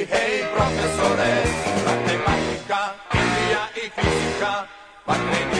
reći hej profesore, matematika, kimija i fizika, pa kreni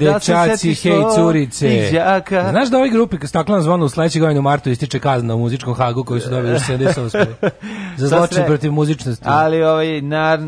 dečaci, da hej curice. Znaš da ovoj grupi staklano zvonu u sledećeg godinu u martu ističe kazna u muzičkom hagu koju su dobili u 78. Za zločin protiv muzičnosti. Ali ovaj, na,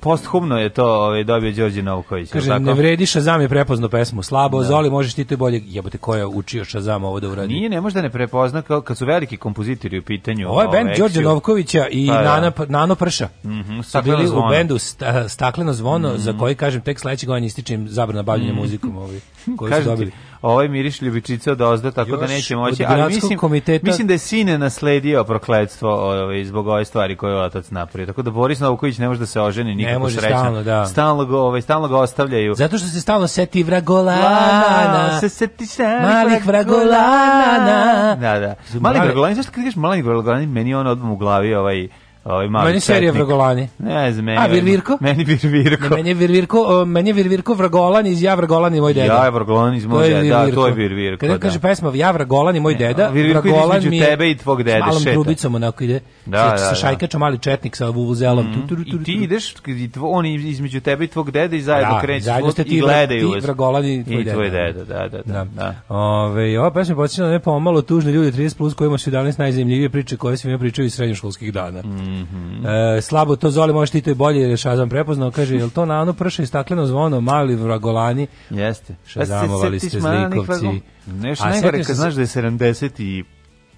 posthumno je to ovaj, dobio Đorđe Novković. Kaže, tako? ne vredi Šazam je prepoznao pesmu. Slabo, da. Zoli, možeš ti to bolje. Jebote, ko je učio Šazam ovo da uradi? Nije, ne može da ne prepozna kao, kad su veliki kompozitori u pitanju. Ovo je band ovaj, Đorđe Novkovića i pa, da. Nana, Nano Prša. Mm -hmm, bili zvono. u bendu sta, Stakleno zvono, mm -hmm. za mhm. koji, kažem, tek sledećeg godina ističem zabrana bavljenja mm -hmm. muzikom parfem ovaj hm, koji su dobili. ovaj miriš ljubičica od ozda, tako da Još da neće moći. Ali mislim, komiteta... mislim da je sine nasledio prokledstvo ovaj, zbog ove stvari koje je otac napravio. Tako da Boris Novković ne može da se oženi nikako srećan. Stalno, da. stalno, ga, ovaj, stalno ga ostavljaju. Zato što se stalno seti vragolana. Se seti malih vragolana. Da, da. Mali vragolana, zašto kada kažeš malih vragolana, meni on odmah u glavi ovaj Ovaj mali meni serija Vrgolani. Ne znam, meni. A Virvirko? Meni Virvirko. Ne, meni Virvirko, uh, meni Virvirko Vragolan iz Ja Vragolan moj deda. Ja Vragolan iz moj deda, da, to je Virvirko. Kada da. kaže pesma Ja Vragolan moj deda, ne, Vragolan mi je tebe i tvog dede šeta. Malom grubicom onako ide. Da, da, da. Sa da. šajkačom, mali četnik sa vuvuzelom. Mm. Tu, tu, tu, I ti ideš, oni između tebe i tvog dede i zajedno da, krećeš i gledaju. Ti Vragolan i tvoj deda. I tvoj da. deda, da, da. da. da. Ove, ova pesma je počinjena ne pomalo tužne ljude 30 plus kojima su 11 najzanimljivije priče koje se mi pričaju iz srednjoškolskih dana. Mm. Mm -hmm. e, slabo to Zoli, možeš ti to i bolje, jer je Šazam prepoznao, kaže, jel to na ono prša i stakleno zvono, mali vragolani? Jeste. Šazamovali pa ste zlikovci. Nešto najgore, kad znaš da je 70 i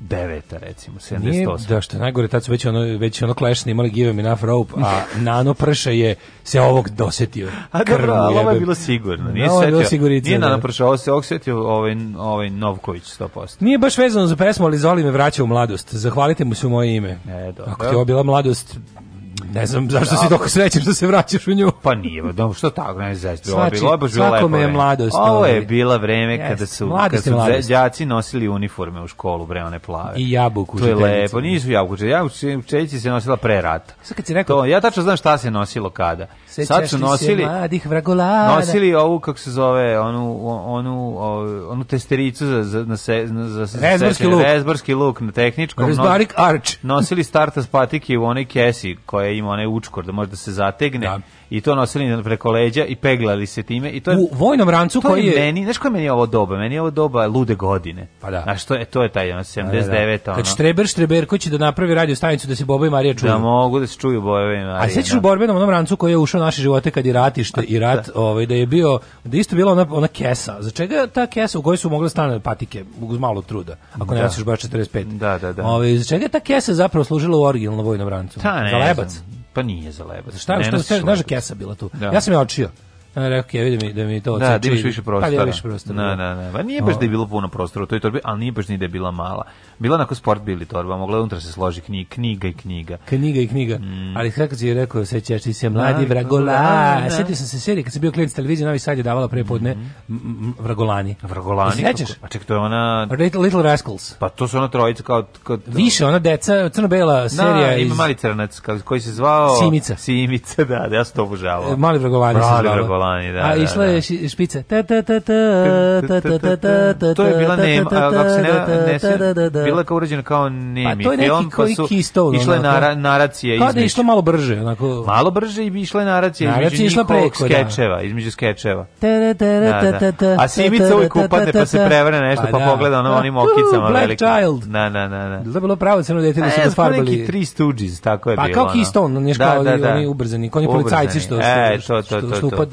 deveta recimo 78. Nije, da što najgore tad su već ono već ono Clash snimali Give Me Enough Rope, a Nano Prša je se ovog dosetio. A dobro, ali ovo je bilo sigurno. Nije no, setio. Sigurica, nije Nano Prša, ovo se osetio ovaj ovaj Novković 100%. Nije baš vezano za pesmu, ali Zoli me vraća u mladost. Zahvalite mu se u moje ime. E, dobro. Ako ti je bila mladost Ne znam zašto da, si toliko srećen što se vraćaš u nju. Pa nije, pa dom, što tako, ne znam, ovo je bilo, znači, baš bilo lepo. je mladost. Ovo je ovaj. bila vreme yes. kada su, kada su đaci nosili uniforme u školu, bre, one plave. I jabuku. To je lepo, nisu jabuku, ja jabuku čelici se nosila pre rata. Sad kad si rekao... To, ja tačno znam šta se nosilo kada. Sad su nosili... mladih vragolara. Nosili ovu, kako se zove, onu, onu, onu testericu za, za, na se, za, za rezbarski luk. luk na tehničkom. Rezbarik arč. Nosili starta spatike u onoj kesi koja je ima onaj učkor da može da se zategne. Da i to nosili preko leđa i peglali se time i to je, u vojnom rancu koji je meni znaš koji meni ovo doba meni ovo doba lude godine pa da znaš to je to je taj 79 da, da. da. ono kad streber Štreberko će da napravi radio stanicu da se Boba i Marija čuju da mogu da se čuju Boba i Marija a sećaš u da. borbenom onom rancu koji je ušao u naše živote kad je ratište i rat da. ovaj da je bio da isto bila ona ona kesa za čega ta kesa u kojoj su mogle stane patike uz malo truda ako ne da. nosiš baš 45 da da da ovaj za čega ta kesa zapravo služila u originalnom vojnom rancu ta, ne, za lebac Pa nije za lebac. Šta, šta, šta, znaš da kesa bila tu? Da. Ja sam ja Ja rekao, okay, vidi da mi da mi to Da, da imaš više prostora. Pa, ja da, da, više prostora. Na, na, na. Pa nije baš da je bilo puno prostora u toj torbi, ali nije baš ni da je bila mala. Bila onako sport bili torba, mogla unutra se složi knjiga, knjiga i knjiga. Knjiga i knjiga. Mm. Ali kako si je rekao, sećaš ti se mladi da, vragola. Da, Sjetio sam se serije kad se bio klinac televizija Novi Sad je davala prepodne mm -hmm. vragolani. Vragolani. Sećaš? A ček, to je ona Little, Little Rascals. Pa to su ona trojica kao, kao Više, ona deca, crno-bela serija da, iz... ima mali crnac koji se zvao Simica. Simica, da, da ja sam to obožavao. Mali vragolani se zvao. Lani, da. A išla je špica. Ta To je bila nema, a kako se bila kao urađena kao nemi pa, to je neki film, pa su keystone, išle naracije između. je išlo malo brže, onako. Malo brže i išla išle naracije, naracije između išla preko, skečeva, da. između skečeva. A Simica uvijek upadne pa se prevrne nešto, pa, pogleda ono onim okicama velikim. Black Child. Na, na, na, Da bilo pravo crno dete da su ga farbali. Neki tri Stooges, tako je bilo. Pa kao Keystone, nešto kao oni ubrzani, oni policajci što, što,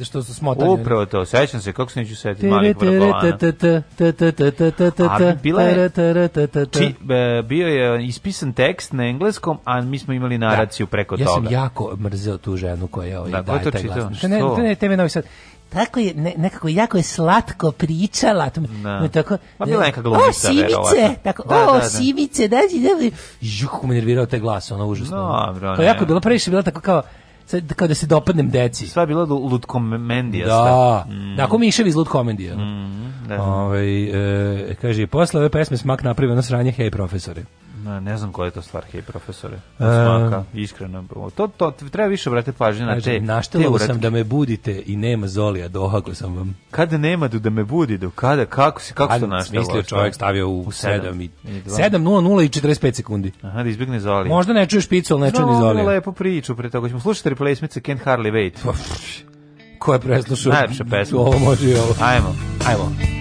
što, što su smotanje. Upravo to, sećam se, kako se neću setiti malih vrbolana. Ali bila e, bio je ispisan tekst na engleskom, a mi smo imali da. naraciju preko toga. Ja sam jako mrzeo tu ženu koja je ovaj, da, daje taj glas. Ne, ne, ne, tebe novi sad tako je ne, nekako jako je slatko pričala. No. Da. Tako, Ma bila neka glumica, O, sivice! Tako, da, o, da, da. sivice, dađi, dađi. Žuh, me nervirao taj glas, ono užasno. No, bro, to Kao jako bilo previše, bilo tako kao, sad kao da se dopadnem deci. Sva je bila Lutkomendija. Da, mm. da, ako miševi iz Lutkomendija. Mm, da. Ove, ovaj, e, kaže, posle ove pesme smak napravio na sranje, hej profesore. Na, ne znam koja je to stvar, hej profesore. Ehm. Smaka, e, iskreno. To, to, treba više obratiti pažnje na te, Naštelo sam da me budite i nema zolija, dohako sam vam. Kada nema da, da me budi, do kada, kako si, kako to naštelo? Mislio čovjek stavio u, u 7 i 7.00 i 45 sekundi. Aha, da izbjegne zolija. Možda ne čuješ picu, ali ne čuješ no, zolija. Znamo lepo priču pre toga. Ćemo slušati replacemice Can't Harley Wait. Pa, Ko je preslušao? Najlepša pesma. Ovo može i ovo. Ajmo. Ajmo.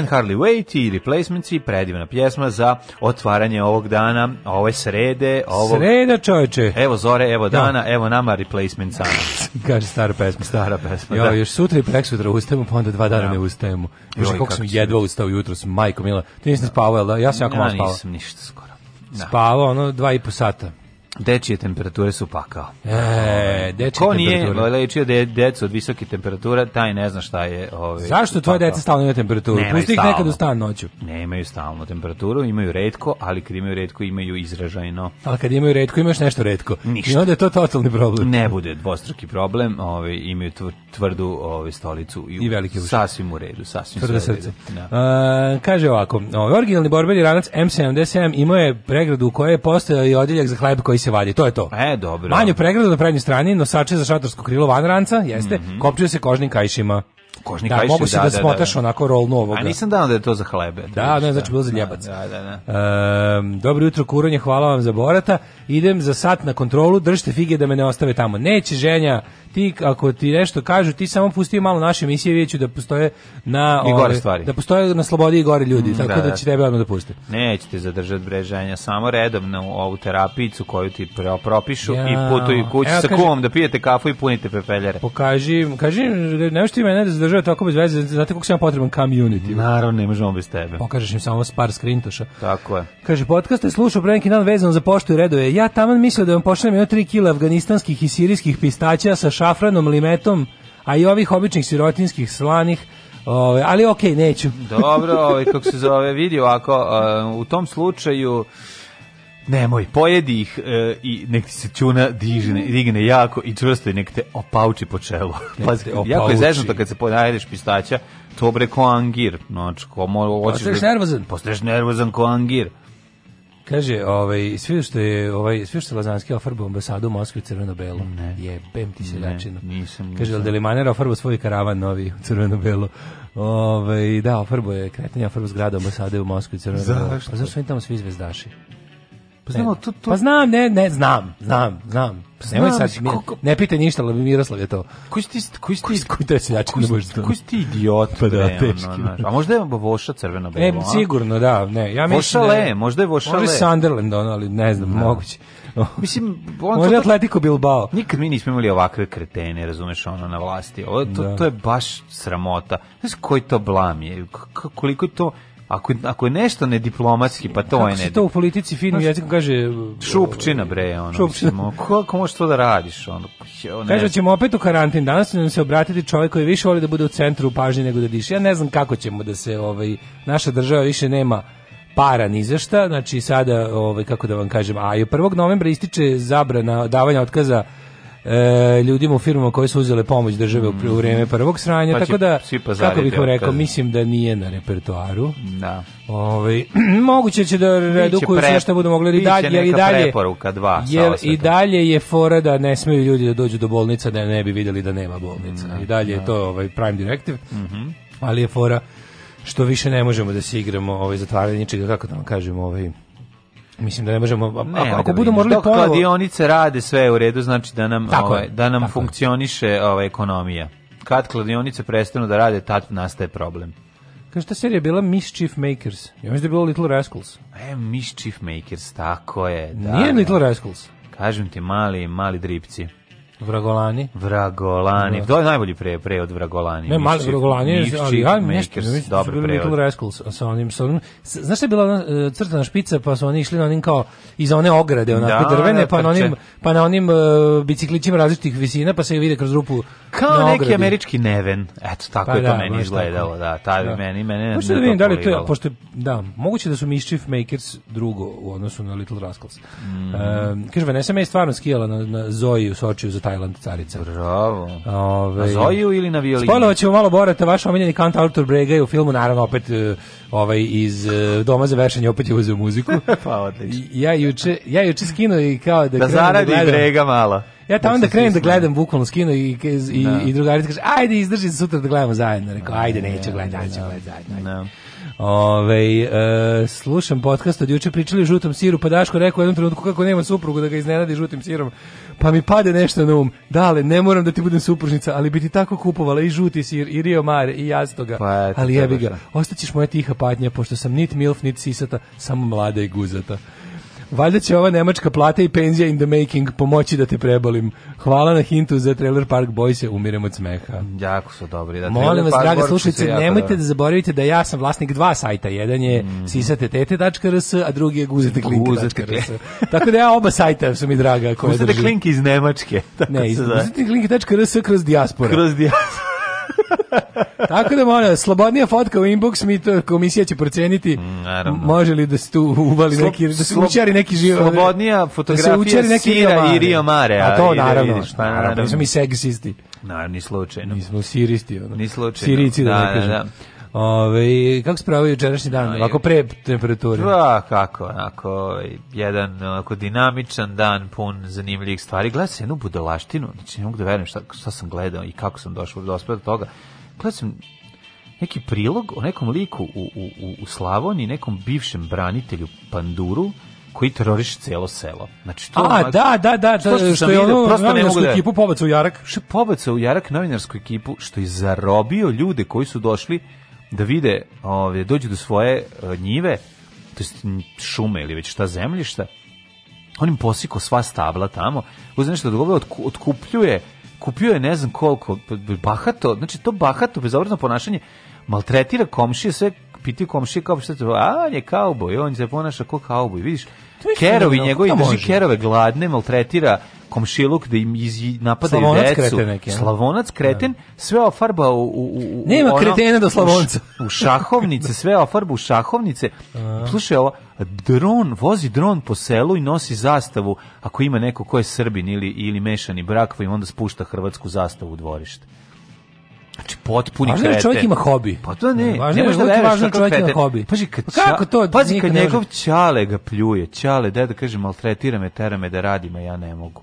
Can Hardly Wait i Replacements i predivna pjesma za otvaranje ovog dana, ove srede. Ovog... Sreda čoveče. Evo zore, evo da. dana, evo nama Replacements. Kaže stara pesma. Stara pesma, jo, da. Još sutra i prek sutra ustajemo, pa onda dva dana ja. Da. ne ustajemo. Još kako, kako sam jedva ustao jutro s majkom Mila. Ti nisi spavao, da? Ja sam jako malo spavao. Ja nisam ništa skoro. Da. Spavao ono dva i po sata. Dečije temperature su pakao. E, ovaj, dečije Ko nije lečio de, decu od visoke temperatura, taj ne zna šta je... Ovaj, Zašto tvoje deca stalno imaju temperaturu? Ne, Pusti ih nekad u stan noću. Ne imaju stalnu temperaturu, imaju redko, ali kad imaju redko imaju izražajno. Ali kad imaju redko imaš nešto redko. Ništa. I onda je to totalni problem. Ne bude dvostruki problem, ovaj, imaju tvrdu ovaj, stolicu i, I velike uši. Sasvim u redu, sasvim Tvrde srce. Da. A, e, kaže ovako, ovaj originalni borbeni ranac M77 imao je pregradu u kojoj je postojao i odjeljak za hleb koji se se valje, to je to. E, dobro. Manju pregradu na prednjoj strani, nosače za šatorsko krilo van ranca, jeste, mm -hmm. kopčuje se kožnim kajšima. Kožni da, kajši, mogu se da da, da, da, smotaš da, da. onako rolnu ovoga. A nisam dao da je to za hlebe. Da, da ne, znači bilo za ljebac. Da, da, da. E, dobro jutro, kuranje, hvala vam za borata. Idem za sat na kontrolu, držite fige da me ne ostave tamo. Neće ženja, ti ako ti nešto kažu, ti samo pusti malo naše emisije, vidjet ću da postoje na I gore ove, ovaj, stvari. da postoje na slobodi i gore ljudi, mm, tako da, da, da će tebe odmah da puste. Nećete zadržati breženja, samo redovno ovu terapijicu koju ti propišu ja. i putuju kući Evo, sa kuvom da pijete kafu i punite pepeljere. Pokaži, kaži, ne možete mene da zadržava tako bez veze, znate koliko sam potreban community. Naravno, ne možemo bez tebe. Pokažeš im samo par skrintoša. Tako je. Kaže, podcast je slušao pre neki dan vezano za poštu i redove. Ja taman mislio da vam pošaljem jedno 3 kila afganistanskih i sirijskih pistaća sa šafranom, limetom, a i ovih običnih sirotinskih slanih, Ove, ali okej, okay, neću. Dobro, ovaj kako se zove, vidi ovako, e, u tom slučaju Nemoj, pojedi ih e, i nek ti se čuna digne, digne jako i čvrsto i nek te opauči po čelu. Pazi, jako je zežnuto kad se ponajdeš pistaća, to bre ko angir. Znači, ko mo, hoćeš... Postaješ da- nervozan. Postaješ nervozan ko angir. Kaže, ovaj, sve što je ovaj sve što je Lazanski ofarbao ambasadu u Moskvi crveno-belo. Je bem ti se ne, Kaže da Delimaner ofarbao svoj karavan novi u crveno-belo. Ovaj da, ofarbao je kretanje ofarbao zgrada ambasade u Moskvi crveno-belo. Zašto? Pa zašto su tamo svi zvezdaši? Pa znam, to, to... Pa znam, ne, ne, znam, znam, znam. Pa znam Nemoj sad, ne, ne pita ništa, ali Miroslav je to. Koji si ti, koji si ti, koji si koji treći koji, da to? Koji si ti idiot, pa da, teški. a možda je voša crvena belo. E, sigurno, da, ne. Ja mislim, vošale, da ne, možda je vošale. Možda je Sunderland, ono, ali ne znam, da. moguće. Mislim, on Može to, Atletico Bilbao. Nikad mi nismo imali ovakve kretene, razumeš, ono na vlasti. Ovo, to, da. to je baš sramota. Znaš koji to blam je? K koliko je to Ako, ako je nešto nediplomatski, pa to Kako je ne. Kako to u politici finu jeziku kaže... E, Šupčina, bre, ono. Šupčina. kako možeš to da radiš? Ono, ne Kaže, ćemo opet u karantin. Danas će nam se obratiti čovjek koji više voli da bude u centru pažnje nego da diše. Ja ne znam kako ćemo da se... Ovaj, naša država više nema para ni za šta, znači sada, ovaj, kako da vam kažem, a je 1. novembra ističe zabrana davanja otkaza e, ljudima u firmama koje su uzele pomoć države mm. u vrijeme mm. prvog sranja, pa tako da, pa kako bih rekao, mislim da nije na repertoaru. Da. Ove, ovaj, moguće će da redukuju sve što budu mogli, i dalje, jer i dalje, dva jer i dalje je fora da ne smiju ljudi da dođu do bolnica, da ne bi vidjeli da nema bolnica. Mm, I dalje da. je to ovaj, prime directive, mm -hmm. ali je fora što više ne možemo da se igramo ovaj, zatvaranje ničega, kako da vam kažemo, ovaj, Mislim da ne možemo ne, ako, da ako budemo morali ponovo... kladionice rade sve u redu, znači da nam tako ovaj, da nam tako funkcioniše ova ekonomija. Kad kladionice prestanu da rade, tad nastaje problem. Kaže, ta serija bila Mischief Makers. Ja mislim da je bilo Little Rascals. E, Mischief Makers, tako je. Da, Nije da. Little Rascals. Kažem ti, mali, mali dripci. Vragolani. Vragolani. Da. To je najbolji pre, pre od Vragolani. Ne, mali Vragolani, Miščik, ali ja nešto, ne mislim, dobro Little Rascals sa onim, sa onim, znaš šta je bila ona e, crtana špica, pa su oni išli na onim kao iza one ograde, onako da, drvene, pa, na onim, pa na onim uh, biciklićima različitih visina, pa se vide kroz rupu Kao na neki američki neven, eto, tako pa je to da, meni izgledalo, da, taj da. meni, mene Možete da vidim da li to je, pošto, da, moguće da su Mischief Makers drugo u odnosu na Little Rascals. Mm. Um, kaže, Vanessa me je stvarno skijala na, na Zoji u Sočiju za Tajland carica. Bravo. Ove, na Zoju ili na violinu? Spojlova ćemo malo borati vaš omiljeni kant Artur Brega je u filmu, naravno opet e, ovaj, iz e, Doma za vešanje opet je uzeo muziku. pa odlično. Ja juče, ja juče skinu i kao da... Da, da zaradi da Brega malo. Ja tamo da krenem da gledam bukvalno skino i i, no. Da. i drugarica kaže ajde izdrži sutra da gledamo zajedno. Rekao ajde neću gledati, neću gledati zajedno. Ajde. No. Ove, e, slušam podcast od juče, pričali o žutom siru, pa Daško rekao u jednom trenutku kako nema suprugu da ga iznenadi žutim sirom, pa mi pade nešto na um. Dale, ne moram da ti budem supružnica, ali bi ti tako kupovala i žuti sir, i rio mare, i jastoga. Pa ali jebi ga, ostaćeš moja tiha patnja, pošto sam nit milf, nit sisata, samo mlada i guzata. Valjda će ova nemačka plata i penzija in the making pomoći da te prebolim. Hvala na hintu za Trailer Park Boys, umirem od smeha. Jako su dobri. Da, Molim vas, draga slušajce, nemojte da zaboravite da ja sam vlasnik dva sajta. Jedan je mm. sisatetete.rs, a drugi je guzeteklinke.rs. Tako da ja oba sajta su mi draga. Guzete klinke iz Nemačke. Tako ne, iz guzeteklinke.rs kroz dijaspora. Kroz dijaspora. Tako da moram, slobodnija fotka u inbox, mi to komisija će proceniti mm, može li da se tu uvali Slob, neki, da se učari neki živ... Slobodnija fotografija da se neki Sira Rio i Rio Mare. A to da naravno, vidiš, pa, naravno, naravno. mi seksisti. Naravno, ni slučajno. Mi smo siristi, ono. Ni slučajno. Sirici, da, da, da, da. Ove, kako se pravo jučerašnji dan? Ovako pre temperature. Da, kako, onako, ovaj, jedan onako, dinamičan dan, pun zanimljivih stvari. Gledam se jednu budalaštinu, znači ne mogu da verujem šta, šta sam gledao i kako sam došao do do toga. Gledam sam neki prilog o nekom liku u, u, u Slavoni, nekom bivšem branitelju Panduru, koji teroriše celo selo. Znači to A, da, da, da, što, što, da, što je ono prosto ne da- ekipu pobaca u Jarak. Što pobaca u Jarak novinarsku ekipu što je zarobio ljude koji su došli da vide, ovaj, dođu do svoje e, njive, to jest šume ili već šta zemljišta, on im posikao sva stabla tamo, uzme nešto da otkupljuje, kupio je ne znam koliko, bahato, znači to bahato, bezobrazno ponašanje, maltretira komšije, sve piti komšije kao što a on je kauboj, on se ponaša kao kauboj, vidiš, kerovi njegovi, drži kerove gladne, maltretira komšiluk da im iz, napada slavonac decu. Kreten neki, slavonac da. kreten, sve ofarba u, u, u Nema ono, kretena do slavonca. U, šahovnice, sve ofarba u šahovnice. Slušaj ovo, dron, vozi dron po selu i nosi zastavu, ako ima neko ko je Srbin ili, ili mešani brak, pa im onda spušta hrvatsku zastavu u dvorište. Znači potpuni važno da kreten. Važno čovjek ima hobi. Pa to ne, da, ne važno je da važno čovjek kreten. ima hobi. Pazi kad pa kako to? Pazi kad njegov ćale ga pljuje, ćale da da kaže maltretira me, tera me da radim, a ja ne mogu.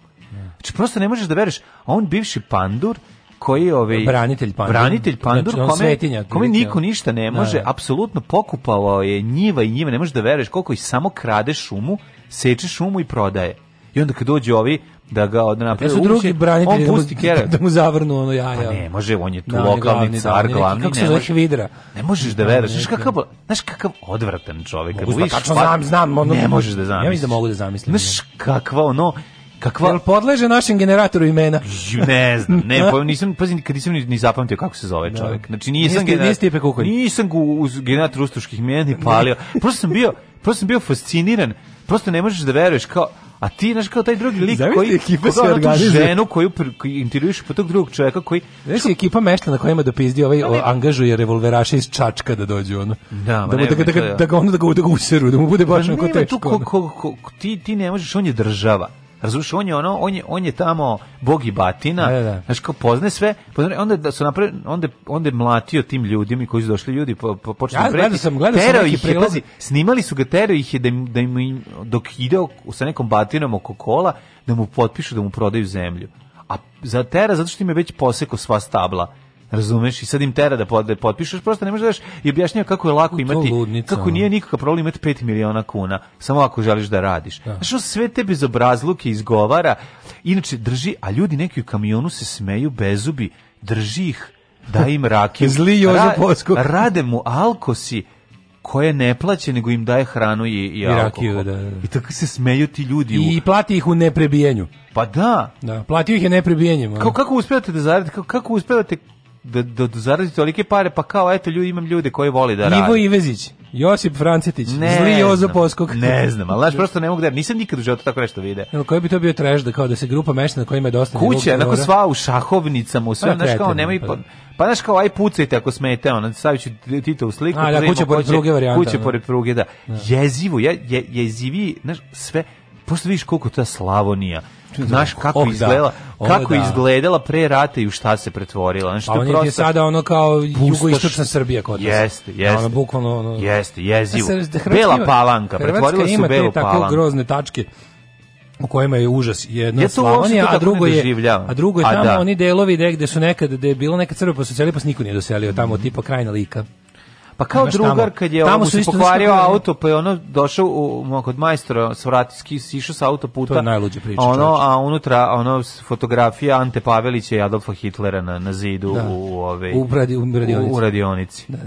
Znači, prosto ne možeš da veruješ, on bivši pandur, koji je ovaj branitelj pandur, branitelj znači, pandur znači, kome, svetinja, kome niko ništa ne da. može, da, apsolutno pokupao je njiva i njiva, ne možeš da veruješ koliko i samo krade šumu, seče šumu i prodaje. I onda kad dođe ovi da ga od napravi ja drugi branitelji on da pusti da mu, da mu zavrnu ono jaja. Pa ne, može, on je tu da, lokalni glavni, car, da, glavni, kako se može, vidra. ne možeš da veruješ, znaš kakav, znaš kakav odvratan čovjek. Mogu, viš, tačno pa- znam, znam, ono, ne možeš da zamisliš. Ja mislim da mogu da zamislim. Znaš da. kakva ono, Kakva? Jel podleže našem generatoru imena? ne znam, ne, pa nisam, pazi, kad nisam ni, ni zapamtio kako se zove da. čovjek. Znači, nisam, niste, genera... nisam gu, uz generator ustuških imena ni palio. Prosto sam bio, prosto sam bio fasciniran, prosto ne možeš da veruješ, kao, a ti, znaš, kao taj drugi lik Zavis koji... ekipa se organizuje. ženu koju, koju intervjuješ po tog drugog čovjeka koji... Znaš, ško... ekipa meštana koja ima da pizdi ovaj, o, pa angažuje revolveraša iz Čačka da dođu, ono. Da, da, ne, da, da, da, da, da, da, da, ga, da ga useru, da mu bude pa baš pa, onako teško. Tu, ko, ko, ko, ti, ti ne možeš, on je država. Razumeš, on je ono, on je, on je tamo bog i batina. Da, da. da. Znaš, kao pozne sve. Pozne, onda da su napre, onda onda je mlatio tim ljudima koji su došli ljudi po, po počeli ja, da gledao sam, gledao sam ih je, pazi, snimali su ga, terao ih je da im, da im dok ide sa nekom batinom oko kola, da mu potpišu da mu prodaju zemlju. A za tera zato što im je već posekao sva stabla Razumeš? I sad im tera da potpišeš, prosto ne možeš da daš i objašnjava kako je lako imati, ludnica, kako nije nikakav problem imati 5 miliona kuna, samo ako želiš da radiš. Da. Znaš, on sve te bezobrazluke izgovara, inače drži, a ljudi neki u kamionu se smeju bezubi, drži ih, da im rakiju. Zli Jožo Ra, Rade mu alkosi, koje ne plaće, nego im daje hranu i, i, I rakiju, da, da, da. I tako se smeju ti ljudi. I u... plati ih u neprebijenju. Pa da. Da, platio ih je neprebijenjem. Kako, kako uspevate da zaradite, kako, kako uspevate da, da, da zaradi tolike pare, pa kao, eto, ljudi, imam ljude koji voli da radi. Ivo Ivezić, Josip Francetić, ne zli Jozo Poskog. Ne znam, ali znaš, prosto ne mogu da, nisam nikad u životu tako nešto vide. Evo, koji bi to bio trash, da kao da se grupa mešta na kojima je dosta... Kuće, da onako sva u šahovnicama, u pa sve, znaš, kao, nemoj... Pa, da. pa znaš kao, aj pucajte ako smete, ono, stavit ću Tito u sliku. A, da, da kuća pored pruge varijanta. Kuća pored pruge, da. Jezivo, je, je, jezivi, znaš, sve, pošto vidiš koliko ta Slavonija, znaš kako oh, izgledala, da. kako da. izgledala pre rata i u šta se pretvorila. Znači, pa on prosto... je sada ono kao jugoistočna Srbija kod nas. Jeste, da, jeste. Ono, bukvalno, ono... Jeste, jezivo. E, Bela palanka, pretvorila su u belu palanku. tako grozne tačke u kojima je užas jedno ja Slavonija, a drugo je a drugo je tamo a da. oni delovi gde, gde su nekad gde je bilo neka crkva pa su celi pa niko nije doselio tamo mm -hmm. tipa krajna lika. Pa kao Znaš, drugar kad je tamo su pokvario auto, pa je ono došao u, kod majstora, svrati, sišao sa autoputa. To je najluđa priča. Ono, a unutra ono fotografija Ante Pavelića i Adolfa Hitlera na, na zidu da. u, ove, u, bradi, u, radionici. u radionici. Da. da.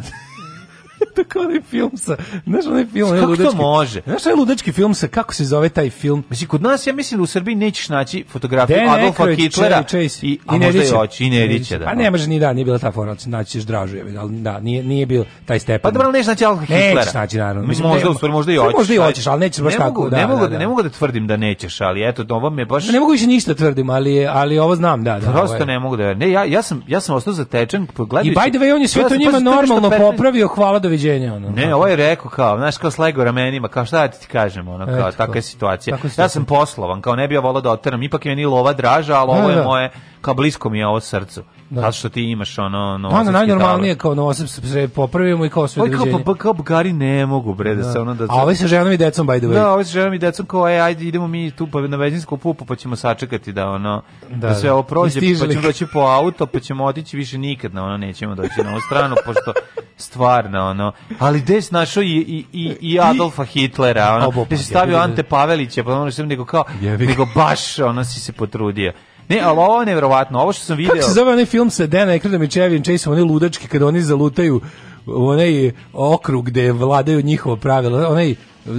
tako onaj film sa, znaš onaj film, onaj ludački. to može? Znaš onaj ludački film sa, kako se zove taj film? Mislim, kod nas, ja mislim, da u Srbiji nećeš naći fotografiju Dan Adolfa Eckroyd, Hitlera Chase, Chase. i, a možda i oči, i da, Nedića. Da, pa ne može ni da, nije bila ta forma, znači, naći ćeš dražu, ali da, nije, nije bio taj stepan. Pa dobro, nećeš naći Adolfa Hitlera. Nećeš naći, naravno. Mislim, možda, uspori, možda i oćeš. Možda i oćeš, ali nećeš baš tako. Da, ne mogu, da, ne mogu da tvrdim da nećeš, ali eto, ovo me baš... Ne mogu više ništa tvrdim, ali, ali ovo znam, da. da Prosto ne mogu da Ne, ja, ja sam, ja sam ostao zatečen, gledajući... I by the way, on je sve to njima pa normalno popravio, hvala do doviđenja ono. Ne, ovo ovaj je rekao kao, znaš, kao slego ramenima, kao šta da ti kažem, ono kao Etko. takva je situacija. Tako ja sam poslovan, kao ne bih ja volao da oteram, ipak je meni lova draža, ali da, ovo je da. moje kao blisko mi je ovo srcu. Da. Zato što ti imaš ono no. Da, da najnormalnije kao no se popravimo i kao sve doviđenje. Kao pa kao bukari ne mogu bre da, da se ono da. A ove sa ženom i decom by the way. Da, ove sa ženom i decom kao ej ajde idemo mi tu pa na benzinsku pupu pa ćemo sačekati da ono da, da sve ovo da. prođe pa ćemo doći po auto pa ćemo otići više nikad na ono nećemo doći na ovu stranu pošto stvarno ono ali gde našo i i i, i Adolfa Hitlera ono. Obo, pa, stavio Ante Pavelića pa ono što nego kao nego baš ono si se potrudio. Ne, ali ovo je nevjerovatno, ovo što sam video... Kako se zove onaj film sa Dana Ekradom i Čevin Chaseom, oni ludački, kada oni zalutaju u onaj okrug gde vladaju njihovo pravilo, onaj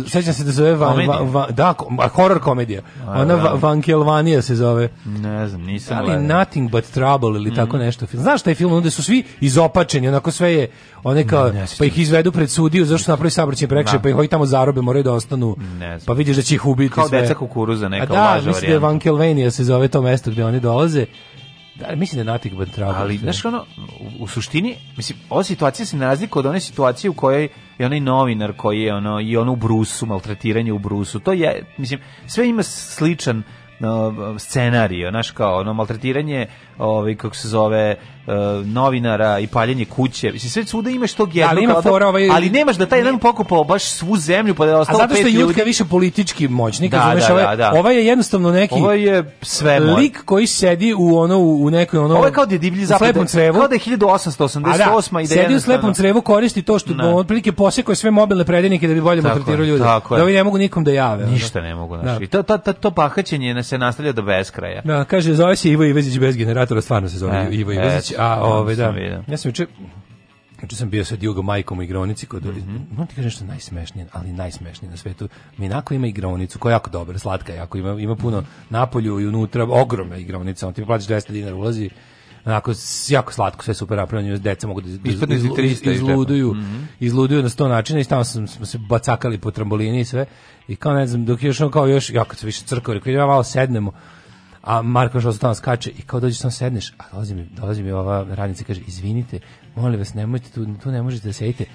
Sećam se da zove van, va, va, da, horror komedija. Ona da. va, Vankelvanija se zove. Ne znam, nisam Ali gledam. Nothing but Trouble ili mm. tako mhm. nešto. Znaš taj film, onda su svi izopačeni, onako sve je, one kao, ne, ne pa ih izvedu pred sudiju, zašto da. napravi sabraćenje prekše, da. pa ih ovi tamo zarobe, moraju da ostanu, pa vidiš da će ih ubiti kao sve. deca kukuruza neka A da, laža mislim da je Vankelvanija se zove to mesto gde oni dolaze. Da, mislim da je Nothing but Trouble. Ali, znaš, ono, u, u suštini, mislim, ova situacija se ne razlika od one situacije u kojoj i onaj novinar koji je ono i ono u brusu, maltretiranje u brusu. To je mislim sve ima sličan scenariju, znaš kao ono maltretiranje ovaj kako se zove e, novinara i paljenje kuće. Mislim sve svuda imaš tog da, jednog, ali, ima da- fora, ovaj, ali nemaš da taj jedan pokopao baš svu zemlju pa da je ostalo pet ljudi. A zato što je Jutka više politički moćnik, da, razumeš, da, ovaj- da, da. ovaj je jednostavno neki Ovo je sve lik koji sedi u ono u nekoj ono Ovo je kao da je divlji zapad, slepom crevu. Kao da je da, 1888 da, i da sedi u slepom crevu koristi to što on otprilike posekao sve mobilne predajnike da bi bolje maltretirao ljude. Da oni ne mogu nikom da jave. Ništa ne mogu, znači. To to to pahaćenje se nastavlja do beskraja. Da, kaže zove se Ivo Ivezić bez generatora komentatora stvarno se zove e, Ivo e, Ivozić, a ove, ovaj, da, ja sam juče Juče sam bio sa Diogo Majkom u igronici kod... Mm -hmm. Moram ti kažem nešto najsmešnije, ali najsmešnije na svetu. mi Minako ima igronicu koja je jako dobra, slatka je jako, ima, ima puno napolju i unutra ogromna igronica. On ti plaćaš 200 dinara, ulazi onako jako slatko sve super napravljeno deca mogu da iz, iz, iz, izluduju mm -hmm. izluduju na sto načina i tamo smo, se bacakali po trambolini i sve i kao ne znam dok još kao još ja kad se više crkao rekao ja malo sednemo a Marko Žozo tamo skače i kao dođeš tamo sedneš, a dolazi mi, dolazi mi ova radnica i kaže, izvinite, molim vas, nemojte, tu, tu ne možete da sedite,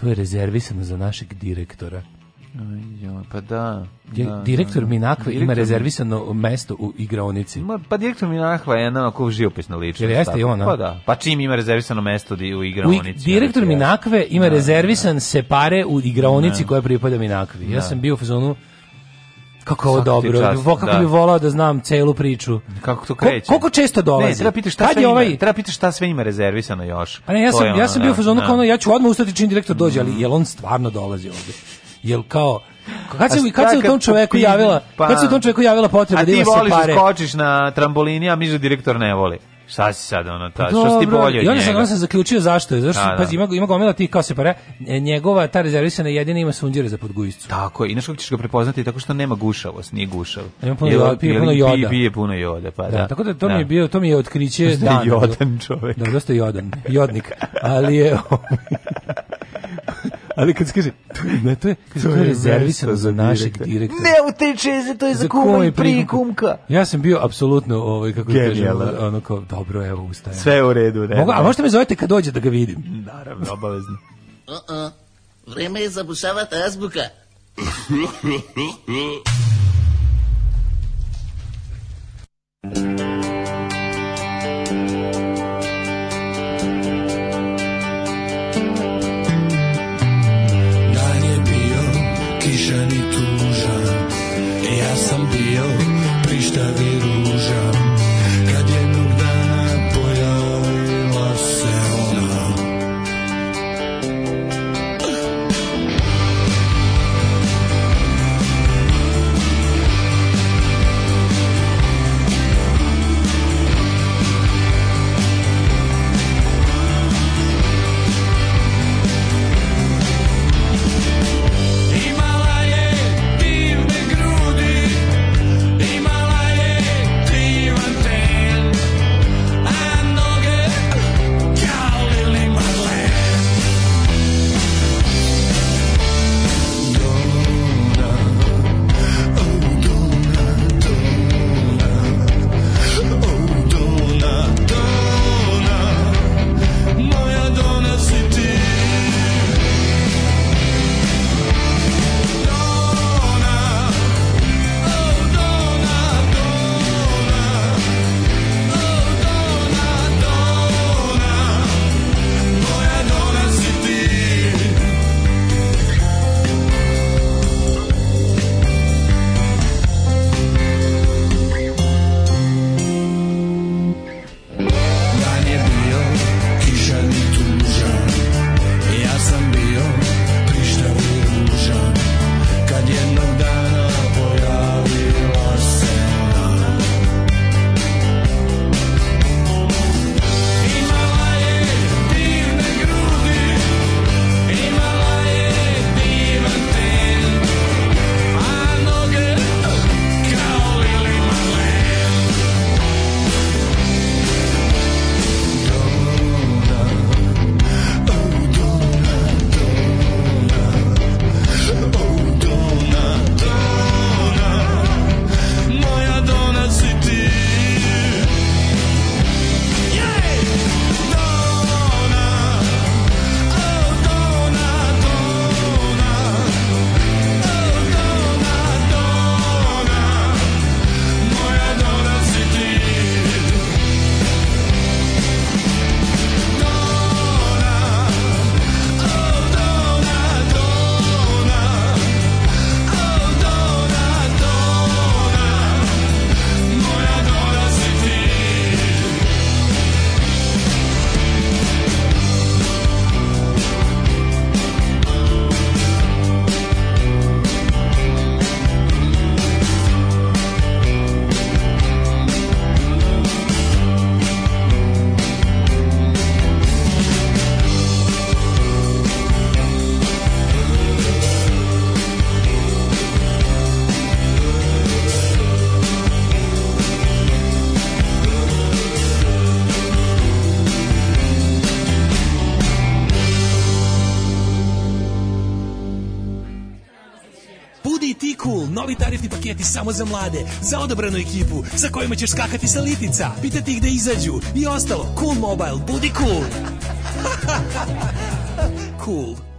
to je rezervisano za našeg direktora. Jo, pa da. da direktor da, Minakva direktor... ima rezervisano mesto u igraonici. Ma, pa direktor Minakva je jedna ako živopisna ličnost. Jer jeste i ona. Pa da. Pa čim ima rezervisano mesto da, da. u igraonici? U, direktor Minakve ima da, rezervisan separe u igraonici koja pripada Minakvi. Ja da. sam bio u fazonu Kako ovo dobro. Čast, kako da. bi volao da znam celu priču. Kako to kreće? koliko često dolazi? Ne, treba pitaš šta, sve ovaj... ima, šta sve ima rezervisano još. Pa ne, ja sam, ono, ja sam bio u da, fazonu da. kao ono, ja ću odmah ustati čim direktor dođe, ali jel on stvarno dolazi ovde? Jel kao, Kad se kad se tom čoveku javila, pa- kad se tom čoveku javila potreba da ima se da pare. A ti voliš skočiš na trambolini, a mi direktor ne voli. Šta si sad ono ta, Dobro, pa što si bolje od I onda sam, onda sam zaključio zašto je, zašto, da, da, pazi, ima, ima gomila tih kao se pare, e, njegova, ta rezervisana jedina ima sunđere za podgujicu. Tako, i kako ćeš ga prepoznati tako što nema gušavost, nije gušav. Ima puno, joda, pije puno joda. Pije, pije puno joda, pa da. da. Tako da to da. mi je bio, to mi je otkriće dana. Dosta jodan čovek. Da, dosta jodan, jodnik. Ali je... Ali kad kaže, to je, to je, to je rezervisano za našeg direktora. Ne utiče se, to je za, za kuma i prikumka. Ja sam bio apsolutno, ovaj, kako da kažem, ono kao, dobro, evo, ustajem. Sve u redu, ne. Mogu, a možete me zovete kad dođe da ga vidim? Naravno, obavezno. o uh-uh. -o, vreme je zabušavati azbuka. Thank eu, triste samo za mlade, za odobranu ekipu, sa kojima ćeš skakati sa litica, pitati ih da izađu i ostalo. Cool Mobile, budi cool! cool.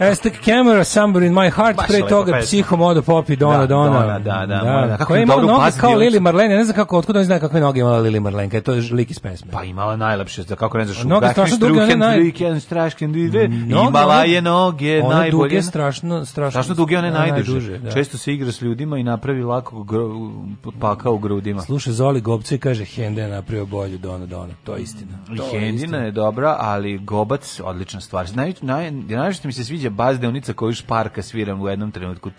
Aztec Camera, Somewhere in my heart, Baš pre toga Psihom Odo Popi, Dona, da, Dona. Da, da, da. da. da kako je imala noge kao Lili Marlene, ne znam kako, otkud on zna kakve noge imala Lili Marlenka, je to je lik iz pesme. Pa imala najlepše, da kako ne znaš, noge strašno duge, one naj... Imala je noge, najbolje. One duge, strašno, strašno. Strašno duge, one da, najduže. Da. Često se igra s ljudima i napravi lako pakao u grudima. Sluša Zoli Gobce i kaže, Hende je napravio bolju Dona, Dona. To je istina. Hendina je dobra, ali Gobac, odlična stvar. naj, naj, Najviše mi se sviđa bas deonica koju Šparka sviram u jednom trenutku.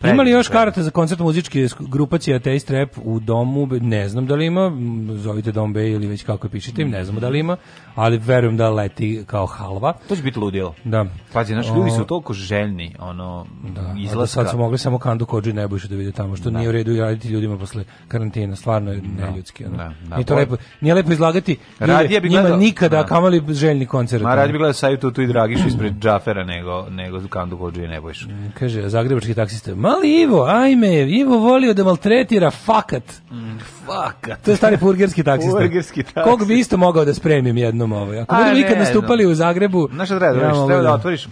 Previše, ima li još previše. karata za koncert muzičke grupacije Ateist Rap u domu? Ne znam da li ima, zovite Dom B ili već kako pišete im, ne znamo da li ima, ali verujem da leti kao halva. To će biti ludilo. Da. Pazi, naši ljudi su toliko željni, ono, da, da, izlaska. sad su mogli samo Kandu Kođu i Nebojšu da vide tamo, što da. nije u redu raditi ljudima posle karantina, stvarno je da. neljudski. Ono. Da, da, nije, to lepo, nije lepo izlagati radije bi njima gledao, nikada, da. kamali željni koncert. Ma radije bi gledao Saju Tutu i Dragišu ispred Džafera nego, nego Kandu Kođu i Nebojšu. Kaže, zagrebački taksista, Mali Ivo, ajme, Ivo volio da maltretira fakat. Mm, fakat. To je stari purgerski taksista. purgerski taksista. Kog bi isto mogao da spremim jednom ovo? Ako budemo pa ikad nastupali u Zagrebu... Znaš treba da ja treba da otvoriš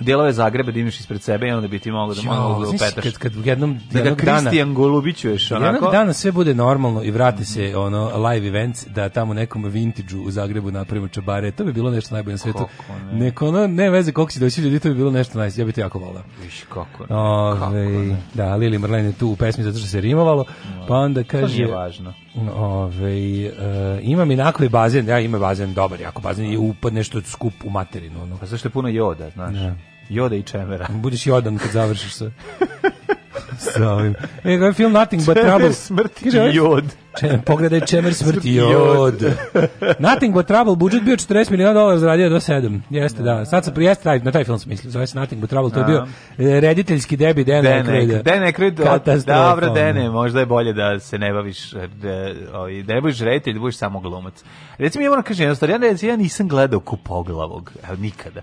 delove Zagreba da imaš ispred sebe i onda bi ti mogao da malo da upetaš. Kad, kad jednom, da ga Kristijan Golubićuješ onako. Jednog dana sve bude normalno i vrati se ono live events da tamo nekom vintage u Zagrebu napravimo čabare. To bi bilo nešto najbolje na svetu. Ne. Neko ono, ne veze koliko si doći ljudi, to bi bilo nešto najbolje. Ja bih to jako volao. Viš kako ne. Ove, ovaj, kako ne. Da, Lili Marlene tu u pesmi zato što se rimovalo. Ovaj. Pa onda kaže... To je važno. Ove, e, imam inako i bazen, ja ima bazen dobar, jako bazen i upadne što skup u materinu. Ono. Pa zašto je puno joda, znaš? Ne. Da. Joda i čemera. Budiš jodan kad završiš se. sa ovim. E, ovaj film Nothing But Trouble. Čemer smrti i ovaj- jod. pogledaj Čemer smrti i jod. Nothing But Trouble, budžet bio 40 milijuna dolara, zaradio do 7. Jeste, da. Sad sam prijest, na taj film sam mislio, zove se Nothing But Trouble, to je da. bio e, rediteljski debi Dene Ekrida. Dene Ekrida, dobro Dene, da. možda je bolje da se ne baviš, e, da, da ne budeš reditelj, da budeš samo glumac. Recimo, ja moram da kažem, jednostavno, ja, ja nisam gledao kupoglavog, nikada.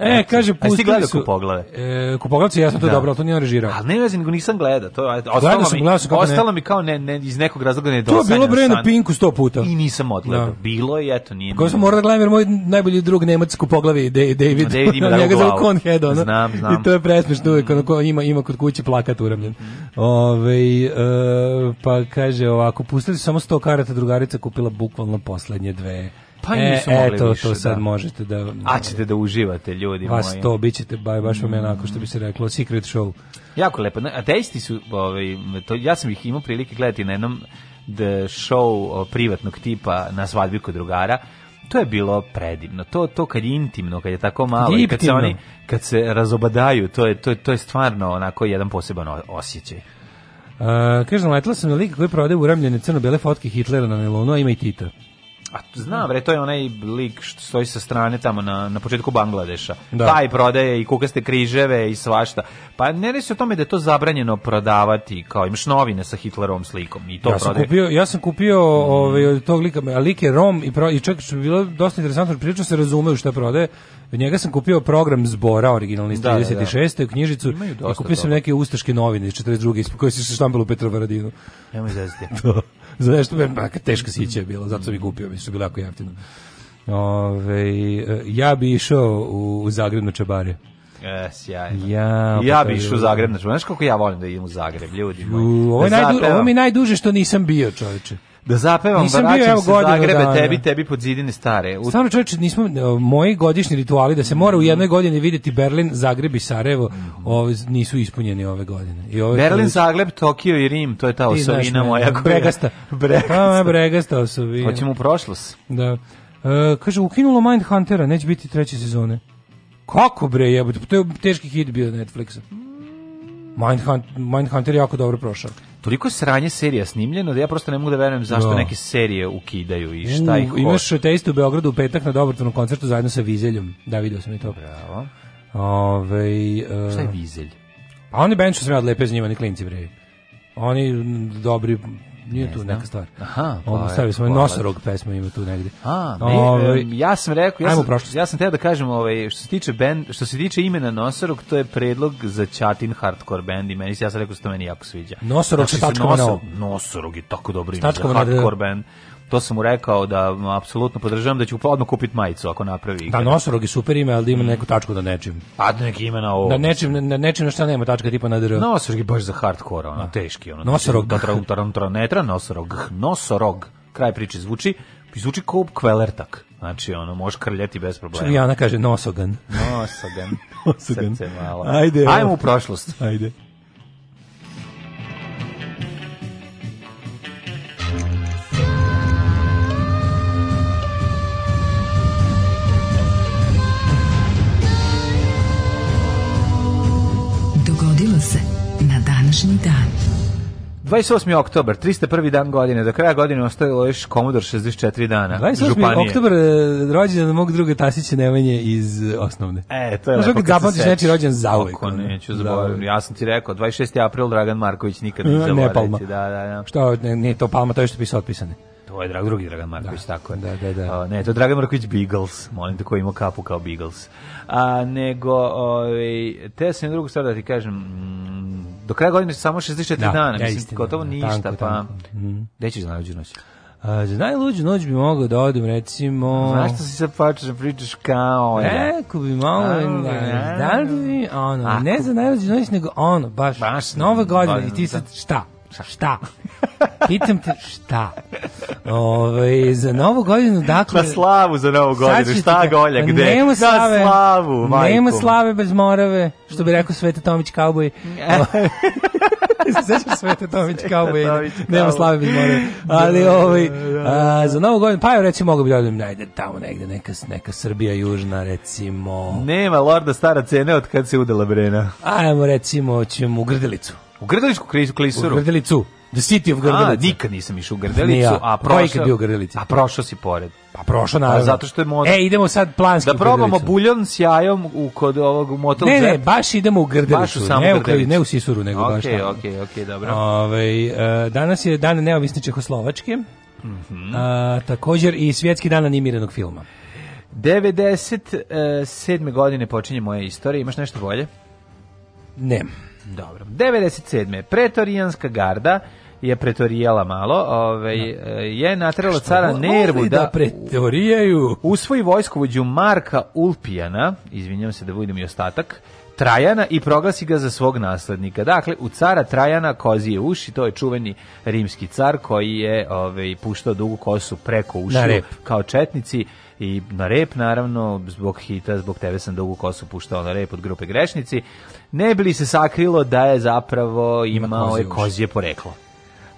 E, kaže, pustili su... A si kupoglave? E, kupoglavce, ja sam to da. dobro, ali to nije režirao. Ali ne razim, nego nisam gleda, To, ostalo mi, gledao Ostalo ne. mi kao ne, ne, iz nekog razloga ne dosanjam. To je bilo bre na Pinku sto puta. I nisam odgledao. Da. Bilo je, eto, nije. Pa kako sam morao da gledam, jer moj najbolji drug Nemac kupoglavi, da-, David. David ima da Njega zove Conhead, ono. Znam, znam. I to je presmešno uvek, ono, ima, ima kod kuće plakat uramljen. Mhm. Ove, e, pa kaže ovako, pustili samo sto karata, drugarica kupila bukvalno poslednje dve pa i nisu e, eto, više, to sad da. možete da... A ćete da uživate, ljudi vas moji. Vas to, bit ćete baš vam mm. onako što bi se reklo, secret show. Jako lepo. A testi su, ovaj, to, ja sam ih imao prilike gledati na jednom the da, show privatnog tipa na svadbi kod drugara to je bilo predivno. To to kad je intimno, kad je tako malo Diptimno. i kad se oni kad se razobadaju, to je to je to je stvarno onako jedan poseban osjećaj. Uh, kažem, letala sam na lik koji prode uramljene crno-bele fotke Hitlera na Nelonu, a ima i Tita. A znam, bre, to je onaj lik što stoji sa strane tamo na, na početku Bangladeša. Da. Taj prodaje i kukaste križeve i svašta. Pa ne li se o tome da je to zabranjeno prodavati, kao imaš novine sa Hitlerovom slikom i to ja sam prodaje. Kupio, ja sam kupio mm. ovaj, od tog lika, a lik je Rom i, pro, i čak što bi bilo dosta interesantno, priča se razume šta prodaje. Od njega sam kupio program zbora originalni iz da, 36. Da, da. knjižicu i kupio sam neke ustaške novine iz 42. koje se štampalo u Petrovaradinu. Nemoj zaziti. Da za nešto, pa teška sića je bila, zato sam ih kupio, mi su bile jako jeftino. Ove, ja bi išao u Zagreb na Čabare. E, sjajno. Ja, ja bi pa išao u Zagreb, znači, znaš kako ja volim da idem u Zagreb, ljudi moji. Ovo, najdu, ovo mi najduže što nisam bio, čovječe. Da zapevam, Nisam vraćam bio, evo, se Zagrebe, dana. tebi, tebi pod zidine stare. U... Stvarno čovječe, nismo, e, moji godišnji rituali da se mora u jednoj mm. godini vidjeti Berlin, Zagreb i Sarajevo, mm. ove, nisu ispunjeni ove godine. I ove Berlin, koje... Zagreb, Tokio i Rim, to je ta osovina znaš, moja. Koja... Bregasta. Bregasta. A, bregasta osovina. Hoćemo u prošlost. Da. E, kaže, ukinulo Mindhuntera, neće biti treće sezone. Kako bre, jebote, to je teški hit bio Netflixa. Mm. Mindhunt, Mindhunter jako dobro prošao toliko sranje serija snimljeno da ja prosto ne mogu da verujem zašto da. neke serije ukidaju i šta u, ih hoće. Imaš test u Beogradu u petak na dobrotvornom koncertu zajedno sa Vizeljom. Da, video sam i to. Bravo. Ove, uh, e, šta je Vizelj? Pa oni band što sam lepe za njima, ni klinci bre. Oni dobri nije ne tu znam. neka stvar. Aha, pa ono stavio smo nosorog pesmu ima tu negde. A, ovaj, e, ja sam rekao, ja sam, ja sam teo da kažem, ovaj, što se tiče bend, što se tiče imena Nosorog, to je predlog za Čatin hardcore bend i meni se, ja sam rekao da to meni jako sviđa. Nosorog znači, tačka Nosorog, Nosorog je tako dobro ime za da, da. hardcore bend to sam mu rekao da apsolutno podržavam da ću pa odmah kupiti majicu ako napravi. Da, nosorog je super ime, ali da ima mm. neku tačku da nečim. Pa da neki ime na ovo. Da nečim, na, nečim na šta nema tačka, tipa na dr. Nosorog je baš za hardkora, ono, da. teški. Ono, nosorog. Da, tra, ne tra, nosorog. Nosorog. Kraj priče zvuči. Zvuči kao kvelertak. Znači, ono, možeš krljeti bez problema. Jana kaže nosogan. Nosogan. nosogan. Srce malo. Ajde. Ajmo u prošlost. Ajde. 28. oktobar, 301. dan godine, do kraja godine ostavilo još Komodor 64 dana. 28. Županije. oktobar, e, rođendan mog druga Tasića Nemanje iz osnovne. E, to je Znaš, lepo. Znaš, zapamtiš neči rođen zauvek. Kako neću zaboraviti. Ja sam ti rekao, 26. april Dragan Marković nikad ne zaboraviti. Ne palma. Da, da, da. Što, ne, ne to palma, to je što piše otpisane. To je drag, drugi Dragan Marković, da, tako je. Da, da, da. Uh, ne, to je Dragan Marković Beagles, molim te, koji ima kapu kao Beagles. A, nego, ovaj, te sam drugu stvar da ti kažem, mm, do kraja godine samo 64 da, dana, mislim, istina, gotovo da, ništa, tanko, pa... Tanko. Mhm. Gde ćeš na noć? A, za najluđu noć bi mogao da odem, recimo... Znaš što si se pačeš da pričaš kao... Neko bi malo... Da li bi... Ono, ne za najluđu noć, nego ono, baš, baš nova godina i ti sad šta? Šta? Pitam te šta? Ove, ovaj, za novu godinu, dakle... Na slavu za novu godinu, šta da- golja, gde? Nema slave, Na slavu, majku. Nema slave bez morave, što bi rekao Svete Tomić Kauboj. Sećaš Svete Tomić Kauboj, nema slave bez morave. Da, Ali da, ovaj, a, za novu godinu, pa joj recimo mogu bi da najde tamo negde, neka, neka Srbija južna, recimo... Nema lorda stara cene od kad se udela Brena. Ajmo recimo, ćemo u Grdelicu. U Grdeličku klisuru? U Grdelicu. The City of Grdelica. A, nikad nisam išao u Grdelicu, ja. a prošao... je bio u Grdelici? A prošao si pored. Pa prošao, naravno. A zato što je možda... E, idemo sad planski Da probamo buljon s jajom u, kod ovog motel Ne, ne, baš idemo u Grdelicu. Baš u ne, u, ne u Sisuru, nego okay, baš tamo. okej, ok, dobro. Ove, ovaj, uh, danas je dan neovisne Čehoslovačke. Mm -hmm. uh, također i svjetski dan animiranog filma. 97. E, godine počinje moja istorija. Imaš nešto bolje? Ne. Dobro. 97. Pretorijanska garda je pretorijala malo, ovaj da. e, je natrela cara Nervu da, da pretorijaju svoj vojskovođu Marka Ulpijana, izvinjavam se da budem i ostatak, Trajana i proglasi ga za svog naslednika. Dakle, u cara Trajana kozije uši, to je čuveni rimski car koji je ovaj, puštao dugu kosu preko ušiju kao četnici i na rep naravno zbog hita, zbog tebe sam dugu kosu puštao na rep od grupe grešnici ne bi se sakrilo da je zapravo imao je kozije poreklo.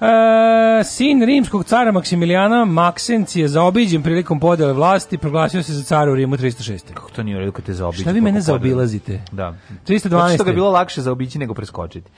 E, sin rimskog cara Maksimilijana Maksenci je zaobiđen prilikom podele vlasti, proglasio se za cara u Rimu 306. Kako to nije u redu kad te zaobiđe? Šta vi mene zaobilazite? Da. 312. Zato što ga je bilo lakše zaobići nego preskočiti.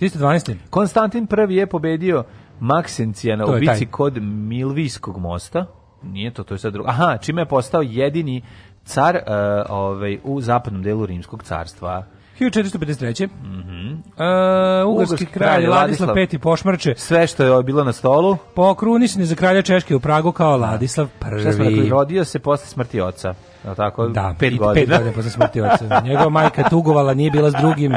312. Konstantin prvi je pobedio Maksencija na ubici kod Milvijskog mosta. Nije to, to je sad drugo. Aha, čime je postao jedini car uh, ovaj, u zapadnom delu Rimskog carstva. 1453. Mhm. Mm uh, Ugarski, Ugarski kralj, kralj Ladislav, V pošmrče sve što je bilo na stolu. Pokrunišen je za kralja Češke u Pragu kao da. Ladislav I. Šta smo rekli, rodio se posle smrti oca je tako? Da, pet godina. Pet godina posle smrti oca. Njegova majka tugovala, nije bila s drugim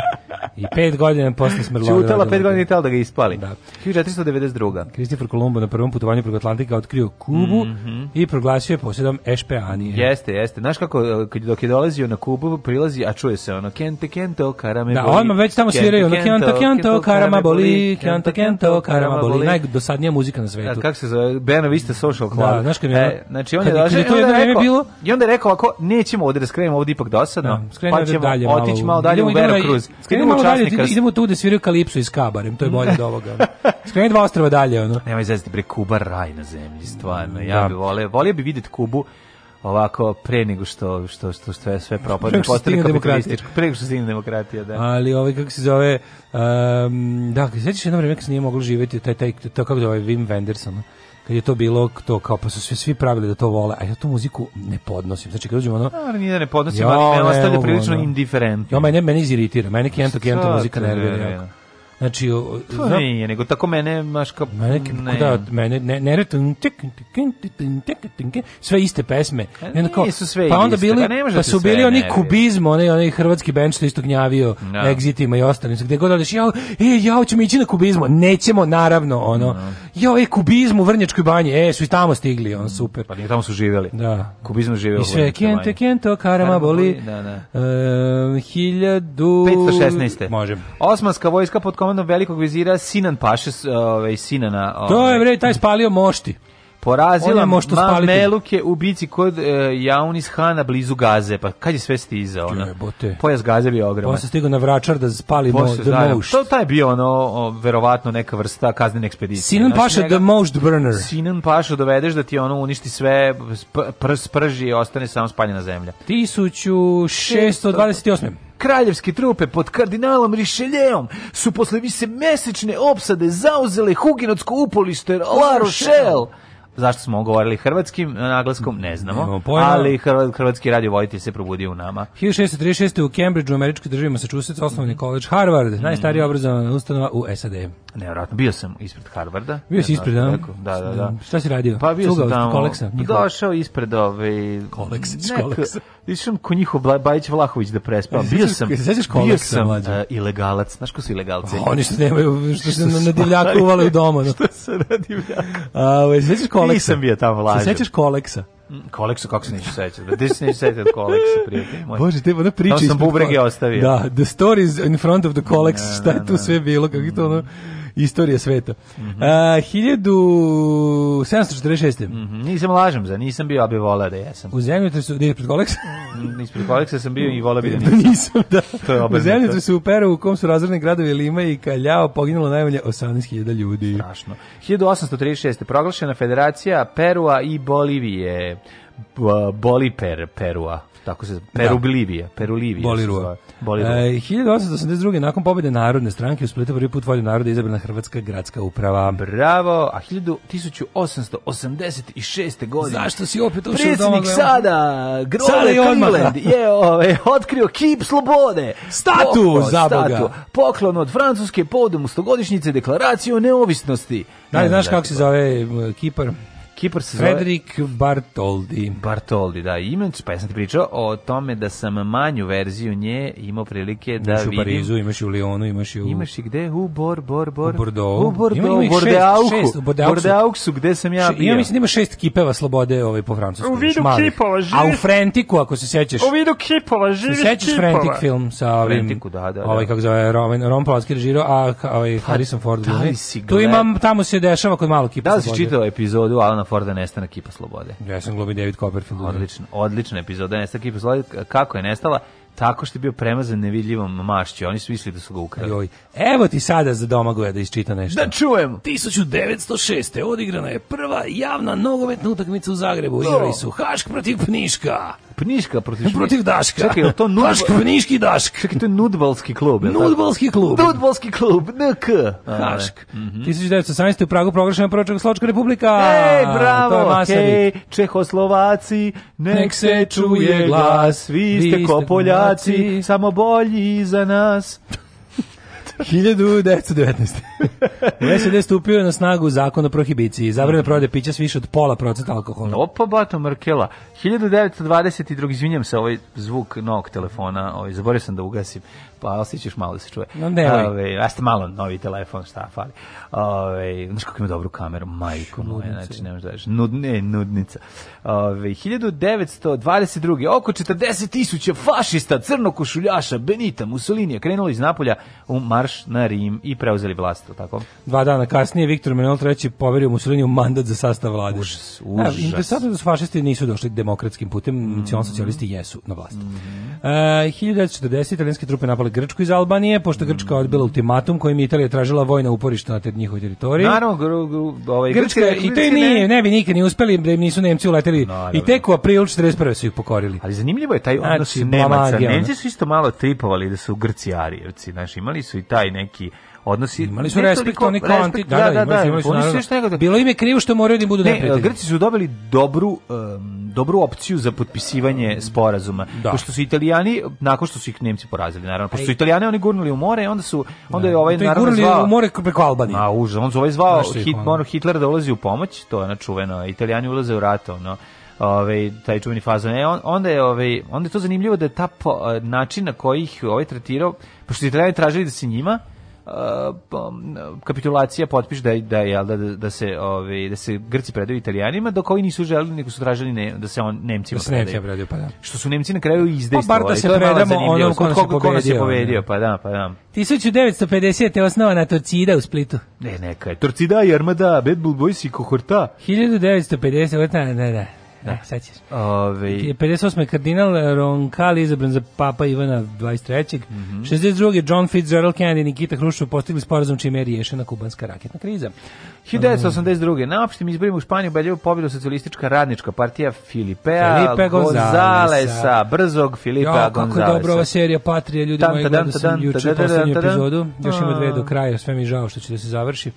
i pet godina posle smrti oca. Čutala pet godina i tela da ga ispali. Da. 1492. Christopher Kolumbo na prvom putovanju preko Atlantika otkrio Kubu mm -hmm. i proglasio je posjedom Ešpeanije. Jeste, jeste. Znaš kako, e, dok je dolazio na Kubu, prilazi, a čuje se ono, kente, kento, karame da, boli. Da, odmah već tamo sviraju, ono, kento, kento, karama boli, kento, kento, karama boli. Najdosadnija muzika na da, svetu. Da, kako se zove? Bena Vista Social Club. Da, znaš kad je... E, znači, on je došao i jedno je bilo? i onda je rekao, ovako, nećemo ovde da skrenemo ovde ipak dosadno, da, pa ćemo dalje, otići malo dalje idemo, u Vera Cruz. Skrenemo malo dalje, idemo tu da sviraju Kalipsu i Skabarem, to je bolje od ovoga. Skrenemo dva ostrava dalje, ono. Nemoj izvesti bre Kuba raj na zemlji, stvarno. Ja da. bi voleo, voleo bi videti Kubu ovako pre nego što što što što je sve propadne postali kapitalističko pre nego što stigne demokratija da ali ovaj kako se zove um, da sećaš jedno vreme kad se nije moglo živeti taj taj to kako zove Wim Wenderson kad je to bilo to kao pa su svi svi pravili da to vole, a ja tu muziku ne podnosim. Znači kad uđem ono, ali nije da ne podnosim, jo, ali me ostavlja prilično da. indiferentno. Jo, mene meni iritira, mene Kento Kento muzika nervira. jako Znači, to zna, pa nije, nego tako mene baš kao mene ne. da mene ne ne ne, sve iste pesme. Pa ne, kao, su sve pa onda bili iste, pa, pa da su bili oni kubizmo, onaj onaj hrvatski bend što isto gnjavio no. Da. exitima i ostalim. Gde god odeš, ja, e, ja hoćemo ići na kubizmo. Nećemo naravno, ono. No. Da. Jo, e kubizmo u Vrnjačkoj banji. E, su i tamo stigli, on super. Pa nije tamo su živeli. Da. Kubizmo živeo. I sve kente kento karama boli. Da, da. Uh, 1516. Može. Osmanska vojska pod komandom velikog vizira Sinan Paše, ovaj Sinana. Ovaj. To je ovaj. bre taj spalio mošti porazila što meluke u bici kod e, Jaunis Hana blizu Gaze, pa kad je sve stizao? Ona? Pojas Gaze bio ogroman. Posle stigao na Vračar da spali Posle, The da, da, Most. To taj bio ono, o, verovatno neka vrsta kaznene ekspedicije. Sinan Paša njega, The Most Burner. Sinan Paša dovedeš da ti ono uništi sve, prs sprži i ostane samo spaljena zemlja. 1628 kraljevske trupe pod kardinalom Rišeljeom su posle mesečne opsade zauzele huginotsko upolište La Rochelle. Zašto smo govorili hrvatskim naglaskom, ne znamo, ali hrvatski radio voditelj se probudio u nama. 1636. u Cambridgeu, u američkoj državi Massachusetts, osnovni mm. college Harvard, mm. najstarija obrazovana ustanova u SAD. Nevjerojatno, bio sam ispred Harvarda. Bio si ispred, da? Da, da, da. Šta si radio? Pa bio Cugao sam tamo. Koleksa, došao ispred ove... Koleksa, koleksa. Išao ko njihov Bajić Vlahović da prespavam. E, bio sam, bio sam uh, ilegalac. Znaš ko su ilegalci? oni što nemaju, što, što se na divljaku uvale u doma. što se na divljaku? A, ovaj, sećaš koleksa? Koleksa. Nisam bio tamo lažem. Se sećaš Koleksa? Mm, Koleksu, kako se neću sećati? Gde da, se neću sećati od Koleksa, prijatelj moj? Bože, te ona priča... Tamo sam bubrege ostavio. Da, the stories in front of the Kolex, šta je tu sve bilo, kako je to ono... Istorija sveta. Mm -hmm. uh, 1746. Mm -hmm. Nisam lažem za, nisam bio, a bi volao da jesam. U zemljotresu, gdje da je pred koleksa? Mm, ispred koleksa sam bio i volao bi da nisam. nisam, da. to je obrnuto. U zemljotresu u Peru, u kom su razvrni gradovi Lima i Kaljao, poginulo najmanje 18.000 ljudi. Strašno. 1836. proglašena federacija Perua i Bolivije. Boliper Perua tako se Perubilivija, Perulivija. Bolirua. Bolirua. E, 1882. nakon pobede Narodne stranke u Splitu prvi put volju naroda izabrana Hrvatska gradska uprava. Bravo, a 1886. godine. Zašto si opet ušao doma? Predsjednik sada, Grove Cleveland, je ove, ovaj, otkrio kip slobode. Statu, za zaboga. Poklon od Francuske podom u stogodišnjice deklaracije o neovisnosti. Da, znaš kako se zove Kipar? Kipar se zove... Frederik Bartoldi. Bartoldi, da. Imen, pa ja sam ti pričao o tome da sam manju verziju nje imao prilike da imaš vidim. Imaš u Parizu, imaš u Lyonu, imaš u... Imaš i gde? U Bor, Bor, Bor. U Bordeaux. U Bordeaux, ima, ima Bordeauxu. Šest, šest, u Bordeauxu. Bordeauxu, gde sam ja bio. Ja mislim da ima šest kipeva slobode ovaj, po francuskom. U vidu malih. kipova, živi. A u Frentiku, ako se sećaš... U vidu kipova, živi se sećaš kipova. Frentik film sa ovim... Frentiku, da, da. Ovaj, da. Ovaj, kako zove, Ron, Ron Polanski režirao, a ovaj, pa, Harrison Ford. Da, da, tu imam, tamo se dešava kod malo kipa. Da li si čitao epizodu Alana Forda nestana ekipa slobode. Ja sam glumi David Copperfield. Odlično, odlična epizoda da nestana ekipa slobode. Kako je nestala? Tako što je bio premazan nevidljivom mašću. Oni su mislili da su ga ukrali. Joj, evo ti sada za doma gleda isčita nešto. Da čujem! 1906. odigrana je prva javna nogometna utakmica u Zagrebu. Igrali su Hašk protiv Pniška. Pniška protiv Protiv Daška. Čekaj, je to nudba... Dašk, Pniški Dašk. Čekaj, to je nudbalski klub, je Nudbalski klub. Nudbalski klub, NK. Dašk. Mm -hmm. 1918. u Pragu proglašena prva Čehoslovačka republika. Ej, bravo, hej, Čehoslovaci, nek, nek se čuje glas, vi ste kopoljaci, samo bolji za nas. 1919. U SED stupio na snagu zakon o prohibiciji. Zabrana prode pića s više od pola procenta alkohola. Opa, Bato Mrkela. 1922. Izvinjam se, ovaj zvuk novog telefona, ovaj, zaborio sam da ugasim pa osjećaš malo da se čuje. No, ne, Ove, a ste malo novi telefon, šta fali. Ove, znaš kako ima dobru kameru, majko moja, znači da možeš Nudne, nudnica. Ove, 1922. oko 40 tisuća fašista, crnokošuljaša, Benita, Mussolinija krenuli iz Napolja u marš na Rim i preuzeli vlast, tako? Dva dana kasnije Viktor Manuel III poverio Mussoliniju mandat za sastav vlade. Užas, užas. interesantno da su fašisti nisu došli demokratskim putem, mm -hmm. socijalisti mhm. jesu na vlast. Mm -hmm. uh, 1940. italijanske trupe napali izvole Grčku iz Albanije, pošto Grčka odbila ultimatum kojim Italija tražila vojna uporišta na te njihovoj teritoriji. Naravno, gru, gru, ovaj, Grčka, i to im nije, ne bi nikad ni uspeli, da im nisu Nemci uleteli. No, I tek u aprilu 41. su ih pokorili. Ali zanimljivo je taj odnos znači, Nemaca. Nemci su isto malo tripovali da su Grcijari. Znači, imali su i taj neki odnosi imali su respekt oni kao anti da da, da, da, imali su, imali da, su naravno, bilo im je krivo što moraju da budu ne, neprijatelji Grci su dobili dobru um, dobru opciju za potpisivanje sporazuma da. pošto su Italijani nakon što su ih Nemci porazili naravno pošto su Italijani oni gurnuli u more onda su onda je da. ovaj naravno gurnuli zvao, u more preko Albanije a uže on su ovaj zvao Hit, Hitler da ulazi u pomoć to je na čuveno Italijani ulaze u rat ono ovaj taj čuveni fazon. E, on, onda je ovaj onda je to zanimljivo da je ta po, način na koji ih ovaj tretirao, pošto su Italijani tražili da se njima Uh, pa, kapitulacija potpiš da da je da, da, da se ovaj da se Grci predaju Italijanima dok oni nisu želeli nego su tražili ne, da se on Nemcima da se predaju. predaju pa da. Što su Nemci na kraju pa izdejstvovali. Pa bar da se predamo onom ko nas je pobedio, pobedio, pa da, pa da. 1950. je osnovana Torcida u Splitu. Ne, neka je. Torcida i Armada, Bad Bull Boys i Kohorta. 1950. Da, da, da. Da. E, sećaš. Ove... 58. kardinal Roncalli izabran za papa Ivana 23. Mm -hmm. 62. John Fitzgerald Kennedy i Nikita Hrušov postigli sporazum čime je riješena kubanska raketna kriza. 1982. Na opštim izborima u Španiju Beljevu pobjedu socijalistička radnička partija Filipea Felipe Gonzalesa, brzog Filipa jo, Gonzalesa. Kako je dobra ova serija Patrija, ljudi moji, gledao sam juče poslednju epizodu, još ima dve do ah. kraja, sve mi žao što će da se završi.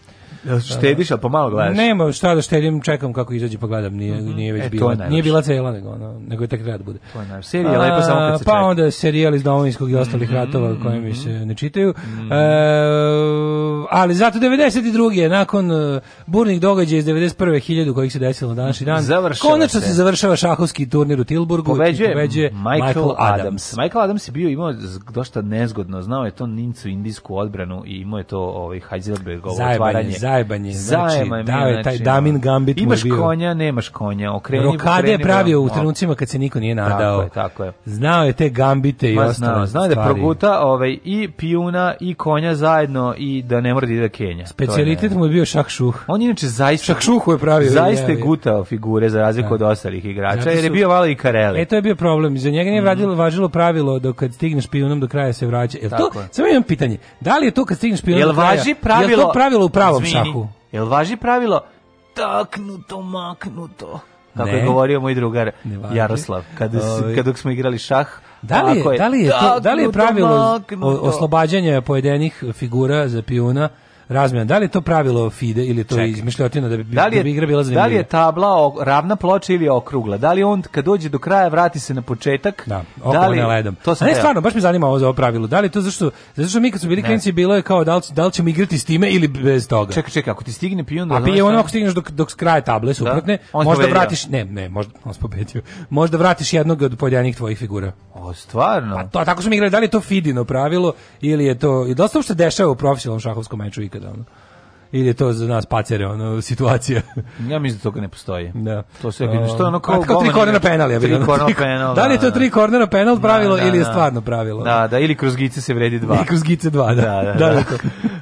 Da, da. Štediš, ali pomalo gledaš? Nema, šta da štedim, čekam kako izađe pa gledam, nije, mm -hmm. nije već e, bila, nije bila cela, nego, no, nego je tek rad bude. To je Serija, lepo samo kad se Pa onda serijal iz domovinskog i mhm, ostalih mm -hmm. ratova koje mi se mhm. ne čitaju. Mm -hmm. e, ali zato 92. nakon e, burnih događaja iz 91. hiljadu kojih se desilo današnji dan, završava konačno se. se završava šahovski turnir u Tilburgu. Poveđuje, poveđuje Michael, Michael Adams. Adams. Michael Adams je bio imao dosta nezgodno, znao je to Nincu indijsku odbranu i imao je to ovaj Heidelbergovo otvaranje zajebanje. Znači, je, je, taj znači, Damin Gambit Imaš bio. konja, nemaš konja, okreni. Rokade je pravio u trenucima kad se niko nije nadao. Tako je, tako je. Znao je te Gambite i ostalo ostale Znao da proguta ovaj, i pijuna i konja zajedno i da ne mora da ide Kenja. Specijalitet mu je bio šakšuh. On inače zaista... Šakšuhu je pravio. Zaista je gutao figure za razliku da. od ostalih igrača, jer je bio malo i Kareli. E, to je bio problem. Za njega nije mm. važilo pravilo da kad stigneš pijunom do kraja se vraća. Jel to, samo imam pitanje, da li je to kad stigneš pijunom do kraja? Jel važi pravilo? Jel to pravilo u pravom takvu. Jel važi pravilo taknuto, maknuto? Kako ne, je govorio moj drugar Jaroslav, kad, ovaj. kad dok smo igrali šah, da li, je, da li je, to, da li je pravilo oslobađanje pojedenih figura za pijuna razmjena. Da li je to pravilo FIDE ili je to izmišljotina da bi, da li da je, da bi igra bila zanimljiva? Da li je tabla o, ravna ploča ili okrugla? Da li on kad dođe do kraja vrati se na početak? Da, da li, ledom. To sam ne, stvarno, baš me zanima ovo za ovo pravilo. Da li je to zašto, zašto mi kad su bili klinci bilo je kao da li, da li ćemo igrati s time ili bez toga? Čekaj, čekaj, ako ti stigne pijun... A pije ono ako stigneš dok, dok kraja table da. suprotne, možda vratiš... Ne, ne, možda, on spobedio. Možda vratiš jednog od pojedinih tvojih figura. O, stvarno? Pa to, tako smo igrali, da li je to Fidino pravilo ili je to... I dosta uopšte dešava u profesionalnom šahovskom meču ikad nekada. Ili je to za nas pacere, ono, situacija. ja mislim da toga ne postoji. Da. To sve je što je ono kao, kao tri kornera penal, ja bih. Tri kornera penal. Da li je da, to da. tri kornera penal da, pravilo da, da, ili je stvarno pravilo? Da, da, ili kroz gice se vredi dva. Ili kroz gice dva, da. Da, da, da.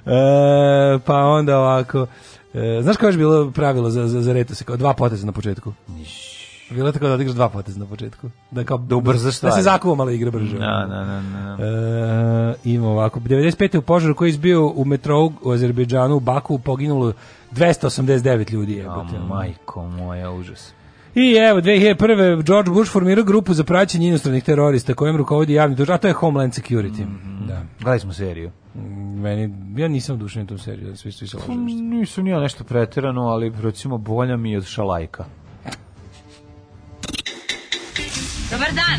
da. e, pa onda ovako, e, znaš kao je bilo pravilo za, za, za reto se, kao dva poteza na početku? Niš. Bilo tako da odigraš dva poteza na početku. Da kao da ubrzaš stvari. Da se zakuva malo igra brže. Da, da, da, da. E, ima ovako 95. u požaru koji je izbio u metrou u Azerbejdžanu u Baku poginulo 289 ljudi, Je, Oh, majko moja, užas. I evo, 2001. George Bush formirao grupu za praćenje inostranih terorista kojem rukovodi javni duž, a to je Homeland Security. Mm -hmm. da. Gledali smo seriju. Mm, meni, ja nisam odušen tom seriju, svi, svi se ložili. Pa nisam ja nešto preterano, ali recimo bolja mi je od šalajka. Dobar dan.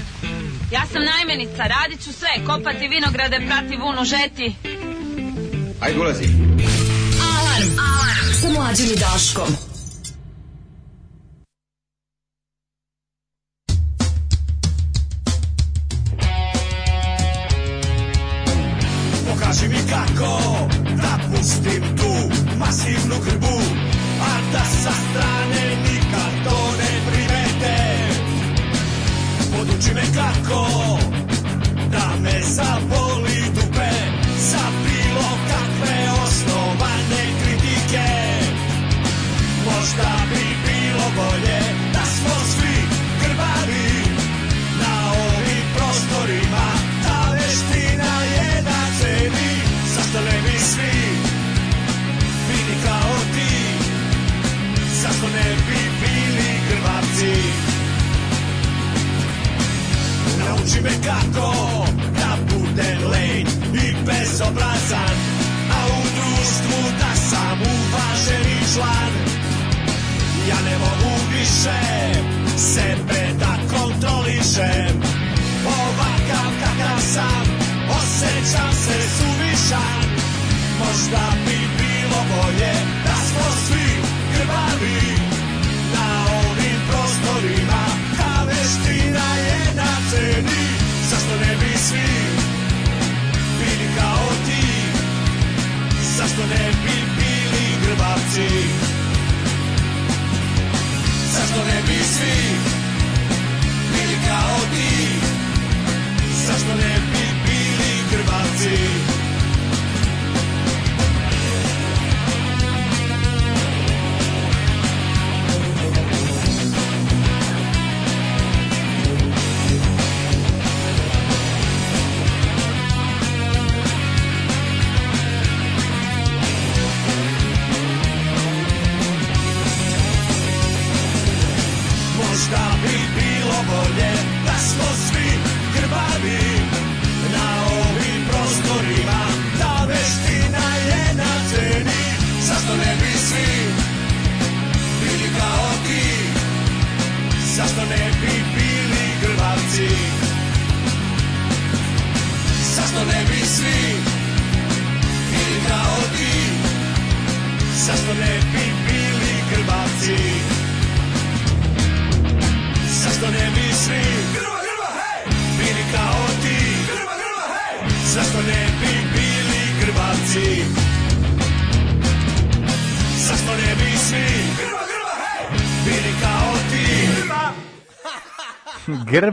Ja sam najmenica, radit ću sve. Kopati vinograde, prati vunu, žeti. Ajde, ulazi. Alarm, alarm, sa mlađim i Daškom. Pokaži mi kako da pustim tu masivnu grbu, a da sa strane nikako poduči me kako da me zaboli dupe za bilo kakve osnovane kritike možda bi bilo bolje da smo svi krvavi na ovim prostorima ta veština je na ceni zašto ne bi svi bili kao ti zašto ne bi bili krvavci Ne me kako da budem lenj i bezobrazan A u društvu da sam uvaženi član Ja ne mogu više sebe da kontrolišem Ovakav kakav sam, osjećam se suvišan Možda bi bilo bolje da smo svi krvavi Na ovim prostorima ta veština svi bili kao ti Zašto ne bi bili grbavci Zašto ne bi svi bili kao ti Zašto ne bi bili grbavci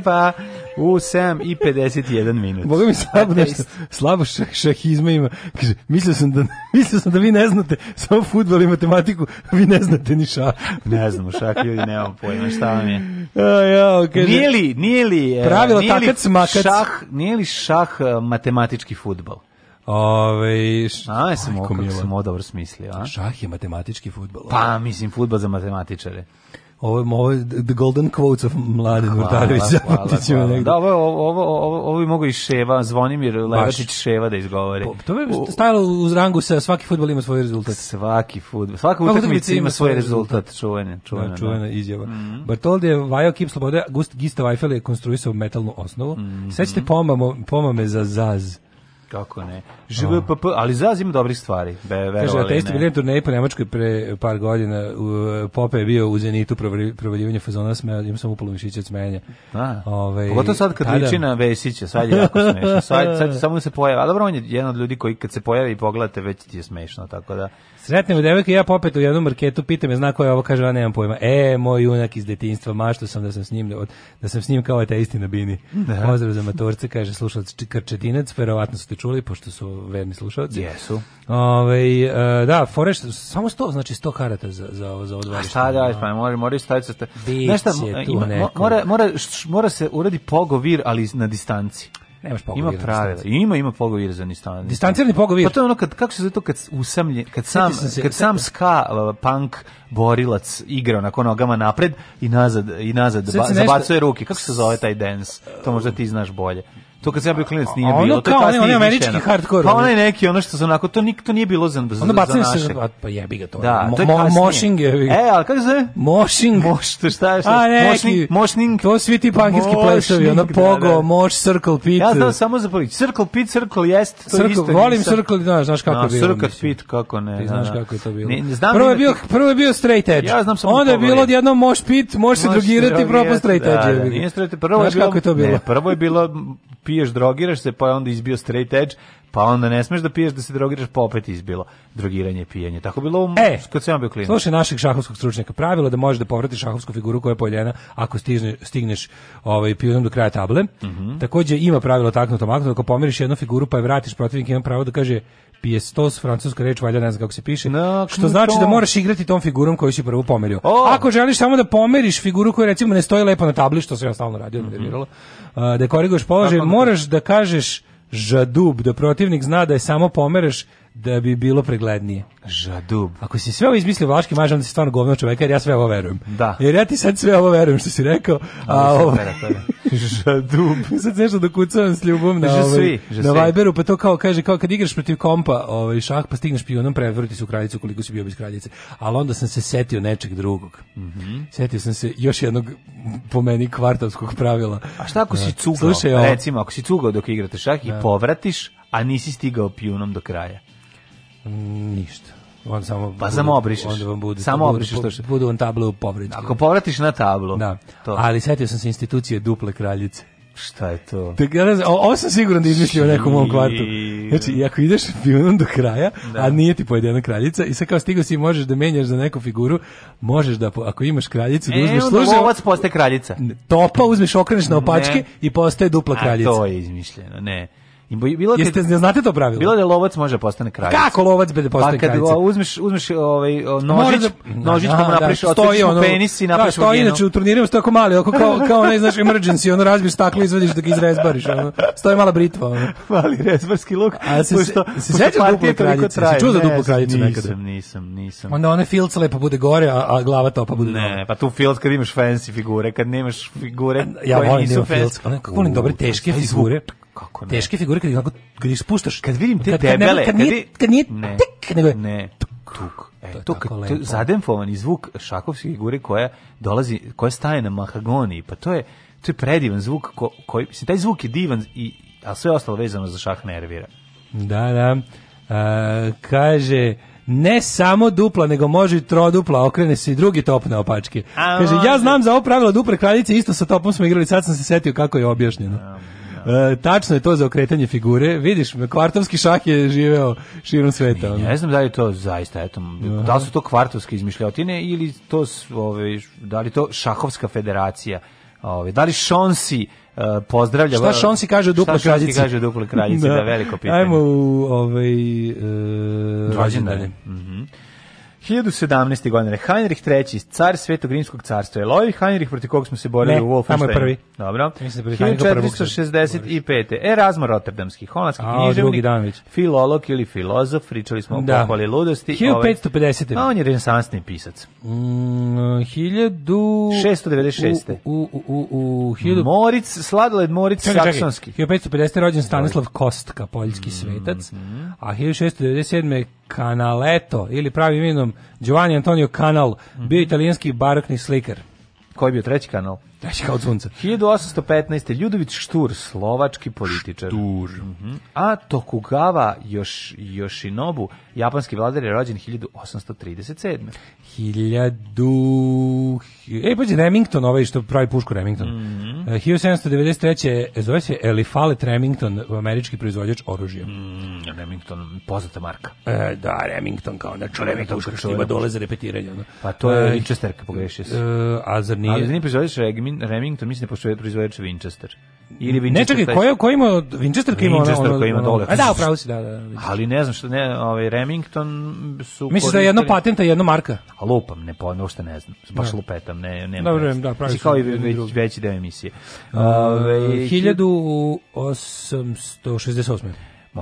pa u 7 i 51 minut. Boga mi slabo nešto, slabo šah, šahizma ima. Kaže, mislio sam, da, mislio sam da vi ne znate samo futbol i matematiku, vi ne znate ni šah. ne znamo šah, ljudi, nemam pojma šta vam je. A, ja, kaže, nije li, nije li, e, pravila nije li, takac, makac. šah, nije li šah e, matematički futbol? Ove, š... a, ja sam ovo, sam ovo dobro smislio. A? Šah je matematički futbol. Pa, mislim, futbol za matematičare ovo ovo the golden quotes of Mladen Murtarović Da, ovo ovo ovo ovo mogu i Ševa Zvonimir Levačić Ševa da izgovori. Po, to je stajalo uz rangu sa svaki fudbal ima svoj rezultat. Svaki fudbal, svaka utakmica ima svoj rezultat, čuvene, da, čuvene. Da, čuvena izjava. Mm -hmm. Bartoldi je vajao kip slobode, Gust Gista Weifel je konstruisao metalnu osnovu. Mm -hmm. Sećate pomamo pomame za zaz. Kako ne? ŽVPP, oh. ali zazim dobrih stvari. Be, Kaže, da isti bili na turneji po Nemačkoj pre par godina. U, Pope je bio u Zenitu provaljivanje fazona smeja, imam sam upalo mišića od smenja. Da. Ove, ovaj, Pogotovo sad kad tada. liči na Vesića, sad je jako smešno. Sad, sad samo se pojava. A dobro, on je jedan od ljudi koji kad se pojavi i pogledate, već ti je smešno, tako da... Sretnemo devojke, ja popet u jednom marketu, pitam je zna ko je ovo, kaže, ja nemam pojma. E, moj junak iz detinjstva, mašto sam da sam s njim, da sam s njim kao te isti na bini. Da. Pozdrav za matorce, kaže slušalac Krčetinac, verovatno ste čuli, pošto su verni slušalci. Jesu. Ove, e, da, foreš, samo sto, znači sto karata za, za, za odvorište. A šta da, pa mora, mora staviti sa... je tu neko. Mora, mora, mora se uradi pogovir, ali na distanci. Nemaš pogovor. Ima pravila. Ima ima pogovir irzani stan. Distancirani pogovir. Pa to je ono kad kako se zove to kad usamlje, kad sam se, kad sam ska uh, punk borilac igrao na nogama napred i nazad i nazad ba, zabacuje ruke. Kako se zove taj dance? To možda ti znaš bolje. To kad sam ja bio klinac nije bilo. To kao, je američki hardcore. Pa onaj neki, ono što se onako, to, nikto nije bilo za, za, ono bacanje za naše. Ono pa jebi ga to. Da, to je mo, moshing je. E, ali kako se? Moshing. Moš, to šta je? Šta? A, neki. Moshing. moshing. To svi ti pankinski plesovi, ono pogo, da, da. mosh, circle pit. Ja znam samo za pović. Circle pit, circle jest, to circle, isto. Volim nisam. circle, da, znaš kako no, je da, bilo. Circle pit, kako ne. Ti da, znaš da. kako je to bilo. Ne, znam Prvo je bio, prvo je bio straight edge. Ja znam samo Onda je bilo odjedno mosh pit, moš se drugirati, propo straight edge. Nije straight, edge. prvo je bilo. Znaš kako je to bilo? Prvo je bilo piješ, drogiraš se, pa onda izbio straight edge, pa onda ne smeš da piješ da se drogiraš pa opet izbilo drogiranje i pijenje. Tako bilo u, e, kad sam bio klinac. Slušaj naših šahovskog stručnjaka, pravilo da možeš da povratiš šahovsku figuru koja je poljena ako stižne, stigneš ovaj pijunom do kraja table. Mm -hmm. Takođe ima pravilo taknuto maknuto, ako pomiriš jednu figuru pa je vratiš protivnik ima pravo da kaže pijestos, francuska reč, valjda ne znam kako se piše. No, što znači da to? da moraš igrati tom figurom koju si prvo pomerio. Oh. Ako želiš samo da pomeriš figuru koja recimo ne stoji lepo na tabli, što se ja stalno radio, mm -hmm. uh, da, mhm. da koriguješ položaj, da- moraš da kažeš žadub, da protivnik zna da je samo pomereš da bi bilo preglednije. Žadub. Ako si sve ovo izmislio Vlaški maž, onda si stvarno govno čoveka, jer ja sve ovo verujem. Da. Jer ja ti sad sve ovo verujem što si rekao. Da, a ovo... Žadub. sad nešto dokucavam s ljubom na, ovaj, svi, na Viberu, pa to kao, kaže, kao kad igraš protiv kompa ovaj, šah, pa stigneš pijunom, prevrti se u kraljicu koliko si bio bez kraljice. Ali onda sam se setio nečeg drugog. Mm -hmm. Setio sam se još jednog, po meni, kvartovskog pravila. A šta ako si da. cugao? Slušaj, Recimo, ako si cugao dok igrate šah i da. povratiš, a nisi stigao pijunom do kraja. Mm, ništa. On samo pa samo obrišeš. Onda vam bude, samo budu, obrišeš to što budu on tablu povredi. Ako povratiš na tablu. Da. To. Ali setio sam se institucije duple kraljice. Šta je to? Tek, ja ne o, ovo sam siguran da izmislio u nekom mom kvartu. Znači, ako ideš pionom do kraja, da. a nije ti pojedena kraljica, i sad kao stigo si možeš da menjaš za neku figuru, možeš da, ako imaš kraljicu, da e, uzmeš e, služaj... ovac postaje kraljica. Topa uzmeš, okreneš na opačke ne. i postaje dupla kraljica. A to je izmišljeno, ne. I bilo je Jeste ne znate to pravilo? Bilo je da lovac može da postane kralj. Kako lovac bi da pa postane kralj? Pa kad uzmeš uzmeš ovaj nožić, da, nožić da, mu da, napraviš da, stoji ono, penis i napraviš da, stoji inače u turnirima stoji mali, oko kao kao ne znaš emergency, ono razbiješ staklo izvadiš da ga izrezbariš, ono. Stoji mala britva, ono. mali rezbarski luk. A se pošto, se sećaš duplo kraljice? Se čuo za duplo kraljice nekada? Nisam, nisam, nisam. Onda one filc lepo bude gore, a, a glava topa bude. Ne, pa tu filc kad imaš fancy figure, kad nemaš figure, ja volim nisu fancy. Pa Kako volim dobre teške figure. Kako ne? Teške figure kad kako kad ih spuštaš, kad vidim te kad, debele, kad, nije, kad, nije, kad nije ne, tik, nego je ne, tuk. tuk. E, to, je to to zadenfovan zvuk šakovske figure koja dolazi, koja staje na mahagoniji, pa to je to je predivan zvuk ko, koji se taj zvuk je divan i a sve ostalo vezano za šah nervira. Da, da. A, kaže ne samo dupla, nego može i trodupla, okrene se i drugi top na opačke. Kaže, ja znam za ovo pravilo dupre kraljice, isto sa topom smo igrali, sad sam se setio kako je objašnjeno. A, E, tačno je to za okretanje figure. Vidiš, kvartovski šah je živeo širom sveta. Ne, ne znam da li to zaista, eto, da li su to kvartovske izmišljotine ili to su, ove, da li to šahovska federacija? Ove, da li Šonsi uh, e, pozdravlja... Šta Šonsi kaže o duple kraljice? Šta kaže o duple kraljice, da. da, veliko pitanje. Ajmo u ovaj, uh, rođendane. Mhm. Mm 1017. godine Heinrich III, car Svetog Rimskog carstva. Elovi Heinrich protiv kog smo se borili ne, u Wolfenstein? Ne, je prvi. Dobro. Mislim da 1465. Erasmo Rotterdamski, holandski književnik, filolog ili filozof, pričali smo da. o pohvali ludosti. 1550. Ovaj, on je renesansni pisac. Mm, 1696. U, u, u, u, u, hiljadu... Moric, sladoled Moric čekaj, Saksonski. 1550. rođen Stanislav Kostka, poljski mm, svetac, mm. a 1697. Canaletto ili pravim imenom Giovanni Antonio Canal, bio italijanski barokni slikar. Koji je bio treći kanal? Znači kao od sunca. 1815. Ljudović Štur, slovački političar. Štur. Mm -hmm. A Tokugawa Yosh, Yoshinobu, japanski vladar je rođen 1837. 1000... E, pađe Remington, ovaj što pravi pušku Remington. Mm -hmm. 1793. zove se Elifalet Remington, američki proizvođač oružja. Mm, Remington, poznata marka. E, da, Remington kao nečo znači, Remington, što ima dole za repetiranje. Pa to je uh, eh, Winchesterka, pogrešio se. Uh, eh, a zar nije? Ali nije proizvođač Remington Remington, Remington mislim da postoje proizvođač Winchester. Ili Winchester. Ne čekaj, koji koji ima Winchester koji ima Winchester koji ima dole. A da, upravo si, da, da. Winchester. Ali ne znam što ne, ovaj Remington su Mislim da je jedno patenta, jedno marka. A lupam, ne pojma, uopšte ne znam. Da. Baš da. lupetam, ne, ne. Dobro, da, pravi. Si kao i već, veći deo emisije. Ove, 1868.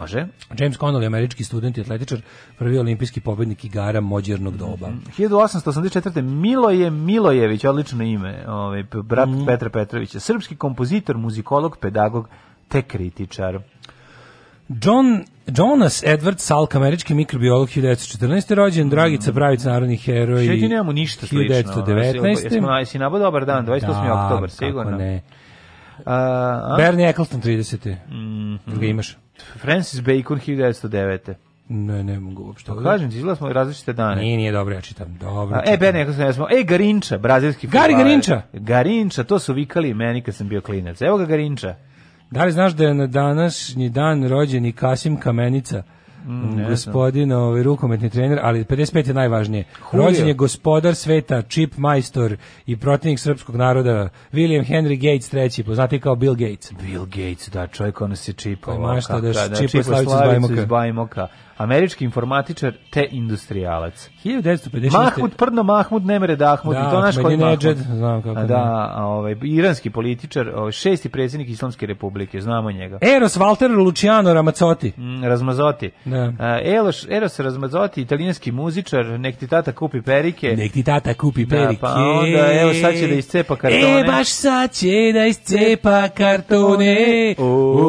Može. James Connolly, američki student i atletičar, prvi olimpijski pobednik igara modernog doba. Mm -hmm. 1884. Miloje Milojević, odlično ime, ovaj, brat mm Petra Petrovića, srpski kompozitor, muzikolog, pedagog, te kritičar. John Jonas Edward Salk, američki mikrobiolog 1914. rođen, mhm. Dragica Pravica, narodni heroj. Sjeti nemamo ništa slično. 1919. Jesmo, jesi nabo dobar dan, 28. Da, oktober, sigurno. ne. Uh, Bernie Eccleston 30. Mm -hmm. Ga imaš? Francis Bacon 1909. Ne, ne mogu uopšte. Pa kažem ti, smo različite dane. Nije, nije dobro, ja čitam. Dobro. A, e, Ben, nekako sam ja smo. E, Garinča, brazilski Gari futbaler. Garinča! Garinča, to su vikali meni kad sam bio klinac. Evo ga Garinča. Da li znaš da je na današnji dan rođen i Kasim Kamenica? Mm, ne gospodin, ovaj, rukometni trener, ali 55 je najvažnije. Julio. Rođen je gospodar sveta, čip majstor i protivnik srpskog naroda, William Henry Gates III, poznati kao Bill Gates. Bill Gates, da, čovjek ono se čipa. Pa mašta da, da, da čipa Slavicu iz Bajmoka. Iz Bajmoka američki informatičar te industrijalac. 1956. Mahmud Prdno Mahmud Nemere Dahmud, da, i to naš koji Mahmud. Znam kako da, da. ovaj iranski političar, ovaj šesti predsjednik Islamske republike, znamo njega. Eros Walter Luciano Ramazzotti. Mm, Razmazoti. Da. Elos, Eros Razmazoti, italijanski muzičar, nek ti tata kupi perike. Nek ti tata kupi da, perike. Da, pa onda, evo sad će da iscepa kartone. E, baš sad će da iscepa kartone. O, o,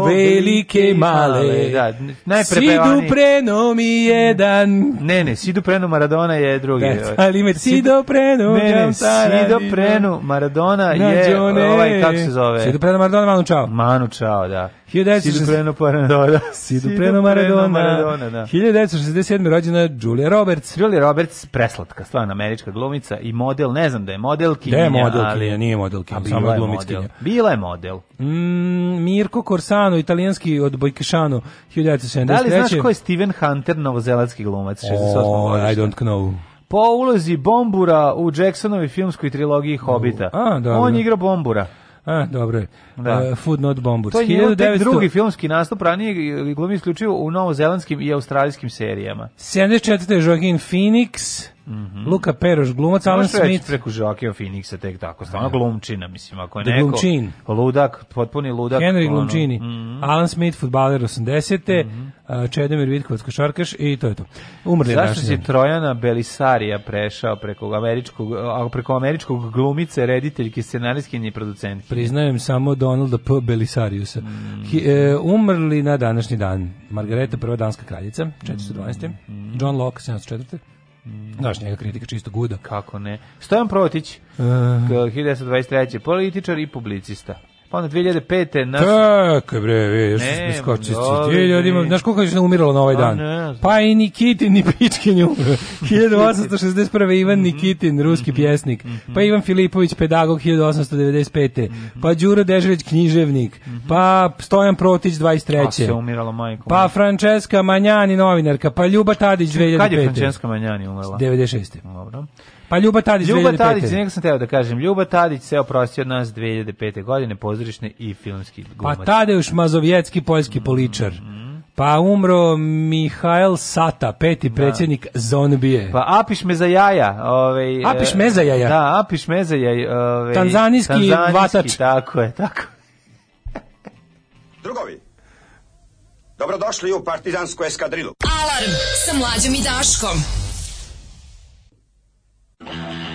o velike, male. Da, najpre Sido Preno mi jedan. Ne, ne, Sido Preno Maradona je drugi. Da, ali ima Sido Preno. Ne, ne, Sido da. Preno Maradona je ovaj, kako se zove? Sido Preno Maradona Manu Čao. Manu Čao, da. 1960... Preno da, da. Sidu Maradona. Maradona da. 1967. rođena je Julia Roberts. Julia Roberts, preslatka, stvarno američka glumica i model, ne znam da je model Da je modelkinja, ali, nije modelkinja, samo glumičkinja. Bila je model. Mm, Mirko Corsano, italijanski od Bojkešanu, 1973. Da li znaš ko je Steven Hunter, novozelandski glumac? Oh, I don't know po ulozi Bombura u Jacksonovi filmskoj trilogiji Hobita. A, da, On igra Bombura. A, dobro je. Da. Uh, Food Not Bombers. To je 1900... drugi filmski nastup, ranije glumi isključivo u novozelandskim i australijskim serijama. 74. Joaquin Phoenix, Mm -hmm. Luka Peroš, glumac Alan Smith. preko Joaquin Phoenixa, tek tako, stvarno da. glumčina, mislim, ako je The da neko... Glumčin. Ludak, potpuni ludak. Henry Glumčini. Mm -hmm. Alan Smith, futbaler 80. Mm -hmm. uh, Čedomir Vitkovac, košarkaš i to je to. Umrli Zašto si Trojana Belisarija prešao preko američkog, preko američkog glumice, rediteljke, scenarijskinje i producentke? Priznajem samo Donalda P. Belisariusa. Mm -hmm. umrli na današnji dan. Margareta, prva danska kraljica, 412. Mm -hmm. John Locke, 704. Mhm. Znaš, njega kritika čisto guda. Kako ne? Stojan Protić, e. uh. 1923. Političar i publicista. Pa onda 2005. Naš... Tako je bre, vidiš, ne, skočići. Ljudi, znaš koliko je umiralo na ovaj pa dan? Ne, pa i Nikitin ni Pičkin umro. 1861. Ivan mhm. Nikitin, ruski mhm. pjesnik. Mhm. Pa Ivan Filipović, pedagog 1895. Pa Đuro Dežević, književnik. Pa Stojan Protić 23. A se umiralo majko. Pa Francesca Manjani, novinarka. Pa Ljuba Tadić 2005. Kad je Francesca Manjani umrla? 96. Dobro. Pa Ljuba Tadić 2005. Ljuba Tadić, njega sam teo da kažem. Ljuba Tadić se oprostio od nas 2005. godine, pozorišne i filmski glumac. Pa Tadeuš Mazovjetski, poljski mm -hmm. poličar. Mhm. Pa umro Mihajl Sata, peti da. predsjednik Zonbije. Pa Apiš me za jaja. Ovaj, e, apiš me za jaja. Da, Apiš me za jaja. Ovaj, tanzanijski, tanzanijski vatač. Tako je, tako. Drugovi, dobrodošli u partizansku eskadrilu. Alarm sa mlađom i Daškom. Bye.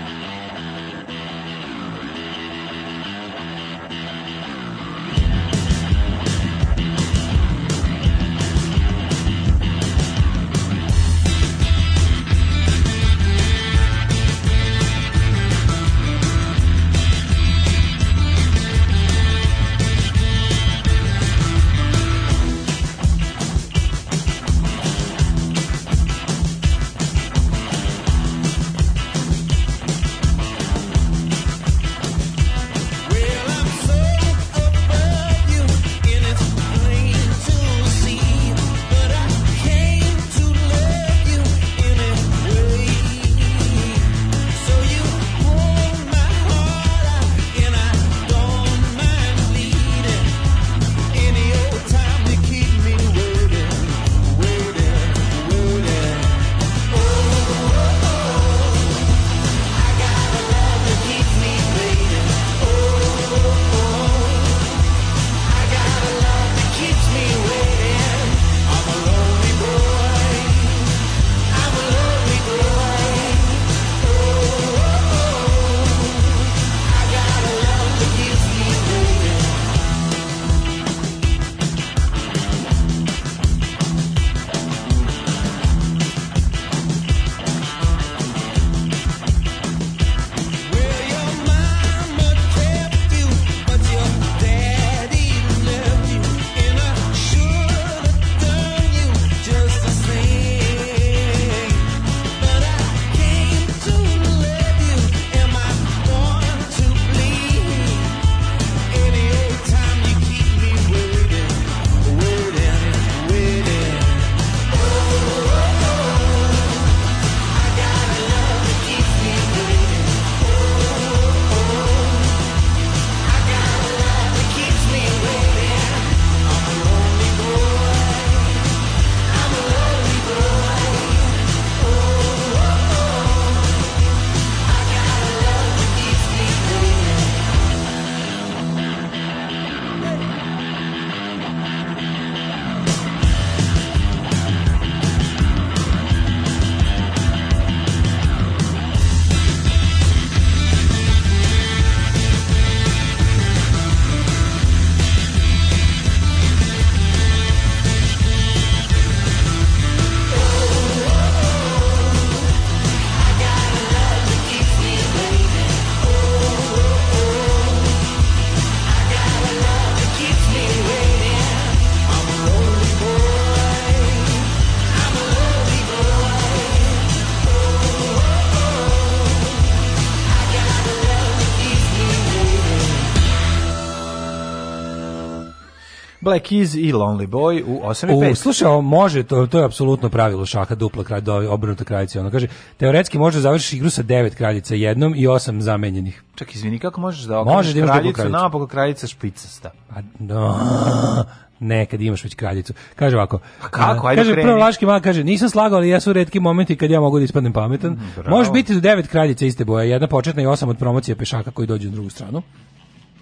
Black Keys i Lonely Boy u 8.5. Slušao, može, to, to je apsolutno pravilo šaha, dupla kralj, do, obrnuta kraljica. Ono kaže, teoretski može da završiti igru sa devet kraljica jednom i osam zamenjenih. Čak, izvini, kako možeš da okreneš može da kraljicu, kraljicu. napoko kraljica špicasta? A, no, da, ne, kad imaš već kraljicu. Kaže ovako. A kako? Ajde kaže, kreni. prvo Laški mag kaže, nisam slagao, ali jesu redki momenti kad ja mogu da ispadnem pametan. Mm, može biti do devet kraljica iste boje, jedna početna i osam od promocije pešaka koji dođu na drugu stranu.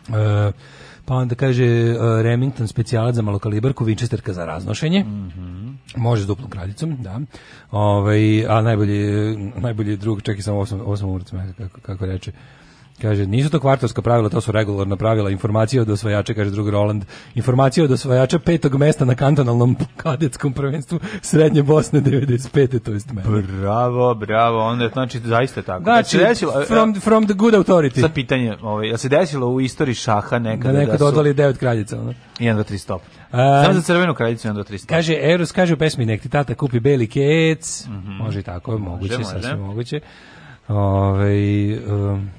E, Pa onda kaže e, Remington specijalac za malokalibarku, Winchesterka za raznošenje. Mm -hmm. Može s duplom kraljicom, da. Ovaj a najbolji e, najbolji drug, čekaj samo osam osam kako kako reče. Kaže, nisu to kvartovska pravila, to su regularna pravila. Informacija od osvajača, kaže drug Roland. Informacija od osvajača petog mesta na kantonalnom kadetskom prvenstvu Srednje Bosne 95. To jest mene. Bravo, bravo. Onda znači zaista tako. Da znači, da desilo, e, from, from the good authority. Sad pitanje, ovaj, jel se desilo u istoriji šaha nekada? Da neko da dodali devet kraljica. Ono? 1, 2, 3, stop. A, Samo za crvenu kraljicu 1, 2, 3, stop. Kaže, Eros kaže u pesmi, nek ti tata kupi beli kec. Mm -hmm. Može i tako, moguće, može, sasvim moguće. Ove, ovaj, um,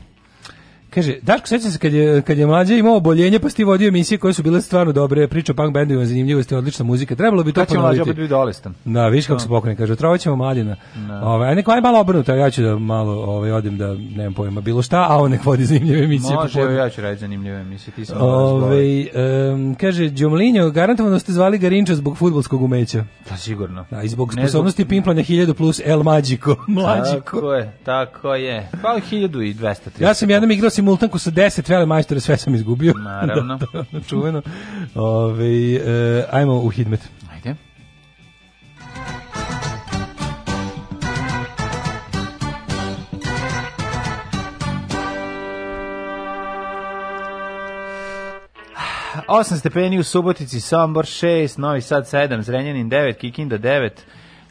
Kaže, Daško, seća se kad je, kad je mlađe imao oboljenje, pa si vodio emisije koje su bile stvarno dobre, priča o punk bandovima, zanimljivosti, odlična muzika, trebalo bi to ponoviti. Kad će mlađe opet biti dolestan? Da, viš kako no. Da. se pokrene, kaže, otrovat ćemo mladina. No. Da. Ove, a neko je malo obrnuto, ja ću da malo ove, odim da, nemam pojma, bilo šta, a on nek vodi zanimljive emisije. Može, ja ću reći zanimljive emisije, ti sam ove, um, Kaže, Đomlinjo, garantovano ste zvali Garinča zbog futbolskog umeća. Da, sigurno. Da, i zbog sposobnosti zbog... pimplanja 1000 plus El Magico. Mlađiko. Tako je, tako je. Pa 1230. Ja sam jednom igrao simultanku sa 10 vele majstore sve sam izgubio. Naravno. Da, da, da, čuveno. Ove, e, ajmo u hitmet. Ajde. Osam stepeni u Subotici, Sombor 6, Novi Sad 7, Zrenjanin 9, Kikinda 9,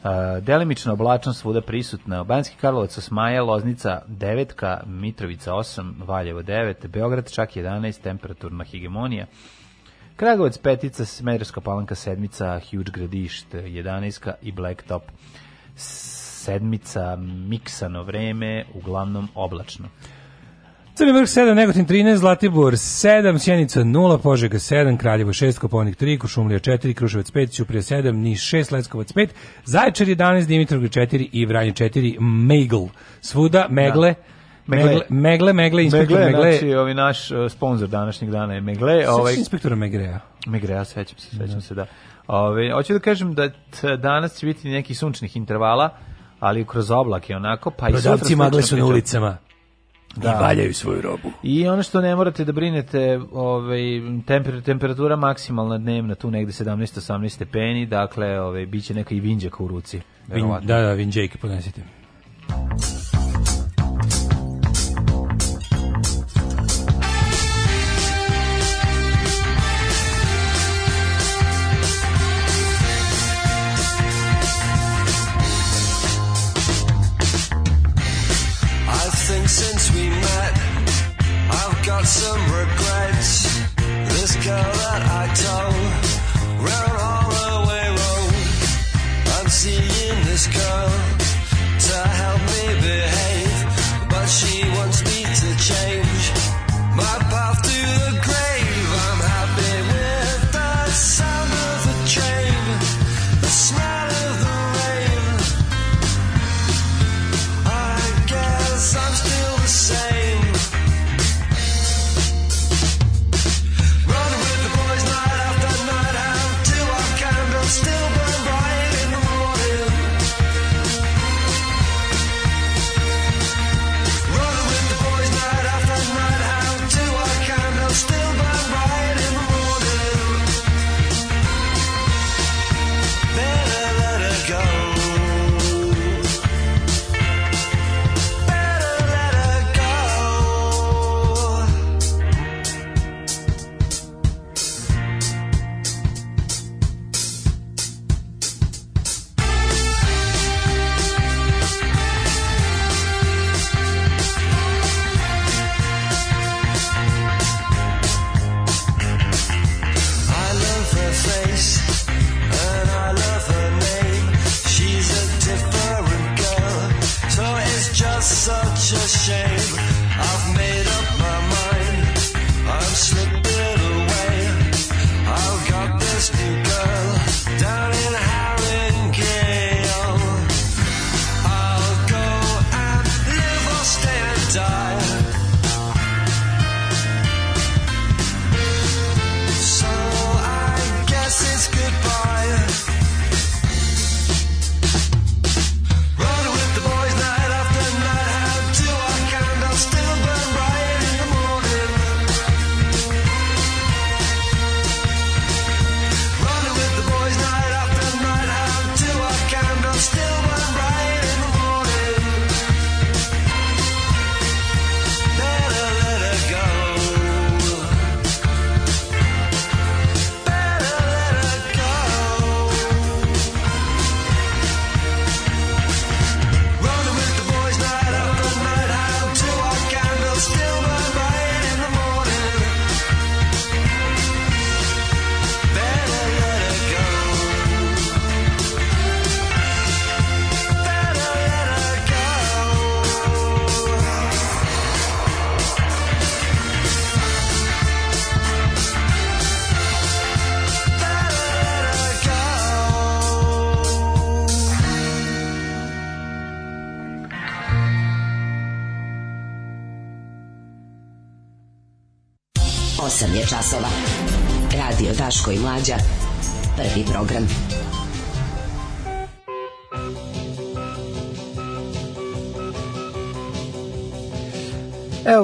Uh, delimično oblačno svuda prisutna. Banjski Karlovac Osmaja, Loznica 9, Ka, Mitrovica 8, Valjevo 9, Beograd čak 11, temperaturna hegemonija. Kragovac petica, Smederska palanka sedmica, Huge gradište 11 i Blacktop sedmica, miksano vreme, uglavnom oblačno. Crni vrh 7, Negotin 13, Zlatibor 7, Sjenica 0, Požega 7, Kraljevo 6, Koponik 3, Košumlija 4, Kruševac 5, Ćuprija 7, Niš 6, Leskovac 5, Zaječar 11, Dimitrovgrad 4 i Vranje 4, Megl. Svuda, Megle. Da. Megle, Megle, Megle, inspektor Megle. Megle, znači ovi naš uh, e, sponsor današnjeg dana je Megle. Ovaj, inspektora Megreja. Megreja, sećam se, sećam da. se, da. Ove, ovaj, hoću da kažem da danas će biti nekih sunčnih intervala, ali kroz oblake onako, pa i sutra... Prodavci magle su na ulicama da. i valjaju svoju robu. I ono što ne morate da brinete, ovaj temper, temperatura maksimalna dnevna tu negde 17-18 stepeni, dakle, ovaj biće neka i vinđaka u ruci. Vin, da, da, vinđejke ponesite.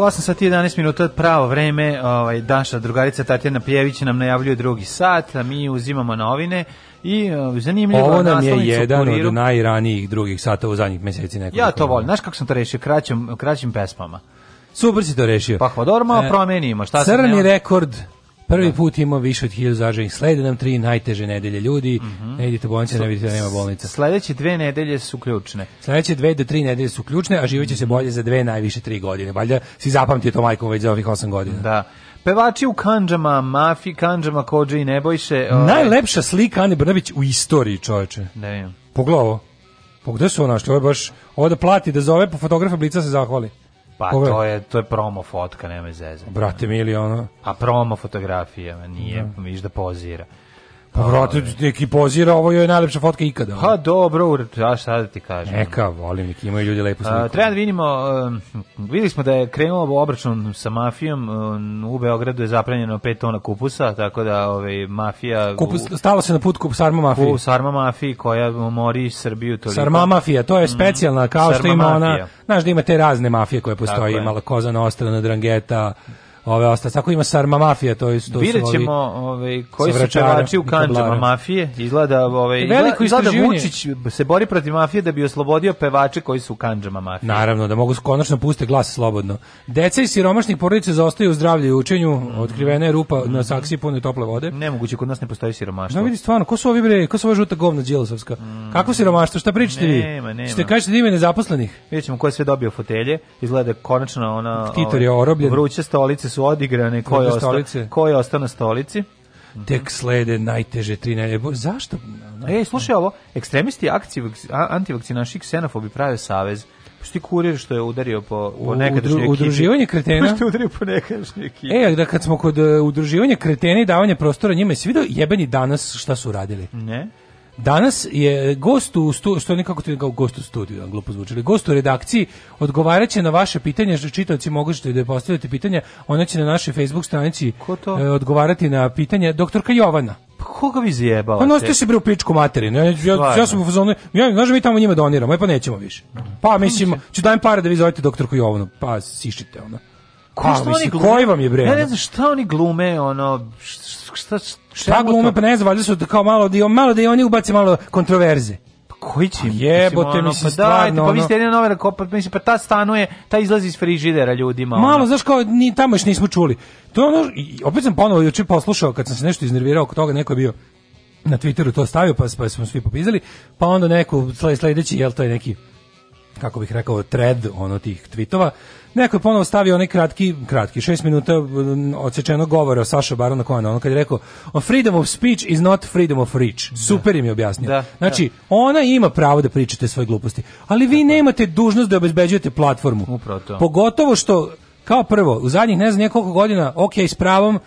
8 sati 11 minuta pravo vreme, ovaj, Daša drugarica Tatjana Pjević nam najavljuje drugi sat, a mi uzimamo novine i uh, zanimljivo Ovo nam je jedan kuriru. od najranijih drugih sata u zadnjih meseci nekoliko. Ja to volim, znaš kako sam to rešio, kraćim, kraćim pesmama. Super si to rešio. Pa hvala, pa malo e, promenimo. Šta crni sam rekord Prvi da. put ima više od 1000 zaraženih. Slede nam tri najteže nedelje ljudi. Mm -hmm. Ne idite u bolnice, ne vidite da nema bolnica. Sledeće dve nedelje su ključne. Sledeće dve do tri nedelje su ključne, a živeće se bolje za dve najviše tri godine. Valjda si zapamtio to majkom već za ovih 8 godina. Da. Pevači u kanđama, mafi, kanđama, kođe i nebojše. Ovaj... Najlepša slika Ane Brnabić u istoriji, čoveče. Da je. Pogledaj ovo. Pogledaj pa su ona što je baš... Ovo da plati, da zove po fotografa Blica se zahvali. Pa Koga? to je to je promo fotka, nema veze. Brate mili A promo fotografija, nije, da. da pozira. Pa vrati, neki pozira, ovo je najlepša fotka ikada. Ha, dobro, ja šta da ti kažem. Neka, volim, neki imaju ljudi lepo sliku. Treba da vidimo, uh, videli smo da je krenuo obračun sa mafijom, uh, u Beogradu je zapranjeno 5 tona kupusa, tako da ovaj, mafija... Kupus, stalo se na put kup Sarma mafiji. U Sarma mafiji koja mori Srbiju toliko. Sarma mafija, to je mm, specijalna, kao Sarma što ima mafija. ona, znaš da ima te razne mafije koje postoji, malo Kozana Ostrana, Drangeta, ove ostale. Tako ima Sarma Mafija, to je to Vidjet ćemo ovaj, koji su pevači u kanđama mafije. Izgleda, ovaj, Veliko izgleda Vučić se bori protiv mafije da bi oslobodio pevače koji su u kanđama mafije. Naravno, da mogu konačno puste glas slobodno. Deca i siromašnih porodica zaostaju u zdravlju i učenju, otkrivena je rupa na saksiji pune tople vode. Nemoguće, kod nas ne postoji siromaštvo. Da vidi stvarno, ko su ovi bre, ko su ova žuta govna Đilosovska? Mm. Kako siromaštvo, šta pričate vi? Nema, nema. Ste kažete da ima nezaposlenih? Vidjet ćemo ko je sve dobio fotelje, izgleda da konačno ona... Titor je ovaj, orobljen. Vruće stolice su odigrane, ko je, ostao, ko na stolici. Mhm. Tek slede najteže tri nelje. Zašto? Ej, slušaj ovo, ekstremisti akcije, antivakcinaši ksenofobi prave savez. Pusti kurir što je udario po, po nekadašnjoj ekipi. Udruživanje kretena. Što je udario po nekadašnjoj ekipi. E, da kad smo kod e, udruživanja kretena i davanja prostora njima, si vidio jebeni danas šta su radili? Ne. Danas je gost u stu, što nekako to kao gost u studiju, da, glupo zvuči, gost u redakciji odgovaraće na vaše pitanje, što čitaoci možete da postavljate pitanja, ona će na našoj Facebook stranici e, odgovarati na pitanja doktorka Jovana. Pa koga vi zjebala? Pa nosite se bre u pičku materinu. Ja, ja, ja sam u fazonu, ja, znaš da mi tamo njima doniramo, e pa nećemo više. Pa mislim, ću dajem pare da vi zovete doktorku Jovanu, pa sišite ona. Ko, šta oni koji vam je bre? Ne, ne znam šta oni glume, ono, šta, šta, šta pa glume, pa ne znam, valjda su kao malo da, malo da i oni ubace malo kontroverze Pa koji će pa jebote mi se pa stvarno pa vi ste jedna novela da pa mislim pa ta stanuje ta izlazi iz frižidera ljudima malo ono. znaš kao ni tamo još nismo čuli to ono i opet sam ponovo juče poslušao kad sam se nešto iznervirao oko toga neko je bio na Twitteru to stavio pa pa smo svi popizali pa onda neko sledeći jel to je neki kako bih rekao thread ono tih tvitova Neko je ponovo stavio onaj kratki, kratki, šest minuta odsečenog govora o Saša Barona Kohana, ono kad je rekao, freedom of speech is not freedom of reach. Da. Super im je objasnio. Da, znači, da. ona ima pravo da pričate svoje gluposti, ali vi nemate dužnost da obezbeđujete platformu. Upravo to. Pogotovo što kao prvo, u zadnjih ne znam nekoliko godina, ok, s pravom,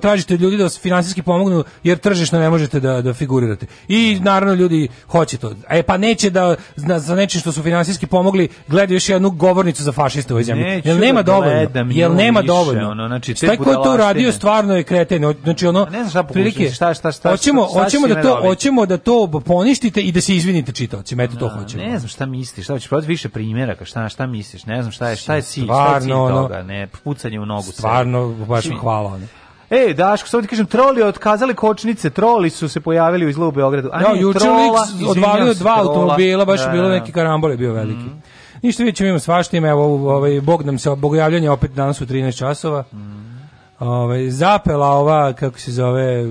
tražite ljudi da vas finansijski pomognu jer tržišno ne možete da, da figurirate. I naravno ljudi hoće to. E pa neće da na, za nečim što su finansijski pomogli gledaju još jednu govornicu za fašiste u ovoj zemlji. jel nema da dovoljno? Jel nema više, dovoljno? Ono, znači, šta ko je to radio stvarno je kreten. Znači ono pa ne znam šta prilike, šta, šta, šta, hoćemo, šta, hoćemo da to hoćemo da to poništite i da se izvinite čitaocima. Eto to hoćemo. Ne znam šta misliš, šta hoćeš protiv više primjera, šta šta misliš? Ne znam šta je, šta je cilj, šta je cilj toga, ne, pucanje u nogu. Stvarno baš hvala. Ne. E, Daško, samo ti kažem, troli otkazali kočnice, troli su se pojavili u izlu Beogradu. A ja, no, juče Liks odvalio dva automobila, baš je bilo da, da, da. neki karambol je bio veliki. Mm. Ništa vidjet ćemo, imamo svašta evo, ovaj, Bog nam se, bogojavljanje opet danas u 13 časova. Mm. Ove, ovaj, zapela ova, kako se zove,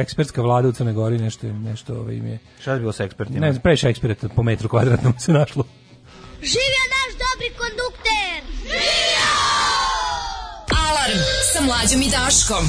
ekspertska vlada u Crnoj Gori, nešto, nešto ove, ovaj, im je... Šta je bilo sa ekspertima? Ne, previše eksperta po metru kvadratnom se našlo. Živio naš dobri kondukter! Živio! Alarm! sa mlađom i Daškom.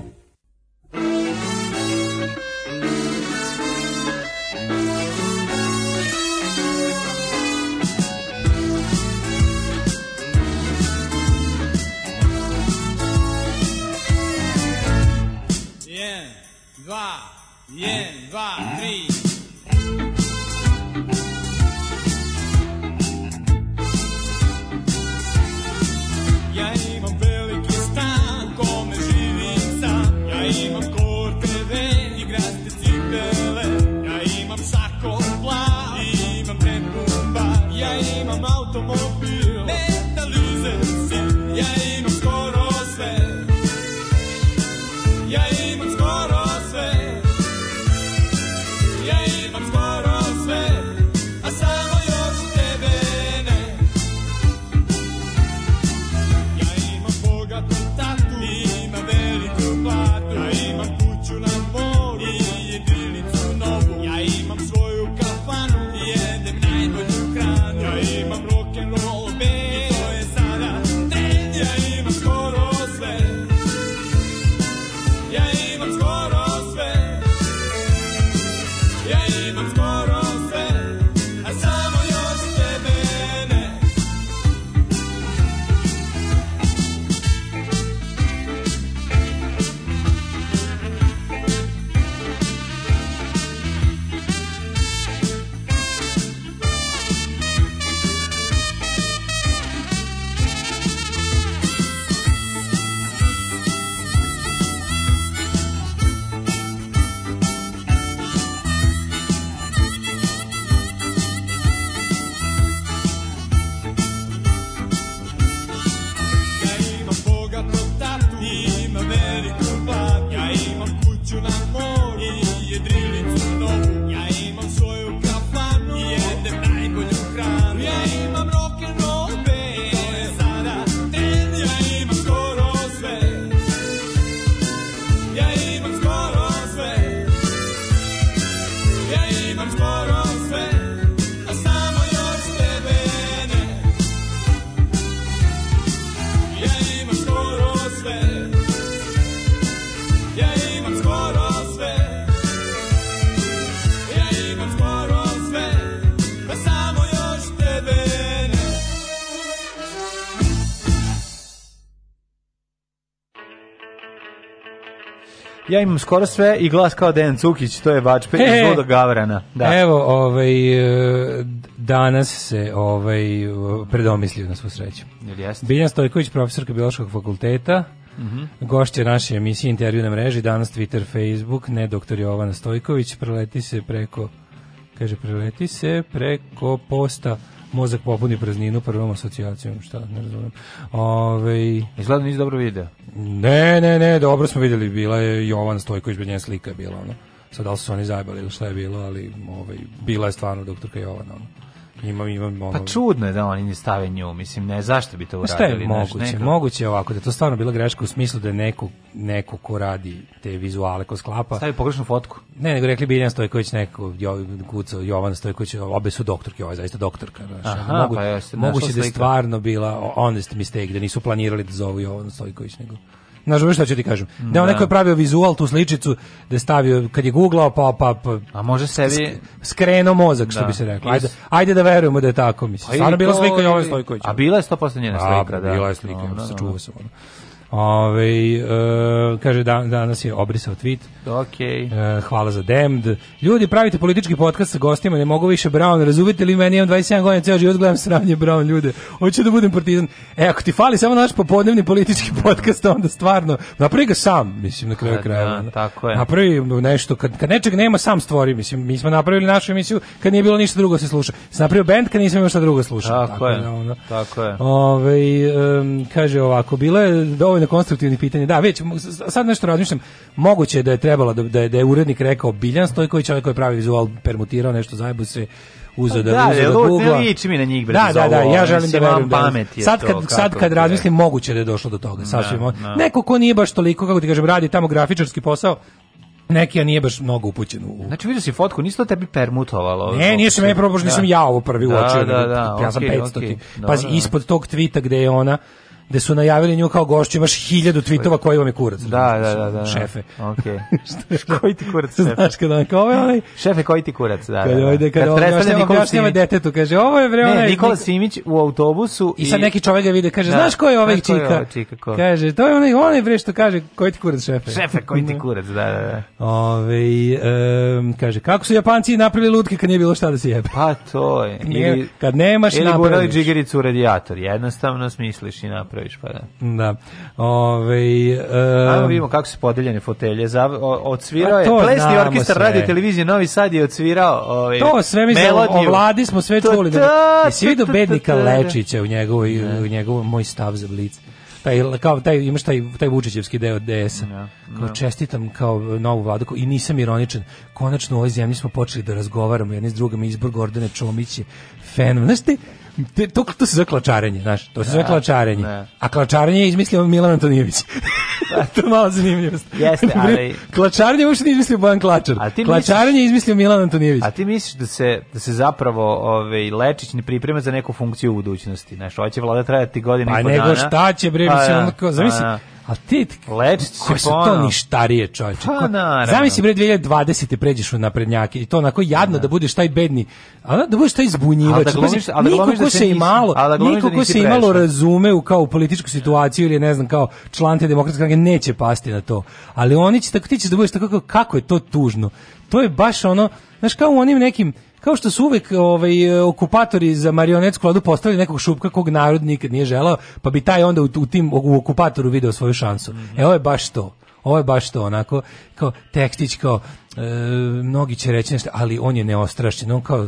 dva, jeden, dva, 3. Ja imam skoro sve i glas kao Dejan Cukić, to je Vačpe e, iz Voda Gavrana. Da. Evo, ovaj, e, danas se ovaj, predomislio na svu sreću. Biljan Stojković, profesorka Biološkog fakulteta, Mm -hmm. Gošće naše emisije intervju na mreži, danas Twitter, Facebook, ne doktor Jovana Stojković, preleti se preko, kaže, preleti se preko posta mozak popuni prazninu prvom asocijacijom, šta, ne razumijem. Ove... Izgleda nisi dobro video. Ne, ne, ne, dobro smo videli, bila je Jovan Stojković, bez nje slika je bila, ono. Sad, da li su oni zajebali ili šta je bilo, ali ovaj, bila je stvarno doktorka Jovana, ono Imam, imam ovo. Pa čudno je da oni ne stave nju, mislim, ne, zašto bi to uradili? moguće, neš, neko... moguće je ovako, da to stvarno bila greška u smislu da je neko, neko ko radi te vizuale, ko sklapa. Stavi pogrešnu fotku. Ne, nego rekli bi Iljan Stojković, neko, jo, kuca, Jovan Stojković, obe su doktorke, ovo je zaista doktorka. Znaš, Aha, mogu, pa ja moguće da je stvarno bila honest mistake, da nisu planirali da zovu Jovan Stojković, nego... Znaš, znaš šta ću ti kažem? Da, da. neko je pravio vizual tu sličicu da je stavio kad je guglao pa pa, pa a može sebi skreno mozak da. što bi se reklo. Ajde, ajde da verujemo da je tako mislim. Pa Stvarno bila slika Jovan Stojković. A bila je 100% njena slika, a, da. Bila je slika, no, no, no. sačuvao se ono. Ove, e, kaže, dan, danas je obrisao tweet. Okay. E, hvala za demd. Ljudi, pravite politički podcast sa gostima, ne mogu više Brown, razumite li meni, imam 27 godina, ceo život gledam sravnje Brown ljude. Hoću da budem partizan. E, ako ti fali samo naš popodnevni politički podcast, onda stvarno, napravi ga sam, mislim, na kraju kraja. Da, tako je. Napravi nešto, kad, kad nečeg nema, sam stvori, mislim, mi smo napravili našu emisiju kad nije bilo ništa drugo se sluša. Sam napravio band kad nisam imao šta drugo slušao. Tako, tako, je, da, ono. tako je. Ove, um, kaže ovako, bilo je dovoljno dovoljno da konstruktivnih pitanja. Da, već sad nešto razmišljam. Moguće da je trebalo da da je, da urednik rekao Biljan Stojković, čovjek koji pravi vizual permutirao nešto zajebo se uzeo pa da, da, uzeo da, Google. Da, liči mi na njih, bre, da, da, da, ja želim da verujem. Da, sad kad, to, sad kad razmislim, moguće da je došlo do toga. Da, sasvim, da, da. Neko ko nije baš toliko, kako ti kažem, radi tamo grafičarski posao, neki a nije baš mnogo upućen u. Znači vidio si fotku, nisi to tebi permutovalo. Ne, nije se meni probao, nisam da. ja ovo prvi uočio. Da, da, da, ja sam okay, 500. Okay, Pazi, ispod tog tvita gde je ona gde su najavili nju kao gošću, imaš hiljadu tvitova koji vam je kurac. Da, da, da, da. da. Šefe. Okej. Okay. koji ti kurac, šefe? Znaš kada on kao onaj... Šefe, koji ti kurac, da. Kad da, da. ovde, kad, kad predstavlja Nikola Simić. detetu, kaže, ovo je vreo... Ne, Nikola Simić u autobusu i... I sad neki čovek ga vide, kaže, da, znaš ko je ovaj čika? Ko je ovaj čika ko? Kaže, to je onaj, onaj bre što kaže, koji ti kurac, šefe? Šefe, koji ti kurac, da, da, da. Ove, um, kaže, kako su Japanci napravili lutke kad nije bilo šta da se jebe? Pa to je. Ili, kad nemaš, napraviš. Ili gurali džigericu u radijator, jednostavno smisliš i napraviš napraviš, pa da. Da. Ove, e, Ajmo vidimo kako su podeljene fotelje. Za, o, odsvirao pa je, plesni orkestar radio televizije Novi Sad je odsvirao ove, To sve mi o vladi smo sve čuli. Da, jesi vidio bednika Lečića u njegovoj, u njegovom moj stav za blic? taj kao taj imaš taj taj Vučićevski deo DS. Ja, kao čestitam kao novu vladu i nisam ironičan. Konačno u ovoj zemlji smo počeli da razgovaramo jedni s drugima izbor Gordane Čomić je fenomen. Znaš ti, Te, to, to se zove klačarenje, znaš, to se zove da, klačarenje. Da. A klačarenje je izmislio Milan Antonijević. Da. to je malo zanimljivost. Jeste, ali... klačarenje uopšte nije izmislio Bojan Klačar. A klačarenje je izmislio Milan Antonijević. A ti misliš da se, da se zapravo ovaj, Lečić ne priprema za neku funkciju u budućnosti, znaš, hoće vlada trajati godine pa i po dana. Pa nego šta će, bre, pa mislim, ja, zamisli, pa A ti lečić se su to ništarije, čoveče. Pa, Zamisli bre 2020 pređeš u naprednjake i to onako jadno da, da budeš taj bedni, a da budeš taj zbunjivač. Da glomiš, da niko ko da da se imalo, niko ko se imalo razume u kao političku situaciju ili ne znam kao član te demokratske neće pasti na to. Ali oni će tako ti ćeš da budeš tako kako je to tužno. To je baš ono, znaš kao u onim nekim Kao što su uvek ovaj, okupatori za marionetsku vladu postavili nekog šupka kog narod nikad nije želao, pa bi taj onda u, u tim u okupatoru video svoju šansu. Mm -hmm. E, ovo je baš to. Ovo je baš to, onako, kao tekstić, kao, e, mnogi će reći nešto, ali on je neostrašćen, on kao,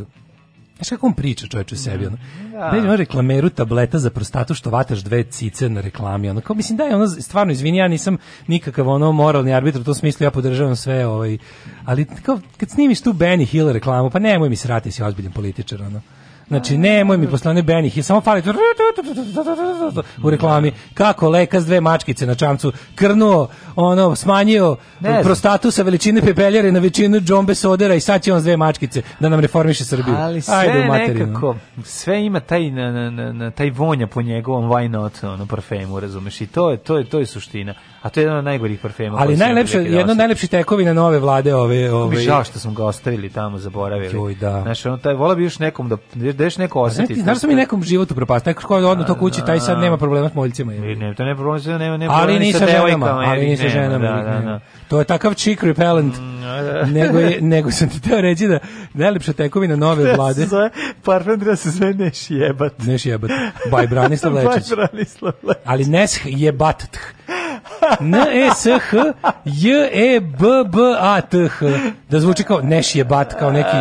Znaš kako on priča čovječe sebi, ono. Da. Beži da. reklameru tableta za prostatu što vataš dve cice na reklami, ono. Kao, mislim, da je ono, stvarno, izvini, ja nisam nikakav ono moralni arbitr, u tom smislu ja podržavam sve, ovaj. Ali, kao, kad snimiš tu Benny Hill reklamu, pa nemoj mi srati, si ozbiljen političar, ono. Znači, nemoj mi posle one Benih, samo fali u reklami. Kako leka dve mačkice na čamcu krnuo, ono, smanjio prostatu sa veličine pepeljare na veličinu džombe sodera i sad će on s dve mačkice da nam reformiše Srbiju. Ali sve Ajde, nekako, sve ima taj, na, na, na, taj vonja po njegovom why not, ono, parfemu, razumeš, i to je, to je, to je suština. A to je jedan od najgorih parfema. Ali najlepše, jedno od najlepših tekovina nove vlade ove... ove... Mi žao što smo ga ostavili tamo, zaboravili. Joj, da. Znaš, ono, taj, vola bi još nekom da, da još da neko osjeti. Znaš, da sam i nekom životu propast, neko ko je odno to kući, taj sad nema problema s moljcima. Je. Ne, to ne problem, nema, nema, nema ali ni sa ženama, ali ni sa ženama. Da, da, da. To je takav chick repellent. Mm. nego, je, nego sam ti teo reći da najlepša tekovina nove vlade... Parfem treba da se zove Neš jebat. Neš jebat. Baj Branislav Lečić. Baj Branislav Lečić. Ali Nes jebat. N-E-S-H-J-E-B-B-A-T-H. E da zvuči kao Neš je bat, kao neki...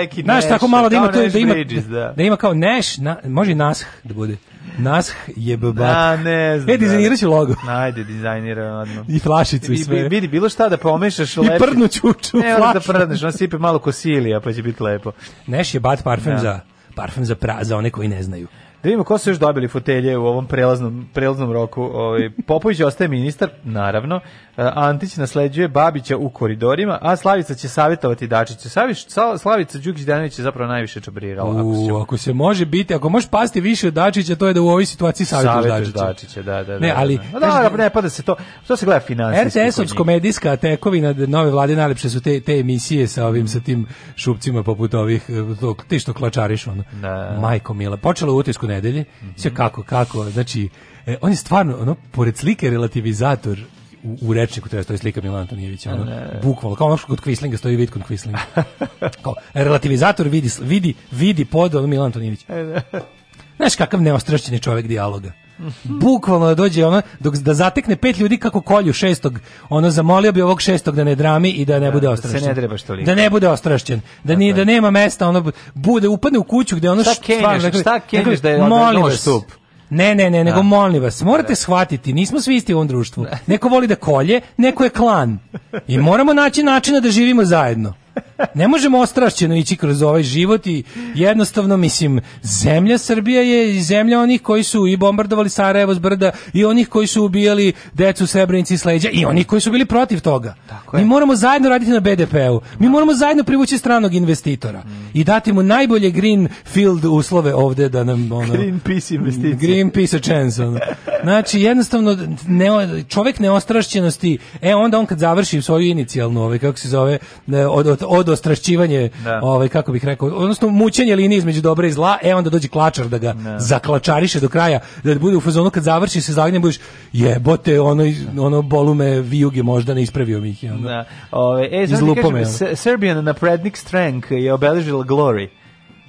neki znaš, tako malo da ima to, da ima, da. da ima kao Neš, na, može Nash da bude. Nash je bebat. A, ne znam. E, da. dizajnirat ću logo. Ajde, dizajniraj odmah. I flašicu i sve. Vidi, bilo šta da pomešaš. I lepi. prdnu čuču ne, flašu. da prdneš, on sipe malo kosilija, pa će biti lepo. Neš je bat parfem ja. Da. za parfem za pra, za one koji ne znaju. Da vidimo ko su još dobili fotelje u ovom prelaznom, prelaznom roku. Ovaj, Popović ostaje ministar, naravno. E, Antić nasleđuje Babića u koridorima, a Slavica će savjetovati Dačiću. Savić, Slavica Đukić Danović je zapravo najviše čabrirala. Ako, se... ako se može biti, ako može pasti više od Dačića, to je da u ovoj situaciji savjetuješ Dačića. Dačića. da, da, da Ne, da, ali, da, da, da ne pada se to. To se gleda finansijski. RTS-ovsko medijska tekovina nove vlade najlepše su te, te emisije sa ovim, sa tim šupcima poput ovih, e, ti što klačariš ono. Da. Majko mila. Počelo u utisku nedelje. Mm -hmm. Sve kako, kako, znači, e, on je stvarno, ono, pored slike relativizator u, u rečniku treba stoji slika Milana Antonijevića, ono, e, e, e. bukvalno, kao ono kod Kvislinga stoji vid kod Kvislinga. kao, relativizator vidi, vidi, vidi pod ono Milan Antonijević. Da. Znaš kakav neostrašćeni čovek dijaloga. Bukvalno da dođe ono dok da zatekne pet ljudi kako kolju šestog, ono zamolio bi ovog šestog da ne drami i da ne da, bude ostrašćen. Da se ne trebaš toliko. Da ne bude ostrašćen. Da ni da nema mesta, ono bude upadne u kuću gde ono šta kenješ, dakle, šta kenješ da je molim ovaj vas, stup. Ne, ne, ne, nego da. molim vas, morate da. shvatiti, nismo svi isti u ovom društvu. Da. Neko voli da kolje, neko je klan. I moramo naći načina da živimo zajedno ne možemo ostrašćeno ići kroz ovaj život i jednostavno, mislim, zemlja Srbija je zemlja onih koji su i bombardovali Sarajevo s brda i onih koji su ubijali decu u Srebrenici i sleđa i onih koji su bili protiv toga. Mi moramo zajedno raditi na BDP-u. Mi moramo zajedno privući stranog investitora mm. i dati mu najbolje green field uslove ovde da nam ono peace investicije. Greenpeace chance. Ono. Znači jednostavno ne čovjek neostrašćenosti, e onda on kad završi svoju inicijalnu, ovaj kako se zove, e, od, od, od narodostrašćivanje, da. ovaj kako bih rekao, odnosno mučenje linije između dobra i zla, e onda dođe klačar da ga da. zaklačariše do kraja, da bude u fazonu kad završi se zagnje budeš jebote, ono ono bolume vijuge možda ne ispravio mi ih, ono. Da. Ove, e, Serbian naprednik strength je obeležila Glory.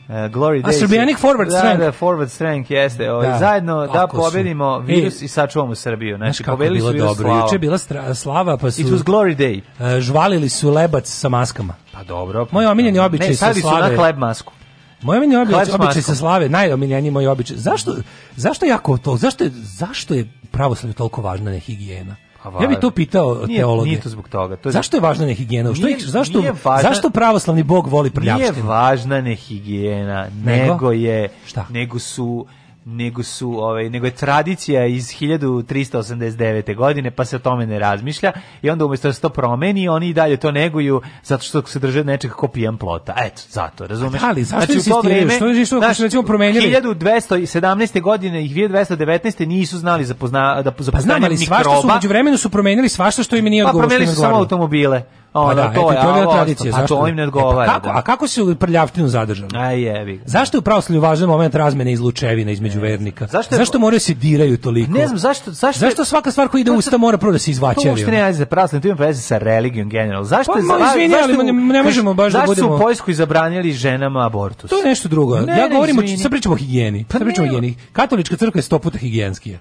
Uh, Glory Days. A Srbijanik forward strength. Da, da, forward strength jeste. Ovaj, da, zajedno da pobedimo su. E, virus e, i sačuvamo Srbiju. Znači, kako je bilo su virus dobro. Juče je bila stra, slava, pa su... It was Glory Day. Uh, žvalili su lebac sa maskama. Pa dobro. Pa- moj omiljeni običaj sa slave. Ne, stavili su na hleb masku. Moj omiljeni običaj, običaj sa slave, najomiljeniji moj običaj. Zašto, zašto jako to? Zašto, zašto je pravoslavlje toliko važna ne higijena? Pa ja bih to pitao nije, teologe. Nije to zbog toga. To je zašto je važna nehigijena? Što nije, zašto, nije važna, zašto pravoslavni bog voli prljavštinu? Nije važna nehigijena, nego, nego je, šta? nego su nego su ovaj nego je tradicija iz 1389. godine pa se o tome ne razmišlja i onda umjesto da se to promeni oni i dalje to neguju zato što se drže nečeg ko pijan plota eto zato razumeš ali zašto znači, u to vreme što je što znači, recimo promenili 1217. godine i 1219. nisu znali za pozna, da za pa znam, ali mikroba. svašta su međuvremenu su promenili svašta što im nije pa odgovorilo pa promenili su samo automobile pa da, da to je, to je tradicija. Pa to im ne odgovara. E, pa kako, da. A kako se prljavštinu zadržali? Aj jebi Zašto je u pravoslavlju važan moment razmene izlučevina između ne, vernika? Zašto, je, zašto moraju da se diraju toliko? Ne znam, zašto... Zašto, zašto svaka stvar koja ide u usta mora prvo da se izvačeri? To pa što ne ajde pravoslavlje, to ima veze sa religijom generalno. Zašto pa, je... Ma, izvini, ali ne, ne možemo baš da budemo... Zašto su u zabranili ženama abortus? To je nešto drugo. Ne, ja govorim, sad pričamo o higijeni. Pa sad pričamo o higijeni. Katolička crkva je 100 puta higijenskija.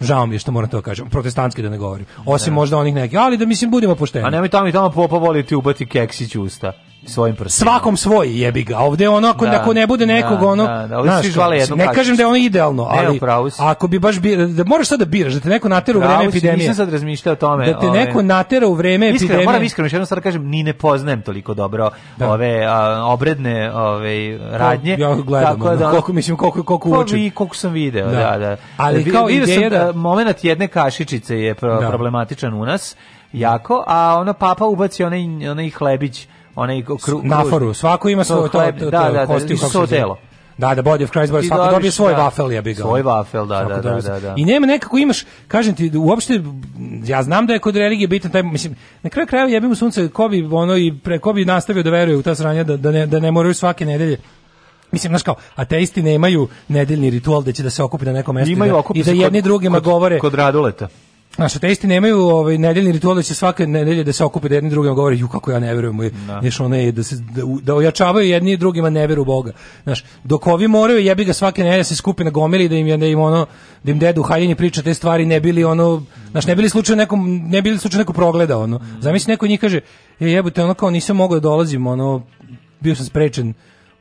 Žao mi je što moram to da kažem, protestantski da ne govorim. Osim ne. Da. možda onih nekih, ali da mislim budemo pošteni. A nemoj tamo i tamo popa voliti ubati keksić usta svojim prstima. Svakom svoj jebi ga. Ovde ono ako, da, ako ne bude da, nekog da, ono, da, da, znaš, ne kažem praktično. da je ono idealno, ali ako bi baš bir, da moraš sad da biraš da te neko natera u vreme epidemije. Nisam sad razmišljao o tome. Da te ove, ovaj. neko natera u vreme iskreno, epidemije. Moram iskreno jednom sad da kažem, ni ne poznajem toliko dobro da. ove a, obredne ove da, radnje. ja gledam, tako da, koliko mislim koliko koliko pa uči. Koliko, koliko sam video, da, da. da. Ali da, kao ideja da, momenat jedne kašičice je problematičan u nas jako, a ona papa ubaci onaj, onaj hlebić onaj kru, naforu, svako ima svoje to, to, to, da, da, da kostiju, da, kako telo. Da, da, body of Christ, body, svako dobije svoj da, vafel, ja bih ga. Svoj vafel, da, da, da, da, da. I nema nekako imaš, kažem ti, uopšte, ja znam da je kod religije bitan taj, mislim, na kraju krajeva jebimo sunce, ko bi, ono, i pre, ko bi nastavio da veruje u ta sranja, da, da, ne, da ne moraju svake nedelje Mislim, znaš kao, ateisti nemaju nedeljni ritual da će da se okupi na nekom mestu i da, i da jedni drugima kod, govore... Kod Raduleta. Znaš, ateisti nemaju ovaj nedeljni ritual da će svake nedelje da se okupe da jedni drugima govore ju kako ja ne verujem, znaš ona je da. E, da se da, da ojačavaju jedni i drugima ne veru u Boga. Znaš, dok ovi moraju jebi ga svake nedelje se skupi na gomili da im da im ono da im dedu haljini priča te stvari ne bili ono znaš ne bili slučajno nekom ne bili slučajno neko progleda ono. Mm. Zamisli neko njih kaže je jebote ono kao nisam mogao da dolazim ono bio sam sprečen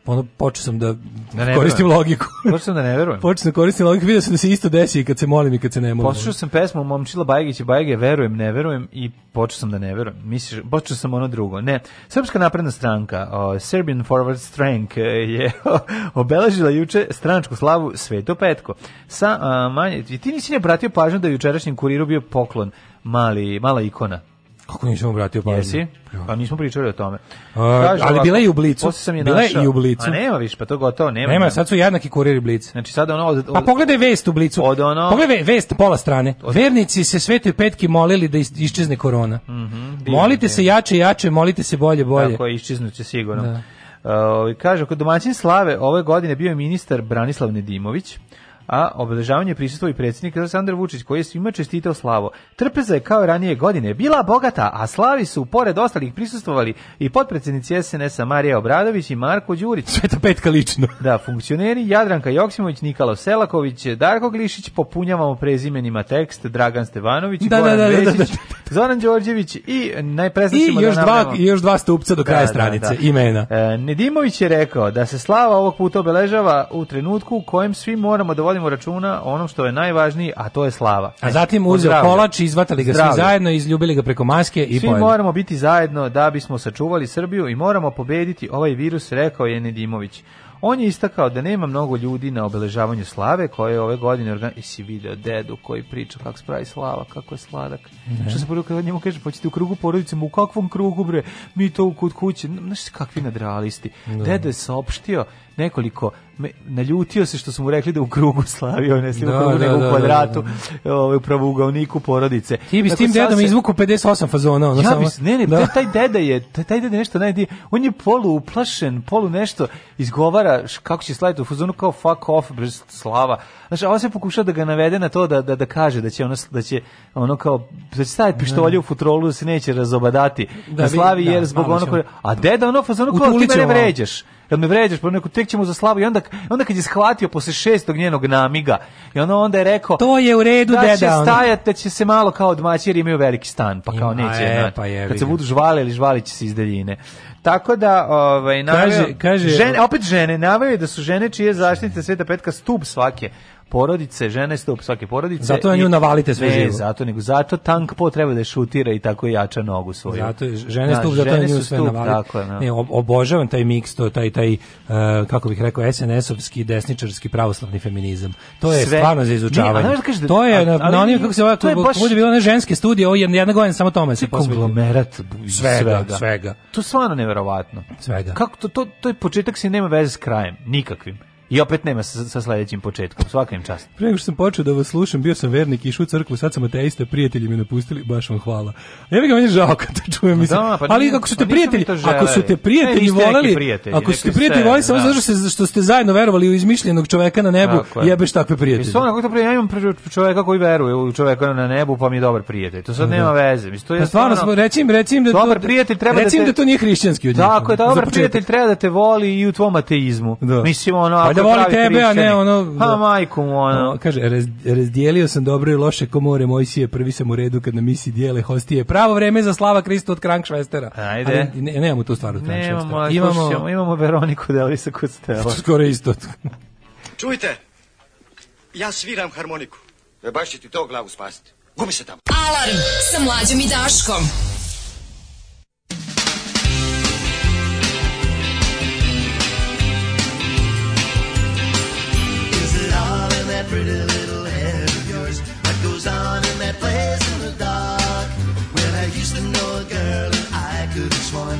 ono počeo sam da, da ne koristim verujem. logiku. Počeo sam da ne verujem. Počeo sam da koristim logiku, vidio sam da se isto desi kad se molim i kad se ne molim. Poslušao sam pesmu Momčila Bajgić i Bajge, verujem, ne verujem i počeo sam da ne verujem. Misliš, počeo sam ono drugo. Ne, Srpska napredna stranka, o, Serbian Forward Strength e, je obeležila juče strančku slavu Sveto Petko. Sa, a, manje, ti nisi ne obratio pažnju da je jučerašnjem kuriru bio poklon mali, mala ikona. Kako nisam obratio pažnju? Jesi? Da. Pa nismo pričali o tome. Uh, ali bila je i u Blicu. Sam je bila je i u Blicu. A nema više, pa to gotovo, nema. Nema, sad su jednaki kuriri Blic. Znači sad ono... Od, pa od, pa pogledaj vest u Blicu. Od ono... Pogledaj vest pola strane. Od... Vernici se svetoj petki molili da isčezne korona. Mm -hmm, molite se jače, jače, molite se bolje, bolje. Tako je, isčiznuće sigurno. Da. Uh, kaže, kod domaćin slave ove godine bio je ministar Branislav Nedimović a obeležavanje prisustva i predsjednik Aleksandar Vučić koji je svima čestitao slavo. Trpeza je kao ranije godine bila bogata, a slavi su pored ostalih prisustvovali i potpredsjednici SNS-a Marija Obradović i Marko Đurić. Sveta petka lično. Da, funkcioneri Jadranka Joksimović, Nikola Selaković, Darko Glišić, popunjavamo prezimenima tekst Dragan Stevanović, da, da Goran da, da, da Bešić, da, Zoran Đorđević i najpreznaćemo I još, dva, i još dva stupca do kraja stranice, imena. E, Nedimović je rekao da se slava ovog puta obeležava u trenutku u kojem svi moramo dovoljiti vodimo računa onom što je najvažniji, a to je slava. A zatim uzeo kolač, izvatali ga Zdravlje. svi zajedno, izljubili ga preko maske i Svi pojeli. moramo biti zajedno da bismo sačuvali Srbiju i moramo pobediti ovaj virus, rekao je Nedimović. On je istakao da nema mnogo ljudi na obeležavanju slave koje je ove godine organ... I si video dedu koji priča kako spravi slava, kako je sladak. Ne. Što se poruka kad njemu kaže, poćete u krugu porodice, u kakvom krugu bre, mi to u kut kuće. Znaš kakvi nadrealisti. Dedo da. je saopštio nekoliko naljutio se što su mu rekli da u krugu slavio, ne slavio da, u krugu, da, nego da, da, da, da ovaj, u kvadratu, ovaj pravo ugaoniku porodice. Ti bi s tim dedom se... izvuku 58 fazona, ono ja samo. ne, ne, da. taj deda je, taj, taj deda nešto najdi, on je polu uplašen, polu nešto izgovara kako će slaviti u fazonu kao fuck off bez slava. Znači, ova se pokuša da ga navede na to da, da, da kaže da će ono, da će ono kao, da će staviti pištolje u futrolu da se neće razobadati da, na slavi jer zbog ono koje, a deda ono fazonu kao ti mene vređaš kad me vređaš, pa neko tek ćemo za slavu i onda onda kad je shvatio posle šestog njenog namiga i ono onda je rekao to je u redu da deda, će stajati da će se malo kao odmaći jer imaju veliki stan pa kao neće je, pa je, kad se budu žvale ili žvalići se iz daljine tako da, ovaj, naveo, kaže, kaže, žene, opet žene, naveo da su žene čije zaštite Sveta Petka stup svake porodice, žene stup svake porodice. Zato na nju navalite sve ne, zato nego zato tank po treba da šutira i tako jača nogu svoju. Zato je, žene da, stup, zato žene nju sve navalite. Tako je, da. Ne, obožavam taj miks, to taj taj uh, kako bih rekao SNS-ovski desničarski pravoslavni feminizam. To je sve. stvarno za izučavanje. Ne, da každa, to je na, na onim kako se ovako to baš... bude bilo na ženske studije, ovo jedna godina samo tome se posvetio. Konglomerat svega, svega, svega. To je stvarno neverovatno. Svega. Kako to, to, to je početak se nema veze s krajem, nikakvim. I opet nema sa, sa sledećim početkom. Svaka im čast. Pre nego što sam počeo da vas slušam, bio sam vernik i u crkvu, sad sam ateista, prijatelji me napustili, baš vam hvala. Ja bih ga meni žao kad to čujem, mislim. Da, pa, ali pa ako su te prijatelji, ako su te prijatelji voleli, prijatelji, ako su te prijatelji voleli, samo zato što, što ste zajedno verovali u izmišljenog čoveka na nebu, Tako, jebeš takve prijatelje. Mislim, onako to prije, ja imam čoveka koji veruje u čoveka na nebu, pa mi je dobar prijatelj. To sad da. nema veze. Mislim, to je pa stvarno, stvarno recim, recim da dobar prijatelj treba da, te, da to nije hrišćanski. Tako je, dobar prijatelj treba da te voli i u tvom ateizmu. Da. Mislim, ono, pa da voli tebe, a ne ono... Ha, majku mu, ono. Kaže, raz, razdijelio sam dobro i loše komore Mojsije, prvi sam u redu kad na misi dijele hostije. Pravo vreme za slava Kristu od Krank Ajde. Ali, ne, nemamo tu stvar od Krank Švestera. Imamo, imamo, imamo Veroniku Delvisa Kustela. Skoro isto. Čujte, ja sviram harmoniku. E baš će ti to glavu spasiti. Gubi se tamo. Alarm sa mlađom i Daškom. pretty little head of yours? What goes on in that place in the dark? Well, I used to know a girl and I could have sworn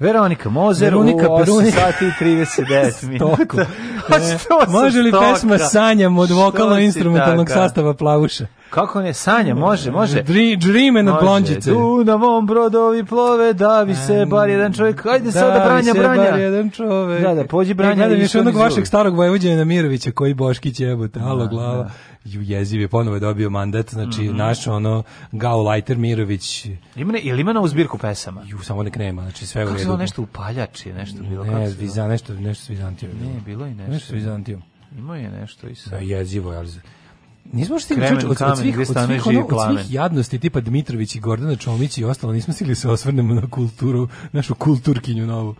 Veronika Mozer Veronika, u 8 Perunika. sati i 39 minuta. A Može li pesma Sanjam od vokalno-instrumentalnog da, da. sastava Plavuša? Kako ne, Sanja, može, može. Dream, dream and blondjice. Dunavom brodovi plove, da bi se bar jedan čovjek. Ajde sada da branja, branja. Da se bar jedan čovjek. Da, da, pođi e, branja. Ja još onog vašeg starog Vojvođana Mirovića koji Boškić jebote, alo da, glava. Da. Ju jeziv je ponovo je dobio mandat, znači mm -hmm. naš ono Gauleiter Mirović. Ima ne, ili ima na uzbirku pesama? Ju samo nek nema, znači sve u redu. nešto upaljači, nešto bilo ne, kako. Ne, viza, nešto, nešto Vizantijom. Ne, bilo i nešto. Nešto Vizantijom. Imao je nešto i sa. Da, jezivo je, ali Nismo što im čuči, od, od, svih, od, svih, od svih jadnosti tipa Dmitrović i Gordana Čomić i ostalo, nismo sili se osvrnemo na kulturu, našu kulturkinju novu.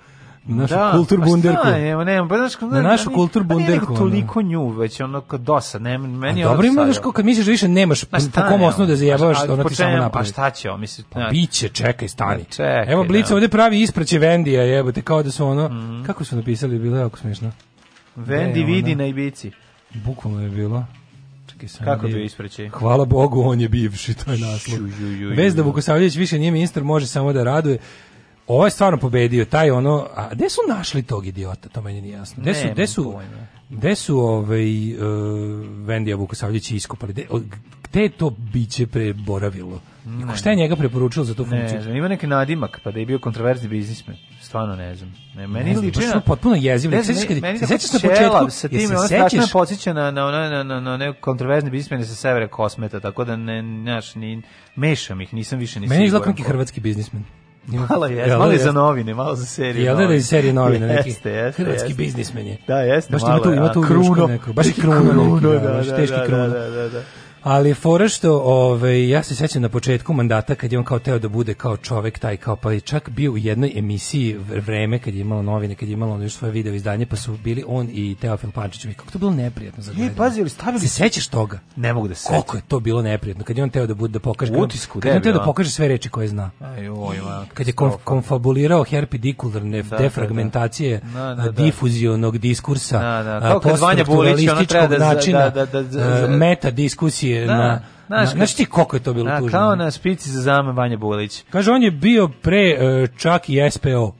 našu da, kultur pa bunderku. Pa nema, nema, pa znaš, na našu kultur pa bunderku. Pa toliko nju, već ono kad dosa, ne, meni je Dobro ima znaš kad misliš da više nemaš pa po kom osnovu da pa zajebavaš, ona ti samo napravi. Pa šta će on, mislim, pa biće, čekaj, stani. Čekaj, Evo Blica da. ovde pravi ispraće Vendija, jebote, kao da su ono, mhm. kako su napisali, bilo je jako smišno. Vendi vidi na Ibici. Bukvalno je bilo. Čekaj, Kako bi ispreći? Hvala Bogu, on je bivši, to je naslov. Vezda Vukosavljević više nije ministar, može samo da raduje. Ovo je stvarno pobedio, taj ono... A gde su našli tog idiota? To meni nije jasno. Gde su, gde su, gde su ovaj, uh, Vendija Vukosavljević iskopali? Gde, gde je to biće preboravilo? Ne. Šta je njega preporučilo za tu funkciju? Ne, ima neki nadimak, pa da je bio kontroverzni biznismen. Stvarno ne znam. Ne, meni ne liči na potpuno jeziv. Ne, sećaš kad se sećaš na početku sa tim, ona strašno podseća na na na na na, na neke kontroverzne biznismene sa severa Kosmeta, tako da ne znaš ni mešam ih, nisam više ni siguran. Meni izgleda neki hrvatski biznismen. Malo je, da, malo je za novine, malo za serije. Jel da, da je iz serije novine neki? Jeste, jeste. Hrvatski biznismen je. Da, jeste. Baš ima tu, ima da. tu kruno. Neko, baš i kruno, kruno neki, da, baš teški kruno. Da, da, da, da. Ali fora što, ovaj, ja se sećam na početku mandata kad je on kao teo da bude kao čovek taj kao pa je čak bio u jednoj emisiji vreme kad je imalo novine, kad je imalo ono svoje video izdanje, pa su bili on i Teofil Pančić. I kako to bilo neprijatno za e, gledanje. E, pazi, ali stavili se sećaš toga? Ne mogu da se. Kako je to bilo neprijatno kad je on teo da bude da pokaže u utisku, kad je on teo da pokaže sve reči koje zna. Aj, kad je konf, konfabulirao herpidikularne da, da, da, defragmentacije da, da. difuzionog diskursa, da, da. Kao kad Vanja Bulić, ona treba da, da, da, da, da, da meta diskusije je da, na Znaš, ti koliko je to bilo da, tužno? Kao na spici za zame Vanja Bulić. Kaže, on je bio pre e, čak i SPO.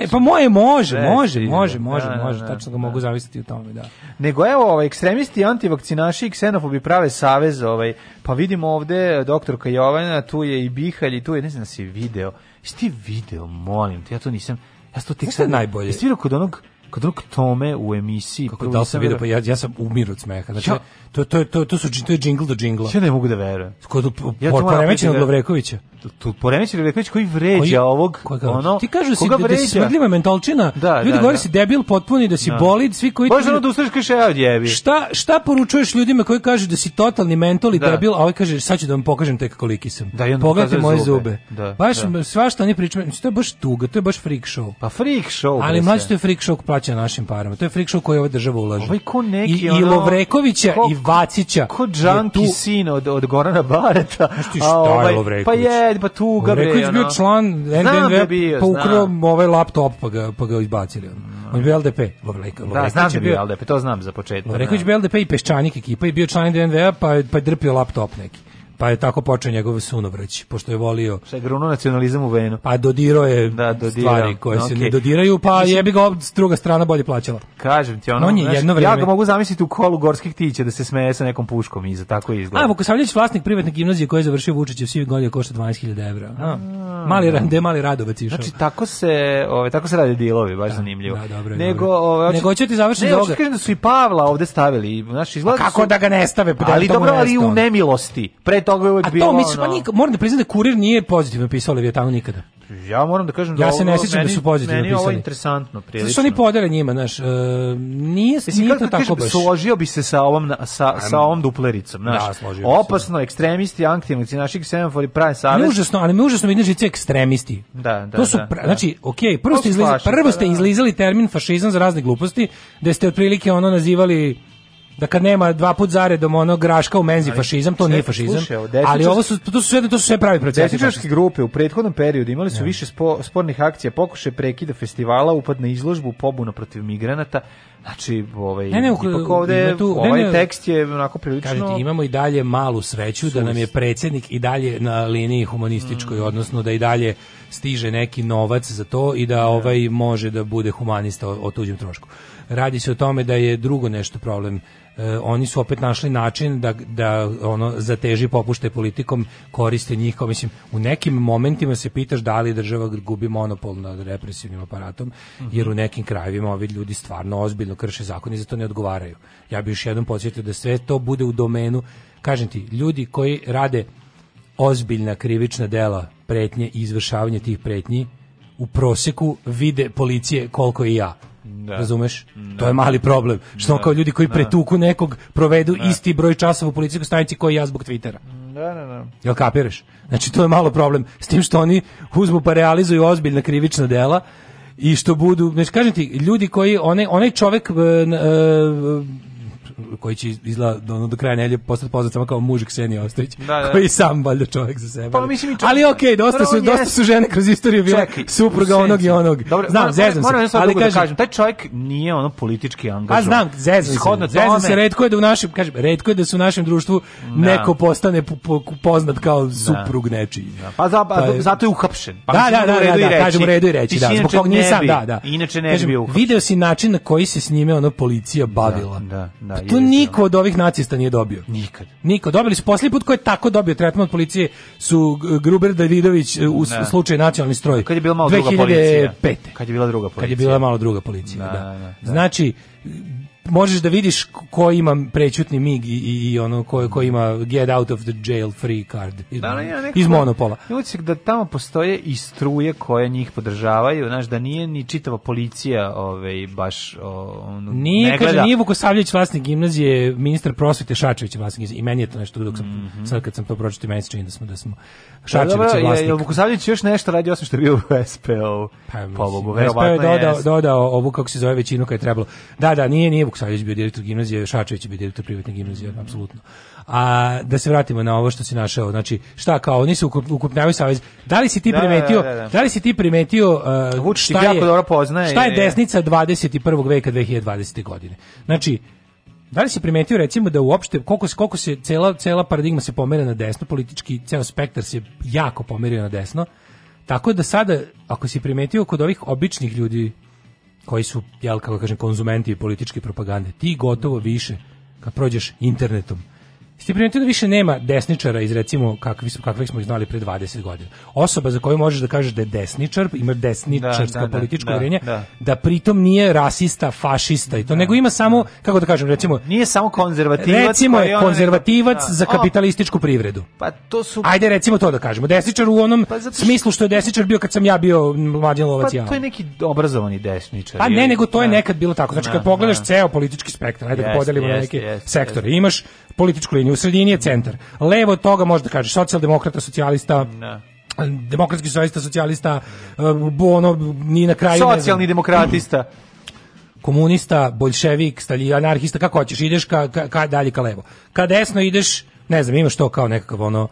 E, pa moje može, e, može, može, može, može, da, da, da, tačno ga da. mogu zavisiti u tome, da. Nego evo, ovaj, ekstremisti, antivakcinaši i ksenofobi prave savez, ovaj, pa vidimo ovde e, doktorka Jovana, tu je i Bihalj, tu je, ne znam da si video, jesi ti video, molim te, ja to nisam, ja to tek sad, najbolje? jesi vidio kod onog, kod onog Tome u emisiji. Kako da li sam vidio, pa ja, ja sam umiru od smeha, znači, To, to, to, to, su, to je džingl do džingla. Ja da ne mogu da verujem. Kod ja poremećenog da- Lovrekovića. Tu poremećen Lovreković koji vređa ovog, koga, ono, Ti kažeš da si da, da si smrdljiva mentolčina, da, ljudi da, govori da. si debil potpuni, da si da. bolid, svi koji... Možda ono da ustaviš kaže, ja odjebi. Šta, šta poručuješ ljudima koji kažu da si totalni mental i da. debil, a on kaže, sad ću da vam pokažem tek koliki sam. Da, Pogledajte moje zube. Da, baš da. svašta oni pričaju, to je baš tuga, to je baš freak show. Pa freak show. Ali mlađe to je freak show plaća našim parama, to je freak show koji ova država ulaže. Ovaj ko neki, I, i Lovrekovića i Vacića. Ko Džanki tu... sin od, od Gorana Bareta. Znaš ti ovaj, Lovreković? Pa je, pa tu ga bre. Lovreković bio član NDNV, da bio, pa ukrao ovaj laptop pa ga, pa ga izbacili. Mm. On je bio LDP. Lovreković, da, Lovreković znam da je bio LDP, to znam za početak. Lovreković da. bio LDP i Peščanik ekipa i bio član NDNV-a pa, pa je drpio laptop neki. Pa je tako počeo njegov sunovrać, pošto je volio... Šta je gruno nacionalizam u Venu. Pa dodiro je da, dodirao. stvari koje okay. se ne dodiraju, pa je bi ga druga strana bolje plaćala. Kažem ti, ono, On je znaš, vreme... ja ga mogu zamisliti u kolu gorskih tića da se smeje sa nekom puškom iza, tako je izgleda. A, Vukosavljević, vlasnik privatne gimnazije koja je završio Vučićev sivi godin, košta 12.000 evra. A, mali rande, mali radovac išao. Znači, tako se, ove, tako se rade dilovi, baš da, zanimljivo. Da, dobro, Nego, ove, oči... Nego će ti završiti ne, kažem da su i Pavla ovde stavili. Znači, kako su... da ga ne stave? Pa da ali dobro, ali u nemilosti. Pre toga je uvek bilo. A to bilo, mislim, pa nik, moram da priznam da kurir nije pozitivno pisao Leviatanu nikada. Ja moram da kažem da Ja se ne sjećam da su pozitivno pisali. Meni ovo je interesantno, prilično. Što su oni podere njima, znaš, uh, nije, Mislim, nije to tako baš. Složio bi se sa ovom, sa, sa ovom duplericom, znaš. Da, složio Opasno, se. ekstremisti, aktivnici, naši semafori, pravi savez. Užasno, ali mi užasno vidim žice ekstremisti. Da, da, to su, da, da. znači, okej, okay, prvo, ste izlizali, prvo pa ste da. izlizali termin fašizam za razne gluposti, da ste otprilike ono nazivali da kad nema dva put zaredom ono graška u menzi ali, fašizam, to nije fašizam. Slušao, ali ovo su to su sve to su sve pravi procesi. Desničarske grupe u prethodnom periodu imali su ja. Da. više spo, spornih akcija, pokušaj prekida festivala, upad na izložbu, pobuna protiv migranata. Znači, ovaj ne, ne, ipak ovde tu, ne, ovaj tekst je onako prilično. Kažete, imamo i dalje malu sreću da nam je predsjednik i dalje na liniji humanističkoj, mm. odnosno da i dalje stiže neki novac za to i da, da ovaj može da bude humanista o, o tuđem trošku. Radi se o tome da je drugo nešto problem E, oni su opet našli način da, da ono zateži popušte politikom koriste njih kao mislim u nekim momentima se pitaš da li država gubi monopol nad represivnim aparatom mhm. jer u nekim krajevima ovi ljudi stvarno ozbiljno krše zakon i za to ne odgovaraju ja bih još jednom podsjetio da sve to bude u domenu kažem ti ljudi koji rade ozbiljna krivična dela pretnje i izvršavanje tih pretnji u proseku vide policije koliko i ja. Da. Razumeš? Da. To je mali problem. Što da. kao ljudi koji da. pretuku nekog provedu da. isti broj časova u policijskoj stanici koji ja zbog Twittera. Da, da, da. Jel kapiraš? Znači to je malo problem s tim što oni uzmu pa realizuju ozbiljna krivična dela i što budu, znači kažem ti, ljudi koji, onaj, onaj čovek e, e, koji će izgleda ono, do kraja nedelje postati poznat samo kao muž Ksenija Ostojić, da, da. koji sam valjda čovjek za sebe. Pa, mislim, čovjek, ali okej, okay, dosta, su, dosta su žene kroz istoriju bile supruga onog i onog. Dobre, znam, moram, zezam moram, se. Ali da kažem, da kažem, taj čovjek nije ono politički angažovan. A znam, zezam se. Zezam se, redko je da u našem, kažem, redko je da se u našem društvu da. neko postane poznat kao da. suprug nečiji. Pa, pa, pa zato je uhapšen. Pa da, da, da, da, kažem u redu i reći, da, zbog nisam, da, da. Inače ne bi bio. Video si način na koji se s njime ono policija bavila. Da, da, pa To niko od ovih nacista nije dobio. Nikad. Niko. Dobili su posljednji put ko je tako dobio tretman od policije su Gruber Davidović e, u ne. slučaju nacionalni stroj. Kad je bila malo 2005. druga policija. Kad je bila druga policija. Kad je bila malo druga policija, da. da. da, da. Znači, možeš da vidiš ko ima prećutni mig i, i, i ono ko, ko ima get out of the jail free card iz, da, ja iz monopola. Ucik da tamo postoje i struje koje njih podržavaju, znaš, da nije ni čitava policija ovaj, baš o, ono, nije, ne gleda. Kaže, nije Vukosavljević vlasnik gimnazije, ministar prosvete Šačević vlasnik gimnazije. I meni je to nešto dok sam, mm -hmm. sad kad sam to pročito, meni se čini da smo, da smo da, da, Šačević da, vlasnik. Je, je Vukosavljević još nešto radi osim što je bio u SPO? Pa, pa mislim, SPO je dodao, dodao ovu, kako se zove, većinu kada je trebalo. Da, da, nije, nije Vuksavić bio direktor gimnazije, Šačević je bio direktor privatne gimnazije, mm -hmm. apsolutno. A da se vratimo na ovo što se našao. Znači, šta kao, oni se ukup, ukupnjavaju savez. Da li si ti da, da, da, primetio, da, da, da, li si ti primetio uh, šta je, jako dobro poznaje. Šta je desnica 21. veka 2020. godine? Znači, da li si primetio recimo da uopšte koliko se koliko se cela cela paradigma se pomera na desno, politički ceo spektar se jako pomerio na desno. Tako da sada ako si primetio kod ovih običnih ljudi koji su, jel, kako kažem, konzumenti političke propagande. Ti gotovo više, kad prođeš internetom, Ste primetili da više nema desničara iz recimo kakvi su kakvih smo ih znali pre 20 godina. Osoba za koju možeš da kažeš da je desničar, ima desničarsko da, da, da političko da, uverenje, da, da, pritom nije rasista, fašista i to, da, nego ima samo kako da kažem, recimo nije samo konzervativac, recimo pa je konzervativac on... za kapitalističku privredu. Pa to su Ajde recimo to da kažemo, desničar u onom pa zato... smislu što je desničar bio kad sam ja bio mlađi Lovac Pa to je neki obrazovani desničar. Pa ne, nego to je nekad bilo tako. Znači kad pogledaš ceo politički spektar, ajde da podelimo na neke sektore. Imaš političku liniju u sredini je mhm. centar. Levo od toga možda kaže socijaldemokrata, socijalista, ne da. demokratski socijalista, socijalista, eh, ono, ni na kraju... Socijalni demokratista. Komunista, bolševik, stalji, anarhista, kako hoćeš, ideš ka, ka, dalje ka levo. Ka desno ideš, ne znam, imaš to kao nekakav ono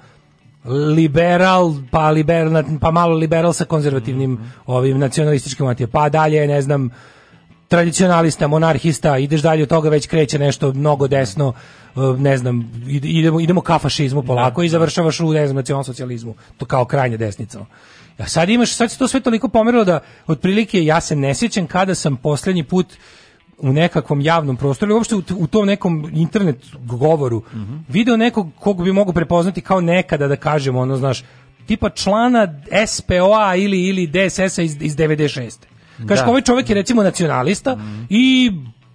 liberal, pa, liberal, pa malo liberal sa konzervativnim mhm. ovim nacionalističkim motivom, pa dalje, ne znam, tradicionalista, monarhista, ideš dalje od toga već kreće nešto mnogo desno, e, ne znam, idemo, idemo ka fašizmu polako da, i da. završavaš u, ne znam, socijalizmu, to kao krajnja desnica. A sad imaš, sad se to sve toliko pomerilo da otprilike ja se ne sjećam kada sam poslednji put u nekakvom javnom prostoru, uopšte u, u tom nekom internet govoru, mm -hmm. video nekog kog bi mogu prepoznati kao nekada da kažem, ono, znaš, tipa člana SPOA ili ili DSS-a iz, iz 96. Kaže da. ovaj čovjek je recimo nacionalista mm. i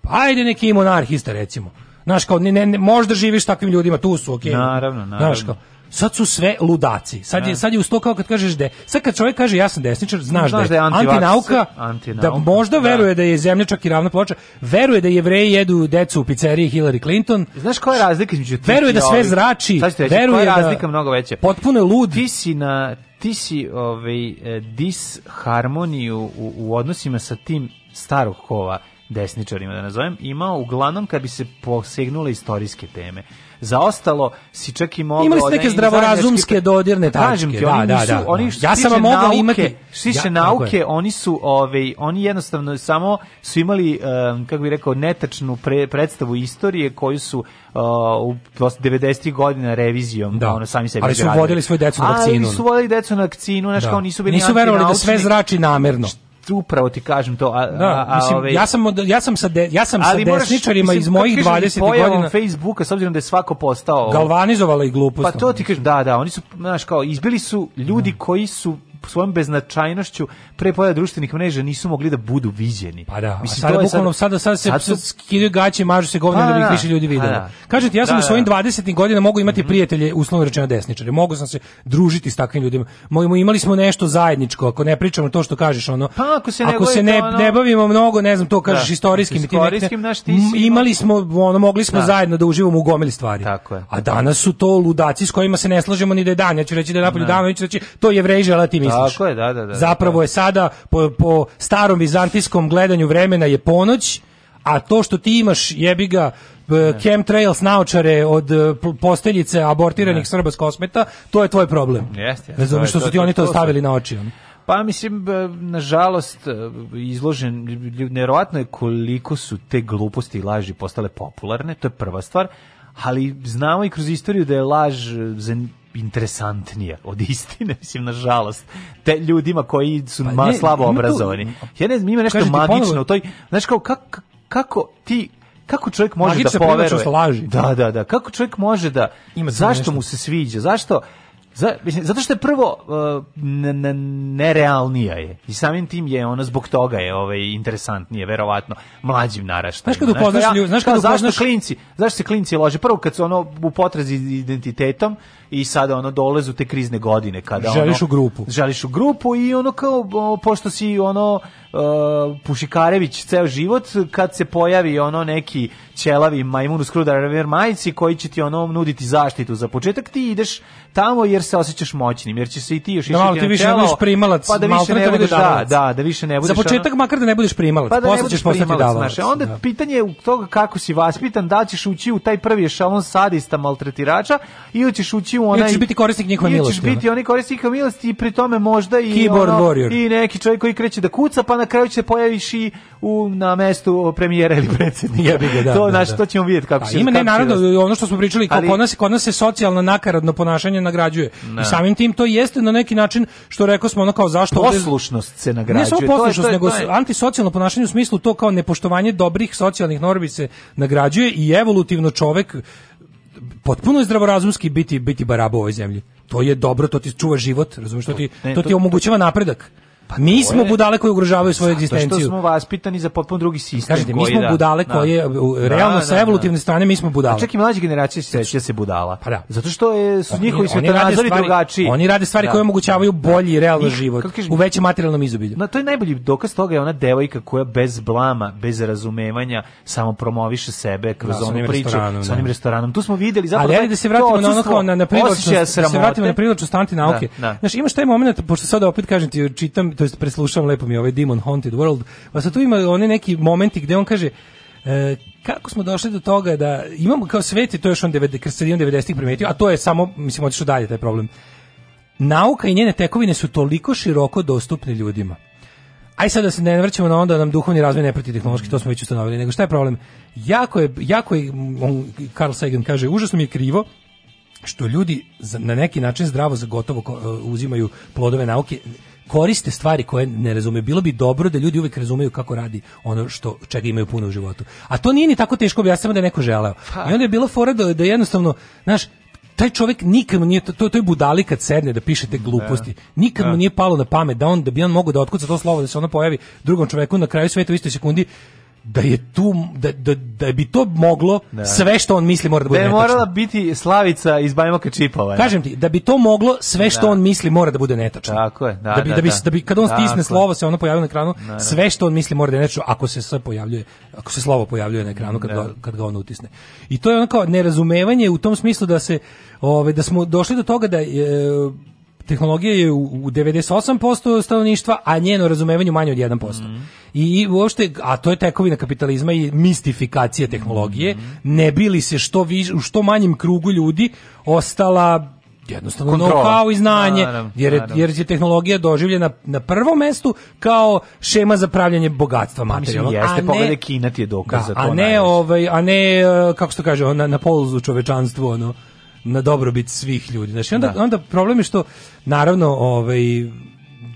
ajde neki monarhista recimo. Znaš, kao, ne, ne, možda živiš s takvim ljudima, tu su, okej. Okay. Naravno, naravno. Znaš, kao, sad su sve ludaci. Sad je, sad je uz to kao kad kažeš da sad kad čovjek kaže ja sam desničar, znaš, znaš da je da antinauka, antinauka, da možda da. veruje da je zemlja čak i ravna ploča, veruje da jevreji jedu decu u pizzeriji Hillary Clinton. Znaš koja je razlika između Veruje da sve zrači, reći, veruje koja da razlika mnogo veća. Potpuno je lud. Ti si na ti si ovaj e, disharmoniju u, u odnosima sa tim starog kova desničarima da nazovem, imao uglavnom kad bi se posegnule istorijske teme za ostalo si čak i mogao... Imali ste da neke zdravorazumske dodirne tačke. Kažem ti, da, da, da. Oni što ja sam vam mogao imati... Što ja, nauke, oni su, ove, ovaj, oni jednostavno samo su imali, um, kako bih rekao, netačnu pre, predstavu istorije koju su uh, u 90. godina revizijom da. ono sami sebi ali su vodili svoju decu na vakcinu ali su vodili decu na vakcinu znači kao nisu bili nisu verovali da sve zrači namerno upravo ti kažem to. A, da, a, a, mislim, ove, ja sam od, ja sam sa de, ja sam ali sa desničarima iz mojih 20 godina Facebooka s obzirom da je svako postao galvanizovala i glupost. Pa to ti kažem, da, da, oni su znaš kao izbili su ljudi da. koji su svojom beznačajnošću pre pojave društvenih mreža nisu mogli da budu viđeni. Pa da, Mislim, sada, bukvalno, sada, sada se sad su... skidaju gaće, mažu se govne pa da bi ih da, više ljudi pa vidjeli. Da. Kažete, ja sam da, u da, svojim 20. godina mogu imati mhm. prijatelje, uslovno rečeno desničari, mogu sam se družiti s takvim ljudima. Mojmo imali smo nešto zajedničko, ako ne pričamo to što kažeš, ono, pa, ako se ne, ako se ne, ono... ne bavimo mnogo, ne znam, to kažeš da, istorijskim, istorijskim ne, imali smo, ono, mogli smo da. zajedno da uživamo u gomili stvari. Tako je. A danas su to ludaci s kojima se ne slažemo ni da je dan. Ja ću reći da je napolju dan, ja ću reći to je jevreji žele ti misliš. Tako je, da, da, da. Zapravo je sad sada po, po starom vizantijskom gledanju vremena je ponoć, a to što ti imaš jebiga ga e, chemtrails naočare od e, posteljice abortiranih ne. Srba s kosmeta, to je tvoj problem. Jeste. Yes, što su ti oni to, to stavili na oči. Oni. Pa mislim, e, nažalost, izložen, nerovatno je koliko su te gluposti i laži postale popularne, to je prva stvar, ali znamo i kroz istoriju da je laž interesantnija od istine, mislim, nažalost. Te ljudima koji su pa, ma, ne, slabo obrazovani. Ja ne znam, ima nešto magično ponovno... u toj... Znaš, kao, kako, kako ti kako čovjek može Magica da poveruje? Laži. Da, da, da. Kako čovjek može da ima zašto nešto. mu se sviđa? Zašto zato što je prvo uh, nerealnija je i samim tim je ona zbog toga je ovaj interesantnije verovatno mlađim naraštajima. Znaš kad upoznaš pa ljude znaš kad upoznaš zašto klinci, zašto se klinci lože? Prvo kad su ono u potrazi identitetom i sada ono dolezu te krizne godine kada želiš ono, u grupu. Želiš u grupu i ono kao pošto si ono Uh, Pušikarević ceo život kad se pojavi ono neki ćelavi majmun u skrudraver majici koji će ti ono nuditi zaštitu za početak ti ideš tamo jer se osjećaš moćnim jer će se i ti još da, malo, ti više telo, ne primalac pa da više ne budeš da, da, da više ne budeš za početak ono, makar da ne budeš primalac pa da posle ćeš postati davalac znaš, onda da. pitanje u toga kako si vaspitan da ćeš ući u taj prvi ešalon sadista maltretirača ili ćeš ući u onaj ili ćeš biti korisnik njihove milosti ili ćeš biti onaj korisnik milosti i pri tome možda i ono, i neki čovjek koji kreće da kuca pa na na kraju će pojaviš i u, na mestu premijera ili predsjednika. Da, to, da, naš, da. to ćemo videti kako se... Pa ima ne, naravno, da- ono što smo pričali, ali, kod, nas, kod nas se socijalno nakaradno ponašanje nagrađuje. Ne. I da. samim tim to jeste na neki način, što rekao smo, ono kao zašto... Poslušnost se nagrađuje. Ne samo poslušnost, to je, to je, nego je. antisocijalno ponašanje u smislu to kao nepoštovanje dobrih socijalnih normi se nagrađuje i evolutivno čovek potpuno je zdravorazumski biti biti barabo u ovoj zemlji. To je dobro, to ti čuva život, razumiješ, to ti, ne, to, to ti omogućava napredak. Pa mi smo budale koje ugrožavaju svoju egzistenciju. Zato što smo vaspitani za potpuno drugi sistem. Kažete, mi smo da, budale da. koje, da, realno da, sa da. evolutivne strane, mi smo budale. A čak i mlađe generacije se seća se budala. Pa da. Zato što je, su pa, njihovi svetonazori drugačiji. Oni rade stvari koje da. omogućavaju bolji realno život, u većem materijalnom izobilju. Na, to je najbolji dokaz toga je ona devojka koja bez blama, bez razumevanja, samo promoviše sebe kroz da, onu priču sa onim restoranom. Tu smo videli zapravo... Ali da se vratimo na ono na, na, da se vratimo na priločnost antinauke. Da, da. Znaš, imaš taj moment, pošto sada opet kažem ti, čitam, to jest preslušavam lepo mi ovaj Demon Haunted World, pa sad tu ima one neki momenti gde on kaže e, kako smo došli do toga da imamo kao sveti, to je još on 90-ih primetio, a to je samo, mislim, otišao dalje taj problem. Nauka i njene tekovine su toliko široko dostupne ljudima. Aj sad da se ne vrćemo na onda nam duhovni razvoj ne prati tehnološki, to smo već ustanovili, nego šta je problem? Jako je, jako je, on, Carl Sagan kaže, užasno mi je krivo što ljudi na neki način zdravo za gotovo e, uzimaju plodove nauke koriste stvari koje ne razume. Bilo bi dobro da ljudi uvek razumeju kako radi ono što čega imaju puno u životu. A to nije ni tako teško ja samo da je neko želeo. Pa. I onda je bilo fora da, da jednostavno, znaš, taj čovjek nikad mu nije to to je budali kad sedne da pišete gluposti. Da. Nikad mu da. nije palo na pamet da on da bi on mogao da otkuca to slovo da se ono pojavi drugom čovjeku na kraju sveta u istoj sekundi da je tu da, da, da bi to moglo ne. Da. sve što on misli mora da bude da je netačno. morala biti Slavica iz Bajmoka Čipova. Kažem ti da bi to moglo sve što da. on misli mora da bude netačno. Tako je, da, da bi da, da bi da. da bi kad on stisne slovo se ono pojavljuje na ekranu, sve što on misli mora da je netačno ako se sve pojavljuje, ako se slovo pojavljuje na ekranu kad ga, kad ga on utisne. I to je ono kao nerazumevanje u tom smislu da se ove da smo došli do toga da e, tehnologija je u, 98% stanovništva, a njeno razumevanje manje od 1%. Mm. I, I uopšte, a to je tekovina kapitalizma i mistifikacija tehnologije, mm. ne bili se što viš, u što manjem krugu ljudi ostala jednostavno know-how i znanje, jer, jer je tehnologija doživljena na prvom mestu kao šema za pravljanje bogatstva pa materijalnog. Jeste, ne, pogledaj Kina ti je dokaz da, za to. A ne, ovaj, a ne e, kako se to kaže, na, na polu čovečanstvu, ono, na dobrobit svih ljudi. Znači, onda, da. onda problem je što, naravno, ovaj,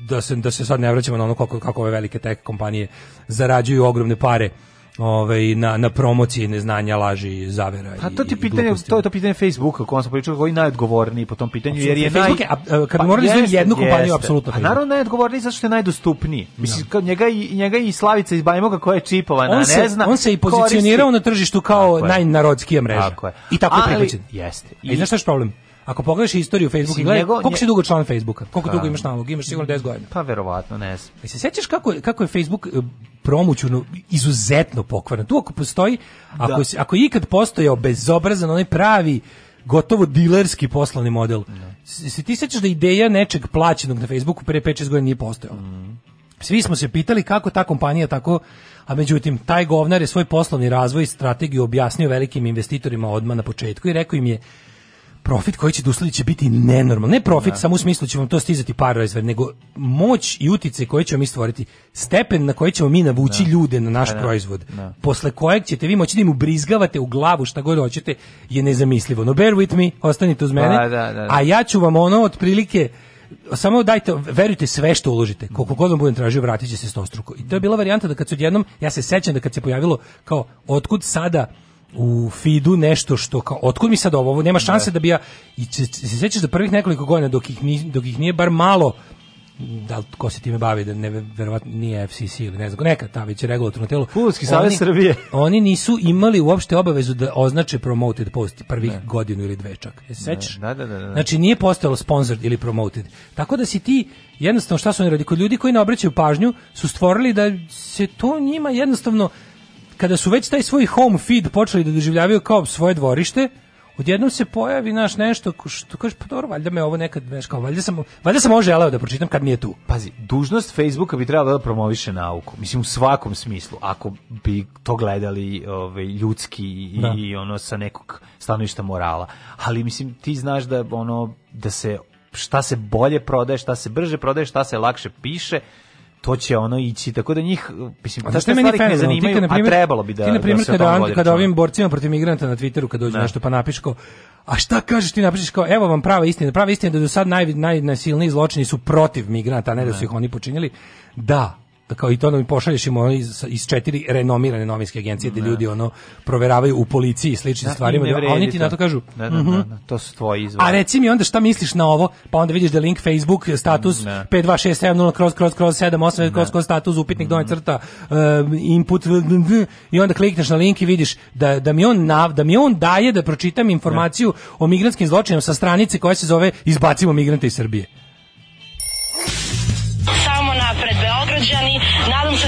da se, da se sad ne vraćamo na ono kako, kako ove velike tech kompanije zarađuju ogromne pare ovaj na na promociji neznanja, laži, zavera Pa to ti i, pitanje, gluposti. to je to pitanje Facebooka, kom se pričao, koji je najodgovorniji po tom pitanju, jer je Facebook naj a, kad pa morali jeste, jednu kompaniju apsolutno. A naravno najodgovorniji zato što je najdostupniji. Mislim no. Da. njega i njega i Slavica iz Bajmoga koja je čipovana, on se, ne zna. On se i pozicionirao koristi. na tržištu kao najnarodskija mreža. Tako je. I tako je prihvaćen. Jeste. I, e, I znaš šta je problem? Ako pogledaš istoriju Facebooka, gledaj, koliko si dugo član Facebooka? Koliko pa, dugo imaš nalog? Imaš sigurno 10 godina. Pa verovatno, ne znam. E, se sećaš kako, kako je Facebook e, promućeno izuzetno pokvarno? Tu ako postoji, ako, da. ako je ikad postojao bezobrazan, onaj pravi gotovo dilerski poslovni model. Da. Se ti sećaš da ideja nečeg plaćenog na Facebooku pre 5-6 godina nije postojala? Mm. Svi smo se pitali kako ta kompanija tako, a međutim, taj govnar je svoj poslovni razvoj i strategiju objasnio velikim investitorima odmah na početku i rekao im je profit koji će doslediti će biti nenormalan. Ne profit da. samo u smislu da ćemo to stizati par razred, nego moć i utice koje ćemo mi stvoriti, stepen na koji ćemo mi navući da. ljude na naš da, da. proizvod, da. posle kojeg ćete vi moći da im ubrizgavate u glavu šta god hoćete, je nezamislivo. No bear with me, ostanite uz pa, mene, a ja ću vam ono otprilike samo dajte, verujte sve što uložite. Koliko god vam budem tražio, vratit će se stostruko. I to je bila varijanta da kad se odjednom, ja se sećam da kad se pojavilo kao, otkud sada u feedu nešto što kao otkud mi sad ovo, nema šanse da, da bi ja i se sećaš da prvih nekoliko godina dok ih, ni, dok ih nije bar malo da li ko se time bavi, da ne, verovatno nije FCC ili ne znam, neka ta da, već regulatorno telo. Fudbalski savez Srbije. Oni nisu imali uopšte obavezu da označe promoted post prvih ne. godinu ili dve čak. Je sećaš? Da, da, da, da. Znači nije postalo sponsored ili promoted. Tako da si ti jednostavno šta su oni radili? Kod ljudi koji ne obraćaju pažnju su stvorili da se to njima jednostavno kada su već taj svoj home feed počeli da doživljavaju kao svoje dvorište, odjednom se pojavi naš nešto što kaže pa dobro valjda me ovo nekad baš kao valjda sam valjda sam može želeo da pročitam kad nije tu. Pazi, dužnost Facebooka bi trebala da promoviše nauku. Mislim u svakom smislu. Ako bi to gledali ovaj ljudski i, da. i ono sa nekog stanovišta morala. Ali mislim ti znaš da ono da se šta se bolje prodaje, šta se brže prodaje, šta se lakše piše, to će ono ići tako da njih mislim a te meni ne zanimaju ti, naprimer, a trebalo bi da ti na da primjer da kada, kada ovim borcima protiv migranata na Twitteru kad dođe ne. Da. nešto pa napiš kao a šta kažeš ti napišeš kao evo vam prava istina prava istina da do sad naj najnasilniji zločini su protiv migranata a ne, ne da su da. ih oni počinjali da Da kao i to nam pošalješ im ono iz, iz četiri renomirane novinske agencije gdje da. ljudi ono proveravaju u policiji i sličnim da, stvarima, da, a oni ti to. na to kažu da, da, mm -hmm. da to su tvoji izvori. A reci mi onda šta misliš na ovo, pa onda vidiš da link Facebook eh, status 52670 kroz kroz kroz 78 kroz kroz status upitnik mm -hmm. crta uh, input i onda klikneš na link i vidiš da, da mi on nav, da mi on daje da pročitam informaciju o migrantskim zločinima sa stranice koja se zove izbacimo migrante iz Srbije.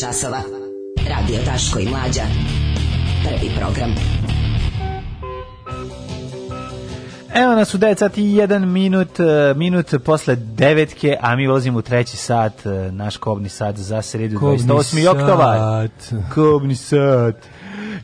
časova. Radio Daško i Mlađa. Prvi program. Evo nas u 10 sati i 1 minut, e, minut posle devetke, a mi vozimo u treći sat, e, naš kobni sat za sredu 28. oktobar. Kobni sat.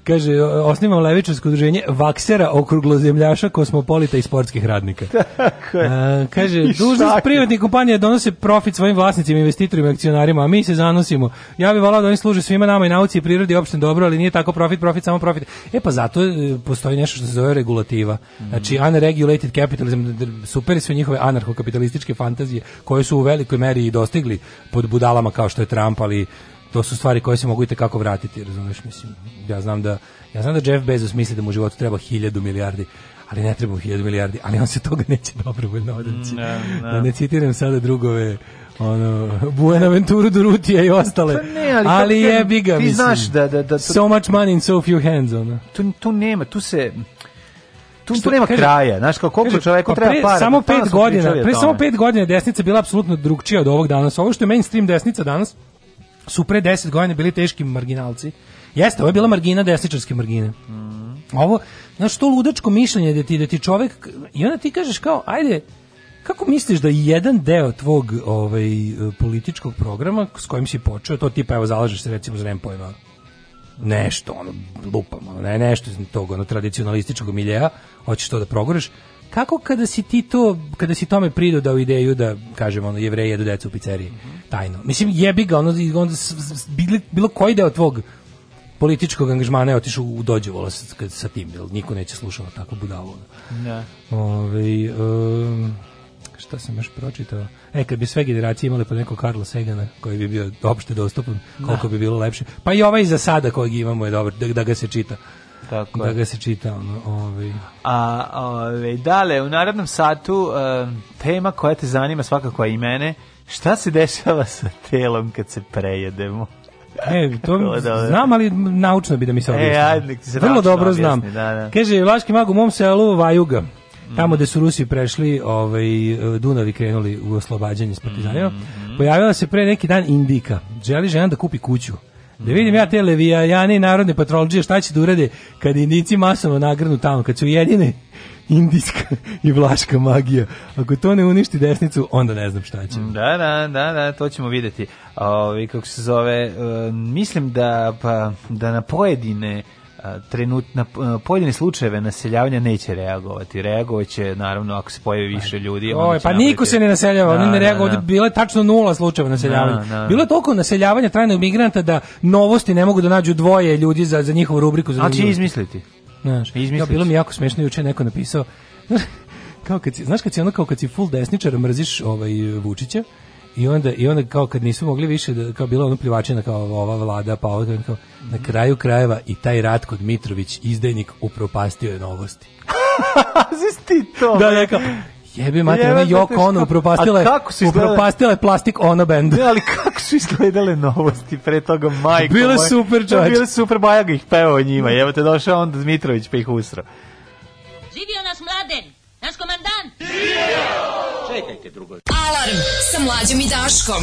Kaže, osnivam levičarsko udruženje vaksera, okruglozemljaša, kosmopolita i sportskih radnika. Tako je. A, kaže, dužnost privatnih kompanija donose profit svojim vlasnicima, investitorima, akcionarima, a mi se zanosimo. Ja bih volao da oni služe svima nama i nauci i prirodi i opšte dobro, ali nije tako profit, profit, samo profit. E pa zato e, postoji nešto što se zove regulativa. Mhm. Znači, unregulated capitalism, super su njihove anarchokapitalističke fantazije koje su u velikoj meri i dostigli pod budalama kao što je Trump, ali to su stvari koje se mogu i kako vratiti, razumeš, mislim. Ja znam da ja znam da Jeff Bezos misli da mu u životu treba hiljadu milijardi, ali ne treba mu hiljadu milijardi, ali on se toga neće dobrovoljno odreći. Ne, ne. Da ne citiram sada drugove ono Buenaventuru Durutija i ostale. Pa ne, ali, ali je biga, mislim. Ti znaš da, da, da to, so much money in so few hands, ono. Tu, tu nema, tu se tu, tu nema kaže, kraja, znaš kako koliko čoveku pa treba para. Samo 5 pa godina, pre samo 5 godina desnica bila apsolutno drugčija od ovog danas. Ovo što je mainstream desnica danas, su pre 10 godina bili teški marginalci. Jeste, ovo je bila margina desničarske margine. Mm. Ovo, znaš, to ludačko mišljenje da ti, da ti čovek, i onda ti kažeš kao, ajde, kako misliš da jedan deo tvog ovaj, političkog programa s kojim si počeo, to tipa, evo, zalažeš se recimo za nem pojma, nešto, ono, lupam, ono, ne, nešto iz tog, ono, tradicionalističkog miljeja, hoćeš to da progoreš, kako kada si ti to, kada si tome pridodao ideju da, kažem, ono, jevreji jedu decu u pizzeriji, tajno. Mislim, jebi ga, ono, ono bilo, bilo koji deo tvog političkog angažmana je otišao u dođevolo sa, sa tim, jel, niko neće slušati tako budalo. Da. Ove, um, šta sam još pročitao? E, kad bi sve generacije imale po nekog Karla Segana, koji bi bio opšte dostupan, da. koliko da. bi bilo lepše. Pa i ovaj za sada kojeg imamo je dobar, da, da ga se čita. Tako da ga se čita. Ono, ovaj. A, ovaj, dale, u narednom satu tema koja te zanima svakako i mene, šta se dešava sa telom kad se prejedemo? E, to da, da. znam, ali naučno bi da mi se e, objasni. E, ajde, se Vrlo dobro objasni, znam. Da, da. Kaže, Vlaški mag u mom selu Vajuga. Mhm. Tamo mm. gde su Rusi prešli, ovaj, Dunavi krenuli u oslobađanje s partizanima. Mm. Pojavila se pre neki dan Indika. Želi žena da kupi kuću. Da vidim ja te levijajane narodne patrolđije šta će da urade kad indici masovno nagrnu tamo, kad su jedine indijska i vlaška magija. Ako to ne uništi desnicu, onda ne znam šta će. Da, da, da, da to ćemo vidjeti. Ovi, kako se zove, e, mislim da, pa, da na pojedine trenutna na eh, pojedine slučajeve naseljavanja neće reagovati. Reagovaće, naravno, ako se pojavi više ljudi. Oj, pa niko se ne naseljava, oni da, ne da, reagovaju. Da. Bilo je tačno nula slučajeva naseljavanja. Da, da. Bilo je toliko naseljavanja trajnog migranta da novosti ne mogu da nađu dvoje ljudi za, za njihovu rubriku. Za A će izmisliti. Znaš, ja, bilo mi jako smešno, juče neko napisao, kao kad si, znaš kad si ono kao kad si full desničar, mrziš ovaj Vučića, I onda, I onda kao kad nisu mogli više, da, kao bilo ono plivačina kao ova vlada, pa ovo, kao, na kraju krajeva i taj rat kod Mitrović izdajnik, upropastio je novosti. Znaš ti to? Da, rekao, Jebe mater, ona Joko ono upropastila je, upropastila je plastik ona band. Ne, ali kako su izgledale novosti pre toga, majko Bile moj, super, čovječ. Bile super, Bajaga ih pevao o njima. Evo te došao onda Dmitrović pa ih usro. Živio nas mladen, naš komandant! Živio! Čekajte drugo. Alarm sa mlađom i Daškom.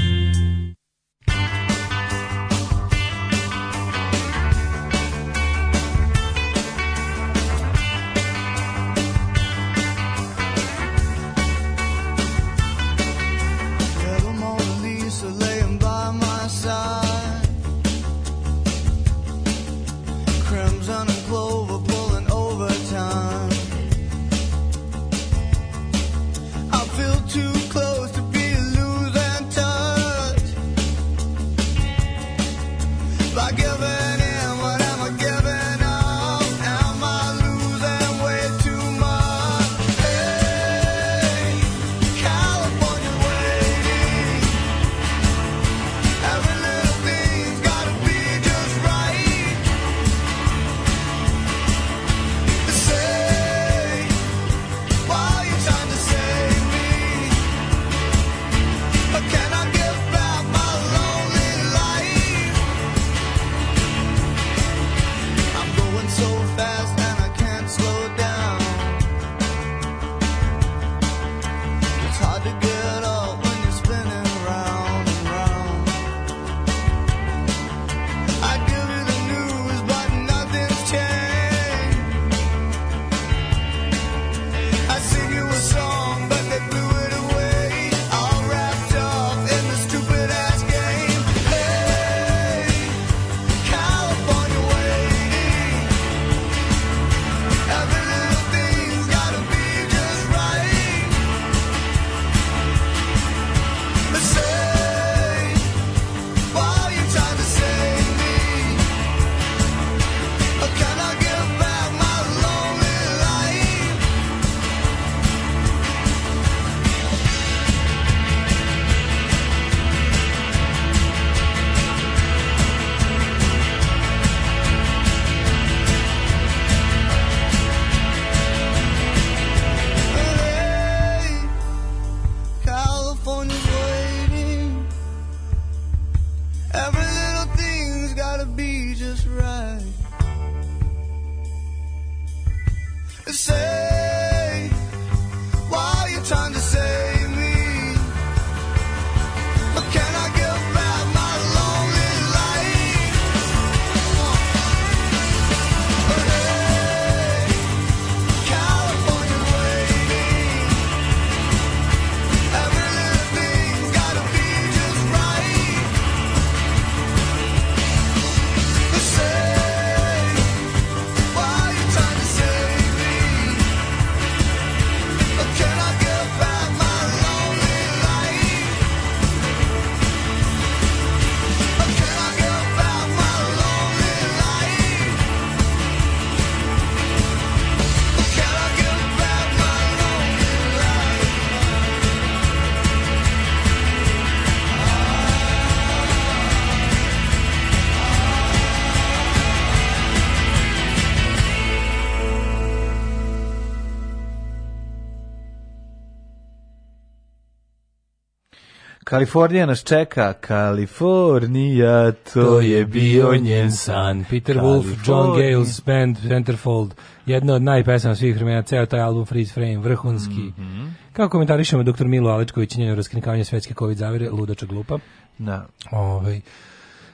Kalifornija nas čeka, Kalifornija, to, to je bio njen san. Peter Wolf, John Gales, Band, Centerfold, jedna od najpesama svih vremena, ceo taj album Freeze Frame, vrhunski. Mm -hmm. Kako komentarišemo dr. Milo Alečković i njeno raskrinkavanje svetske COVID zavire, ludača glupa? Da. Ovaj,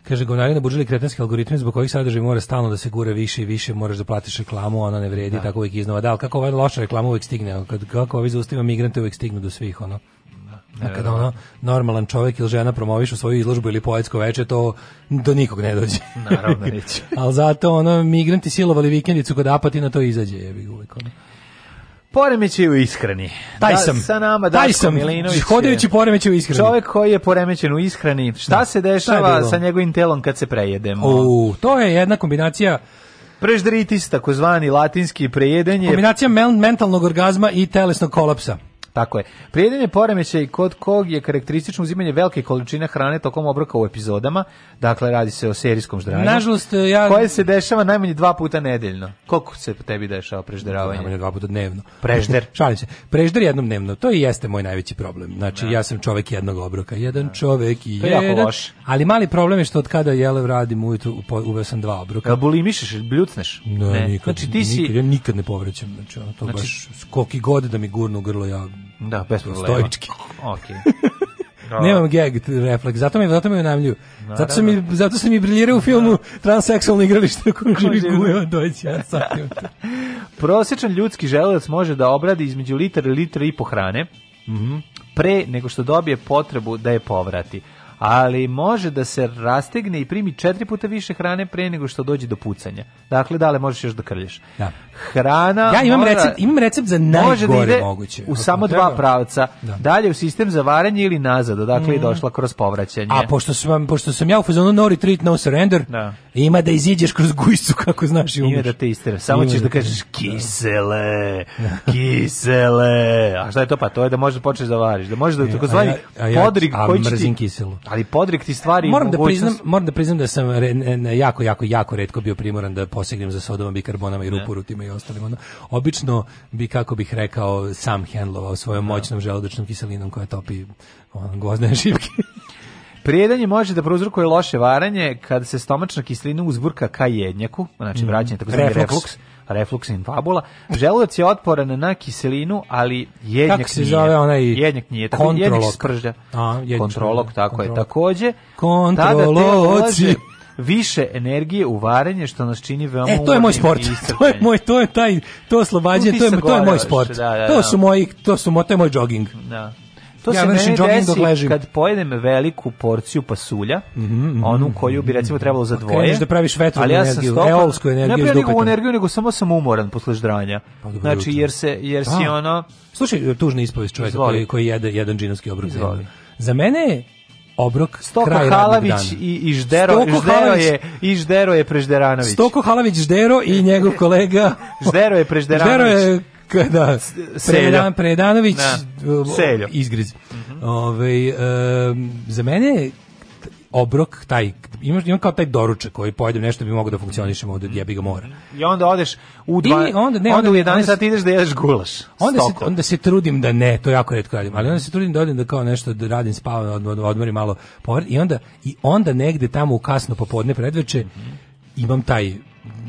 Kaže, govnari nabuđili kretenski algoritmi zbog kojih sadržaj mora stalno da se gura više i više, moraš da platiš reklamu, ona ne vredi, da. tako uvijek iznova. Da, ali kako ova loša reklama uvijek stigne, kad, kako ovi zaustavimo migrante uvijek stignu do svih, ono kada ono normalan čovjek ili žena promovišu svoju izložbu ili poetsko veče, to do nikog ne dođe. Naravno neće. Ali zato ono, migranti silovali vikendicu kod Apatina, to izađe, je bi uvijek ono. Poremećaj u ishrani. Taj da, sam. Da, sa nama Daško taj sam. Milinović. Hodajući poremećaj u ishrani. Čovjek koji je poremećen u ishrani. Šta da. se dešava sa njegovim telom kad se prejedemo? U, to je jedna kombinacija preždritis, takozvani latinski prejedanje. Kombinacija mentalnog orgazma i telesnog kolapsa. Tako je. Prijedanje je poremećaj kod kog je karakteristično uzimanje velike količine hrane tokom obroka u epizodama. Dakle, radi se o serijskom ždranju. Nažalost, e, ja... Koje se dešava najmanje dva puta nedeljno. Koliko se tebi dešava prežderavanje? Najmanje dva puta dnevno. Prežder. Šalim se. Prežder jednom dnevno. To i jeste moj najveći problem. Znači, da. ja sam čovek jednog obroka. Jedan da. čovek i je jako Loš. Ali mali problem je što od kada jelev radim ujutru, uveo sam dva obroka. Da bulimišeš, bljucneš? Ne, ne. Nikad, znači, ti si... Nikad, ja nikad ne povraćam. Znači, to znači... baš, koliki god da mi gurnu grlo, ja Da, bez problema. Stoički. Okej. Okay. Da. Nemam gag refleks, zato me zato me najavljuju. Zato se mi zato se mi briljira u filmu da. Transseksualno igralište koji živi Gujeva doći ja Prosečan ljudski želudac može da obradi između litre i litra i pohrane. Mhm. Mm pre nego što dobije potrebu da je povrati ali može da se rastegne i primi četiri puta više hrane pre nego što dođe do pucanja. Dakle, dale možeš još da krlješ. Da hrana Ja imam mora, recept, imam recept za najgore može da moguće. U samo dva pravca. Da. Dalje u sistem za varenje ili nazad, odakle mm. je došla kroz povraćanje. A pošto sam pošto sam ja u fazonu no retreat, no surrender, da. ima da iziđeš kroz gujsu kako znaš i umeš. da te istera. Samo ima ćeš da, da kažeš da. kisele, da. kisele. A šta je to pa? To je da možeš da počneš da variš, da možeš da e, takozvani ja, ja, podrig a, koji mrzim ti, kiselu. Ali podrig ti stvari moram da priznam, moram da priznam da sam re, ne, jako jako jako retko bio primoran da posegnem za sodom bikarbonama i rupurutima i ostalim. Ono, obično bi, kako bih rekao, sam hendlovao svojom da. moćnom želudačnom kiselinom koja topi ono, gvozdene šipke. Prijedanje može da prouzrokuje loše varanje kada se stomačna kiselina uzburka ka jednjaku, znači mm. vraćanje tako zvani refluks, refluks in fabula. Želudac je otporan na kiselinu, ali jednjak Kako se nije. zove onaj jednjak nije, tako jednjak spržda. A, jednjak kontrolog, tako kontrolog. je. Takođe, kontroloci više energije u varenje što nas čini veoma E to je moj sport. to je moj to je taj to oslobađanje, to je to je moj sport. Da, da, to da. su moji to su moj, to je moj jogging. Da. To ja se meni desi kad pojedem veliku porciju pasulja, mm -hmm, onu koju bi recimo trebalo za pa dvoje. Kreneš da praviš vetru ali ja energiju, stopa, eolsku energiju. Ne pravi energiju, nego samo sam umoran posle ždranja. Pa, znači, jer se, jer si ono... Slušaj, tužna ispovest čovjeka koji, koji jede jedan džinovski obrok. Za mene obrok Stoko kraj Halavić i, i Ždero, Stoko Ždero je i Ždero je Prežderanović. Stoko Halavić Ždero i njegov kolega Ždero je Prežderanović. Ždero je kada Predan Predanović da, Seljo. izgriz. Mm -hmm. Ove, ovaj, um, za mene obrok, taj, imam, imam kao taj doručak koji pojedem nešto bi mogao da funkcionišem ovde, jebi ga mora. I onda odeš u dva, I onda, ne, onda, onda u 11 sati ideš da jedeš gulaš. Onda se, onda se trudim da ne, to jako retko radim, ali onda se trudim da odem da kao nešto da radim, spavam, da odmorim, da odmorim malo povrat i onda, i onda negde tamo u kasno popodne predveče mm -hmm imam taj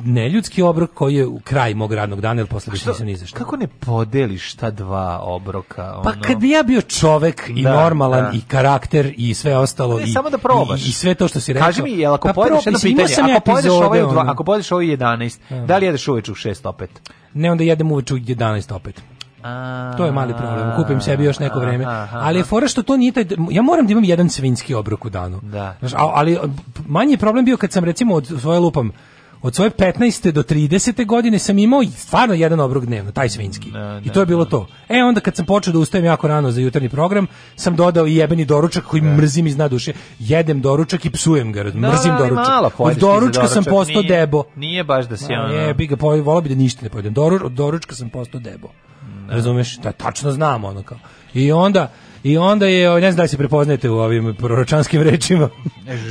neljudski obrok koji je u kraj mog radnog dana, jer posle više nisam Kako ne podeliš ta dva obroka? Pa ono... Pa kad bi ja bio čovek i da, normalan da. i karakter i sve ostalo ne, i, samo da probaš. I, i, sve to što si rekao. Kaži mi, jel, ako pa pojedeš jedno pitanje, ako, ja pojedeš ovaj dva, ako pojedeš ovaj 11, da, li jedeš uveč u 6 opet? Ne, onda jedem uveč u 11 opet. A, to je mali problem. Kupim sebi još neko vreme. A, a, ali je fora što to nije taj, ja moram da imam jedan svinjski obrok u danu. Da. Znaš, ali manji problem bio kad sam recimo od svoje lupam od svoje 15. do 30. godine sam imao stvarno jedan obrok dnevno, taj svinski. Ne, da, I da, to je bilo ne. Da. to. E onda kad sam počeo da ustajem jako rano za jutarnji program, sam dodao i jebeni doručak koji ne. mrzim iz naduše. Jedem doručak i psujem ga, mrzim da, doručak. Malo od doručka sam postao nije, debo. Nije baš da si ono... Ne, bi ga volao bi da ništa ne pojedem. Doru, od doručka sam postao debo. Razumeš? Da, tačno znam ono kao. I onda I onda je, ovaj, ne znam da se prepoznajete u ovim proročanskim rečima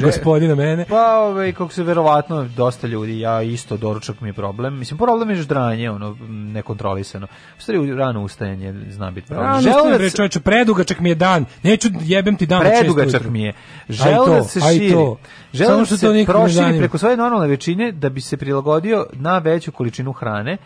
gospodina mene. Pa, ovaj, kako se verovatno dosta ljudi, ja isto doručak mi je problem. Mislim, problem je ždranje, ono, nekontrolisano. U stvari, rano ustajanje zna biti problem. Rano ustajanje, da bre, predugačak mi je dan. Neću, jebem ti dan. Predugačak mi je. Želudac se širi. To. Želudac se proširi preko svoje normalne većine da bi se prilagodio na veću količinu hrane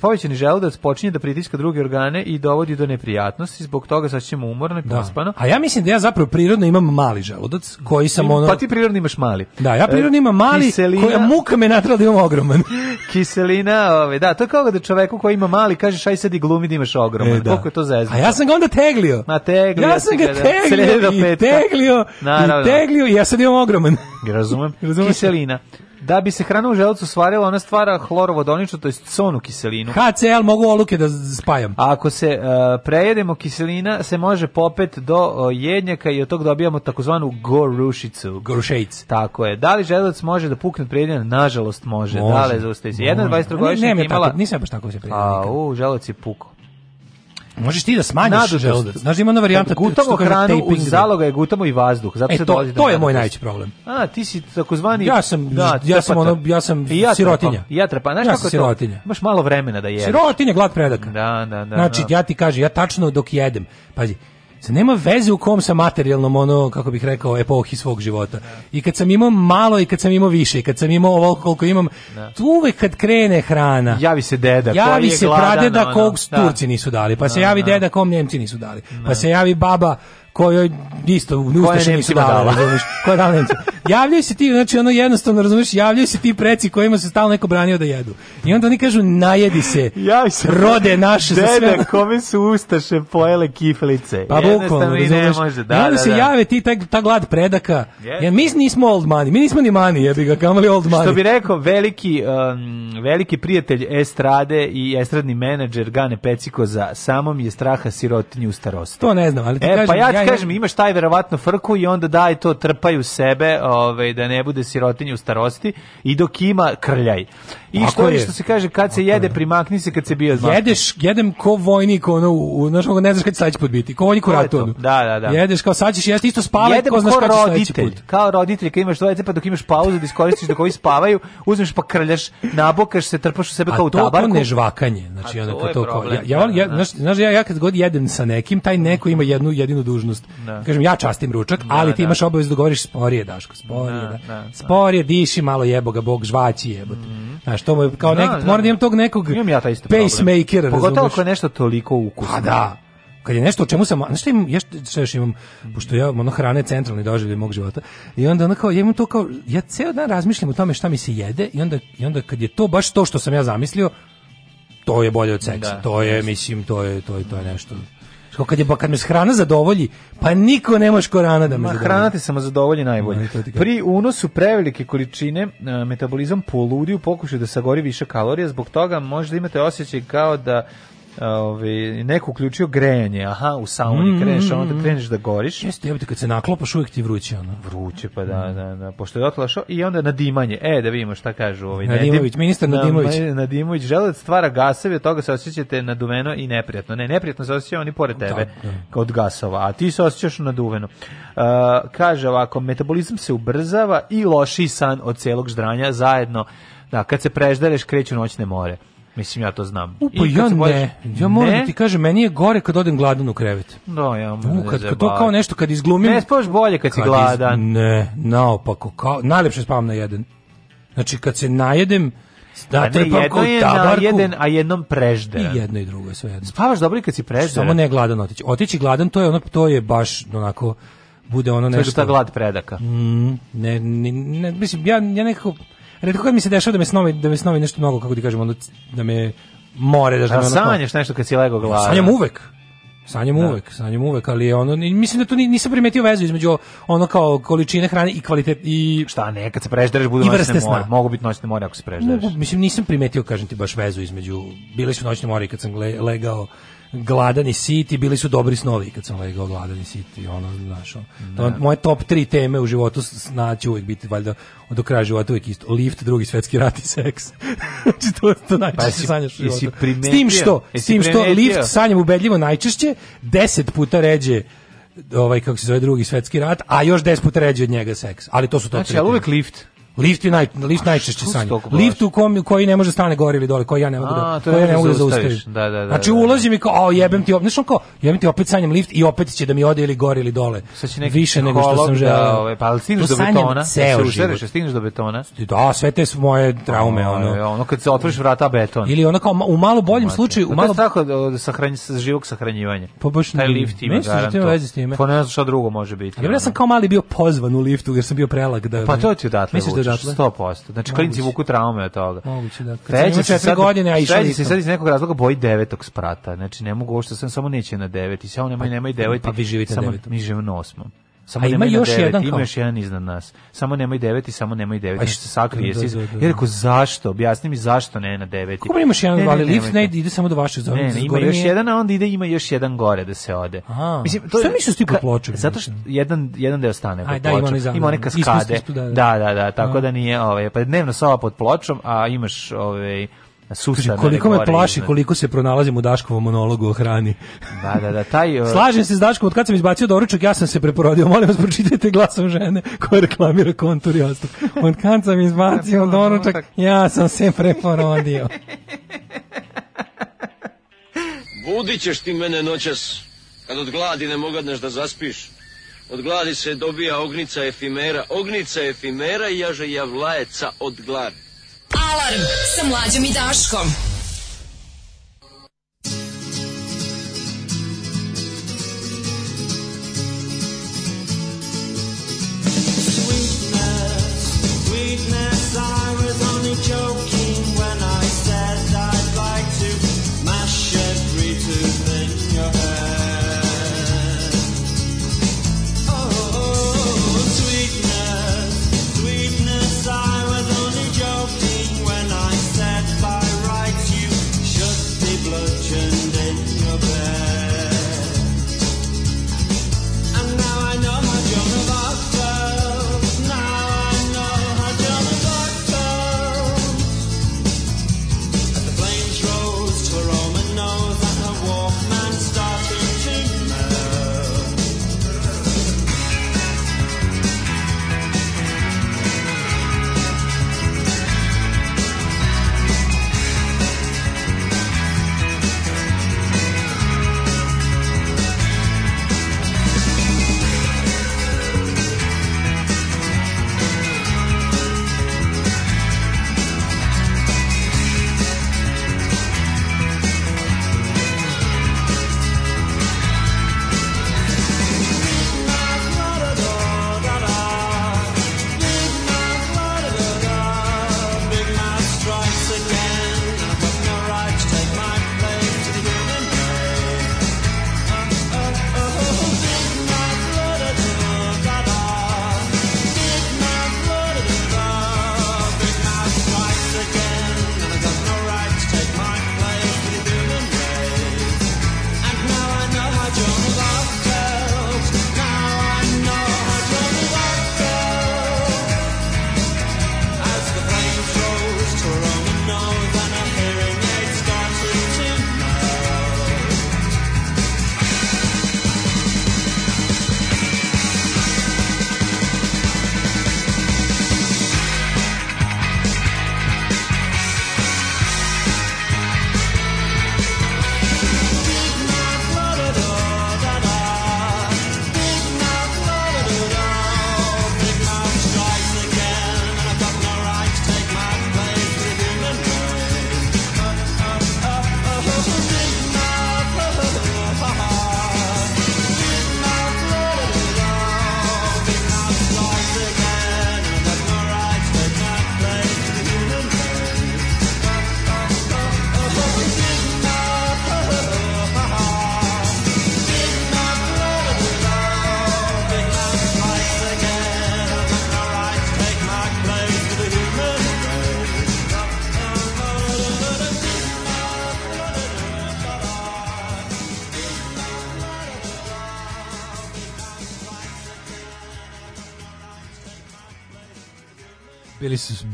Povećani želudac počinje da pritiska druge organe i dovodi do neprijatnosti, zbog toga sad ćemo umorno i da. pospano. A ja mislim da ja zapravo prirodno imam mali želudac, koji sam ono... Pa ti prirodno imaš mali. Da, ja e, prirodno imam mali, kiselina, koja muka me natrala da imam ogroman. kiselina, ove, da, to je kao da čoveku koji ima mali kažeš aj sad i glumi da imaš ogroman. E, da. Koliko je to zezno. A ja sam ga onda teglio. Ma teglio. Ja sam ga da. teglio i teglio, i teglio i ja sad imam ogroman. Razumem. Razumem. Kiselina. Se. Da bi se hrana u želucu svarila, ona stvara hlorovodoničnu, to je sonu kiselinu. HCl mogu oluke da spajam. A ako se uh, prejedemo kiselina, se može popet do uh, jednjaka i od tog dobijamo takozvanu gorušicu. Gorušejc. Tako je. Da li želuc može da pukne od Nažalost može. može. Da li zaustavi se? Jedna 23 godišnja imala... Tako, nisam baš tako se prejedena. A, u, želuc je pukao možeš ti da smanjiš želudac. Da- znaš da ima ona varijanta gutamo hranu u zaloga je gutamo i vazduh. Zato e, se to, to je moj najveći problem. A ti si takozvani Ja sam da, ja sam ono ja sam ja sirotinja. Ja trpa, znaš ja kako sirotinja. Baš malo vremena da jedeš. Sirotinja glad predak. Da, da, da. Znači da. ja ti kažem, ja tačno dok jedem. Pazi, se nema veze u kom sam materijalnom ono kako bih rekao epohi svog života. Ne. I kad sam imao malo i kad sam imao više i kad sam imao ovo koliko imam, ne. Da. tu uvek kad krene hrana. Javi se deda, javi se pradeda kog da. Turci nisu dali, pa se da, javi deda kom Njemci nisu dali, pa se javi baba kojoj isto ustaše nisu dala. Koja dala Nemcima. Javljaju se ti, znači ono jednostavno, razumiješ, javljaju se ti preci kojima se stalno neko branio da jedu. I onda oni kažu, najedi se, se rode naše dede, za sve. kome su ustaše pojele kiflice. Pa bukvalno, razumiješ. Može, da, I onda da, se da, da. jave ti ta, ta glad predaka. Yes. Ja, mi nismo old money, mi nismo ni money, jebi ga, kamali old money. Što bi rekao, veliki, um, veliki prijatelj estrade i estradni menadžer Gane Peciko za samom je straha sirotinju u starosti. To ne znam, ali ti e, pa kažem, pa ja, ja kažem, imaš taj verovatno frku i onda daj to trpaju sebe, ovaj da ne bude sirotinje u starosti i dok ima krljaj. I što je što se kaže kad se jede primakni se kad se bio zmak. Jedeš, jedem ko vojnik ono u znaš ne znaš kad sad će podbiti. Ko vojnik u ratu. Da, da, da. Jedeš kao sad ćeš jesti isto spavaj, jedem ko znaš kad roditelj. Put. Kao roditelj kad imaš dvoje pa dok imaš pauzu da iskoristiš dok ovi spavaju, uzmeš pa krljaš, nabokaš se, trpaš u sebe kao u tabarku. A to ne žvakanje. Znači onda to, to, to, to, ja, ja, ja, da, da. znaš, ja, ja kad god jedem sa nekim, taj neko ima jednu jedinu dužnost dužnost. Ne. Da. Kažem, ja častim ručak, da, ali ti da. imaš obavezu da govoriš sporije, Daško, sporije. Ne, da. ne, sporije, diši malo jeboga, bog žvaći jebote. Mm. Znaš, to mu kao nek, moram da imam tog nekog imam ja taj isto pacemaker. Pogotovo ako je nešto toliko ukusno. A pa da, kad je nešto o čemu sam, znaš šta imam, ja šta još imam, mhm. pošto ja ono hrane centralni doživljaj mog života, i onda ono kao, ja imam to kao, ja ceo dan razmišljam o tome šta mi se jede, i onda, i onda kad je to baš to što sam ja zamislio, to je bolje od seksa, da, to je, mislim, to je, to je, to je nešto. To kad, je, pa kad me hrana zadovolji, pa niko ne može korana da me Ma, zadovolji. Hrana te samo zadovolji najbolje. Pri unosu prevelike količine e, metabolizam poludi u pokušaju da sagori više kalorija, zbog toga možda imate osjećaj kao da ovaj neko uključio grejanje, aha, u sauni mm, kreneš, mm, onda mm. kreneš da goriš. Jeste, jebote kad se naklopaš uvek ti vruće ono. Vruće pa da, mm. da, da. Pošto je otlašao i onda nadimanje. E, da vidimo šta kažu ovaj Nadimović, ministar Nadimović. Nadimović želac da stvara gasove, od toga se osjećate naduveno i neprijatno. Ne, neprijatno se osjećaju oni pored da, tebe da, da. od gasova, a ti se osjećaš naduveno. Uh, kaže ovako, metabolizam se ubrzava i loši san od celog ždranja zajedno da kad se preždereš kreću noćne more. Mislim, ja to znam. U, pa ja ne, bojiš, ja moram da ne? ti kažem, meni je gore kad odem gladan u krevet. Da, ja moram U, da kad, kad to kao nešto, kad izglumim... Ne spavaš bolje kad si gladan. Iz, ne, naopako, kao, najlepše spavam na jedan. Znači, kad se najedem, da, a da, ne, jedno je tabarku. na jedan, a jednom prežde. I jedno i drugo je sve jedno. Spavaš dobro i kad si prežde. Samo ne gladan otići. Otići gladan, to je, ono, to je baš onako bude ono nešto. To je Sve glad predaka. Mm, ne, ne, ne, mislim, ja, ja nekako Redko kad mi se dešava da me snovi, da me snovi nešto mnogo, kako ti kažem, onda da me more da žena. sanjaš nešto kad si lego glava. Sanjam uvek. Sanjam da. uvek, sanjam uvek, ali ono mislim da tu nisam primetio vezu između ono kao količine hrane i kvalitet i šta ne, kad se preždereš budu noćne more, mogu biti noćne more ako se preždereš. Mogu, mislim nisam primetio kažem ti baš vezu između bili su noćne more i kad sam legao gladan i sit bili su dobri snovi kad sam legao gladan i sit i ono, znaš, ono. Da. moje top tri teme u životu naći uvijek biti, valjda, do kraja života uvijek isto. Lift, drugi svetski rat i seks. Znači, to, to pa najčešće pa si, sanjaš u životu. S tim što, s tim što lift sanjam ubedljivo najčešće, deset puta ređe ovaj kako se zove drugi svetski rat, a još 10 puta ređe od njega seks. Ali to su to. Znači, ali uvek lift. Lift je naj lift najčešće sanje. Lift u kom koji ne može da stane gore ili dole, koji ja ne mogu da, koji ja ne mogu da zaustavim. Da, da, da, da. Znači da, ulazim i kao, a jebem ti, znači kao, jebem ti opet sanjem lift i opet će da mi ode ili gore ili dole. Više nego što sam želeo. ove, ovaj, pa ali stigneš do betona, se ušereš, stigneš do betona. Da, sve te moje traume ovaj, ono. Ono kad se otvoriš vrata beton. Ili ono kao u malo boljem slučaju, u malo tako da sahrani sa živog sahranjivanja. Pa baš taj lift ima veze s time. Pa ne znam šta drugo može biti. Ja sam kao mali bio pozvan u liftu jer sam bio prelag da Pa to ti odatle. Misliš da žatle? 100%. Znači klinci vuku traume od toga. Moguće da. Treći se godine, a išao se sad iz nekog razloga boji devetog sprata. Znači ne mogu što sam samo neće na devet i samo nemoj nemoj pa, devet. Pa vi živite samo mi živimo na osmom. Samo A ima još devet, jedan ima još jedan iznad nas. Samo nemoj deveti, samo nemoj deveti. Pa što sakrije se. Da, da, da. Ja da. rekao zašto? Objasni mi zašto ne na deveti. Kako imaš jedan, ne, ali lift ne ide samo do vašeg zona. Ne, ne, ima još jedan, a onda ide ima još jedan gore da se ode. Aha. Mislim, to Šta misliš ti pod pločom? Zato što jedan jedan deo stane pod pločom. Ima one kaskade. Da da. da, da, da, tako da nije, ovaj, pa dnevno sova pod pločom, a imaš ovaj Susa, koliko me plaši, koliko se pronalazim u Daškovom monologu o hrani. Da, da, da, taj... Slažem se s Daškom, od kad sam izbacio doručak, ja sam se preporodio. Molim vas, pročitajte glasom žene koja reklamira kontur i ostav. Od kad sam izbacio doručak, ja sam se preporodio. Budit ćeš ti mene noćas, kad od gladi ne mogadneš da zaspiš. Od gladi se dobija ognica efimera, ognica efimera i jaže javlajeca od gladi. Alarm sa mlađom i Daškom. Sweetness, sweetness, I was only joking when I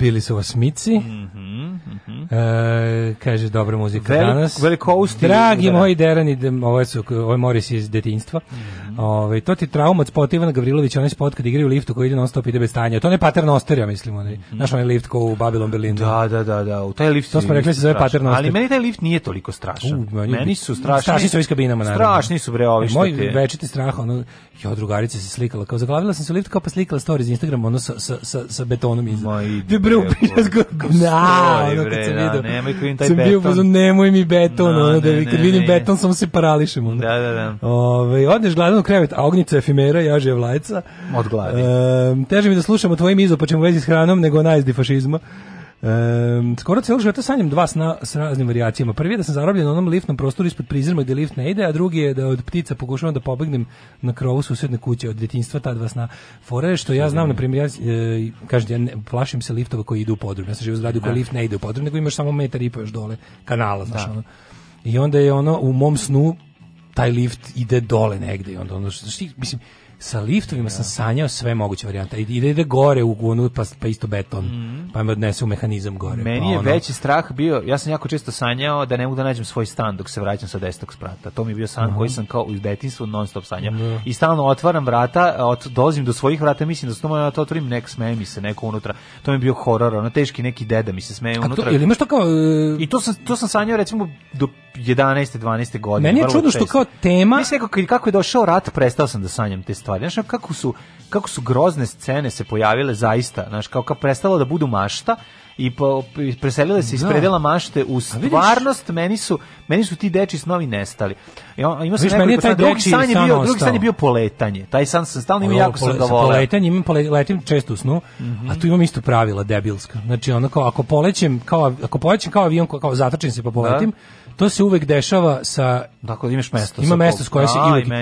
bili su osmici. Mm -hmm, mm -hmm. E, kaže, dobra muzika Velik, danas. Dragi da. moji derani, ovo, su, ovo je Moris iz detinjstva. Mm Mhm. Ovaj to ti trauma od spota Ivana Gavrilovića, onaj spot kad igraju liftu koji ide non stop ide bez stanja. To ne pattern osterija, mislim, onaj. Mm -hmm. Naš onaj lift ko u Babylon Berlin. Da, da, da, da. U taj lift to smo rekli da se zove pattern osterija. Ali meni taj lift nije toliko strašan. U, meni, meni, su strašni. Strašni su iz kabinama, naravno. Strašni su bre ovi e, što Moj te... večiti strah, ono ja drugarica se slikala, kao zaglavila sam se u lift kao pa slikala stories Instagram, ono sa sa sa, sa betonom iza. Ma ide bre, na, ono kad se vidi. Nemoj kojim taj beton. Sam bio, nemoj mi beton, ono da vidim beton samo se parališemo. Da, da, da. Ovaj odneš gladan krevet, a ognica efimera, jaže je vlajca. Od gladi. E, teže mi da slušam o tvojim izopačem u vezi s hranom nego najzdi fašizma. Um, skoro cijelo života sanjam dva sna s raznim varijacijama. Prvi je da sam zarobljen u onom liftnom prostoru ispod prizirma gde lift ne ide, a drugi je da od ptica pokušavam da pobegnem na krovu susjedne kuće od detinjstva ta dva sna. Fore što ja znam, na primjer, ja, e, kažem, ja ne, plašim se liftova koji idu u podrum. Ja sam živo zradio koji da. lift ne ide u podrum, nego imaš samo metar i po još dole kanala, znaš da. ono. I onda je ono u mom snu taj lift ide dole negde i onda ono što, mislim, sa liftovima ja. sam da. sanjao sve moguće varijante. Ide ide gore u gunu pa pa isto beton. Mm. Pa me odnese u mehanizam gore. Meni pa je ono... veći strah bio, ja sam jako često sanjao da ne mogu da nađem svoj stan dok se vraćam sa desetog sprata. To mi je bio san mm. koji sam kao u detinjstvu non stop sanjao. Mm. I stalno otvaram vrata, od dolazim do svojih vrata, mislim da sto ja to otvorim, nek smeje mi se neko unutra. To mi je bio horor, ono teški neki deda mi se smeje unutra. A to, ili ima što kao uh... I to sam to sam sanjao recimo do 11. 12. godine. Meni je čudo što kao tema... Mislim, kako, kako je došao rat, prestao sam da sanjam te stvari. Znaš, kako su, kako su grozne scene se pojavile zaista, znaš, kao kao prestalo da budu mašta, i po, preselile se iz da. predela mašte u stvarnost, meni su, meni su ti deči snovi nestali. I on, ima se meni taj drugi san je bio, drugi san je bio poletanje. Taj san sam stalno imao jako sam ga voleo. Poletanje, imam pole, letim često u snu, mm -hmm. a tu imam isto pravila debilska. Znači onako ako polećem kao ako polećem kao avion kao zatrčim se pa poletim, da To se uvek dešava sa dakle imaš mesto. Ima mesto s koje se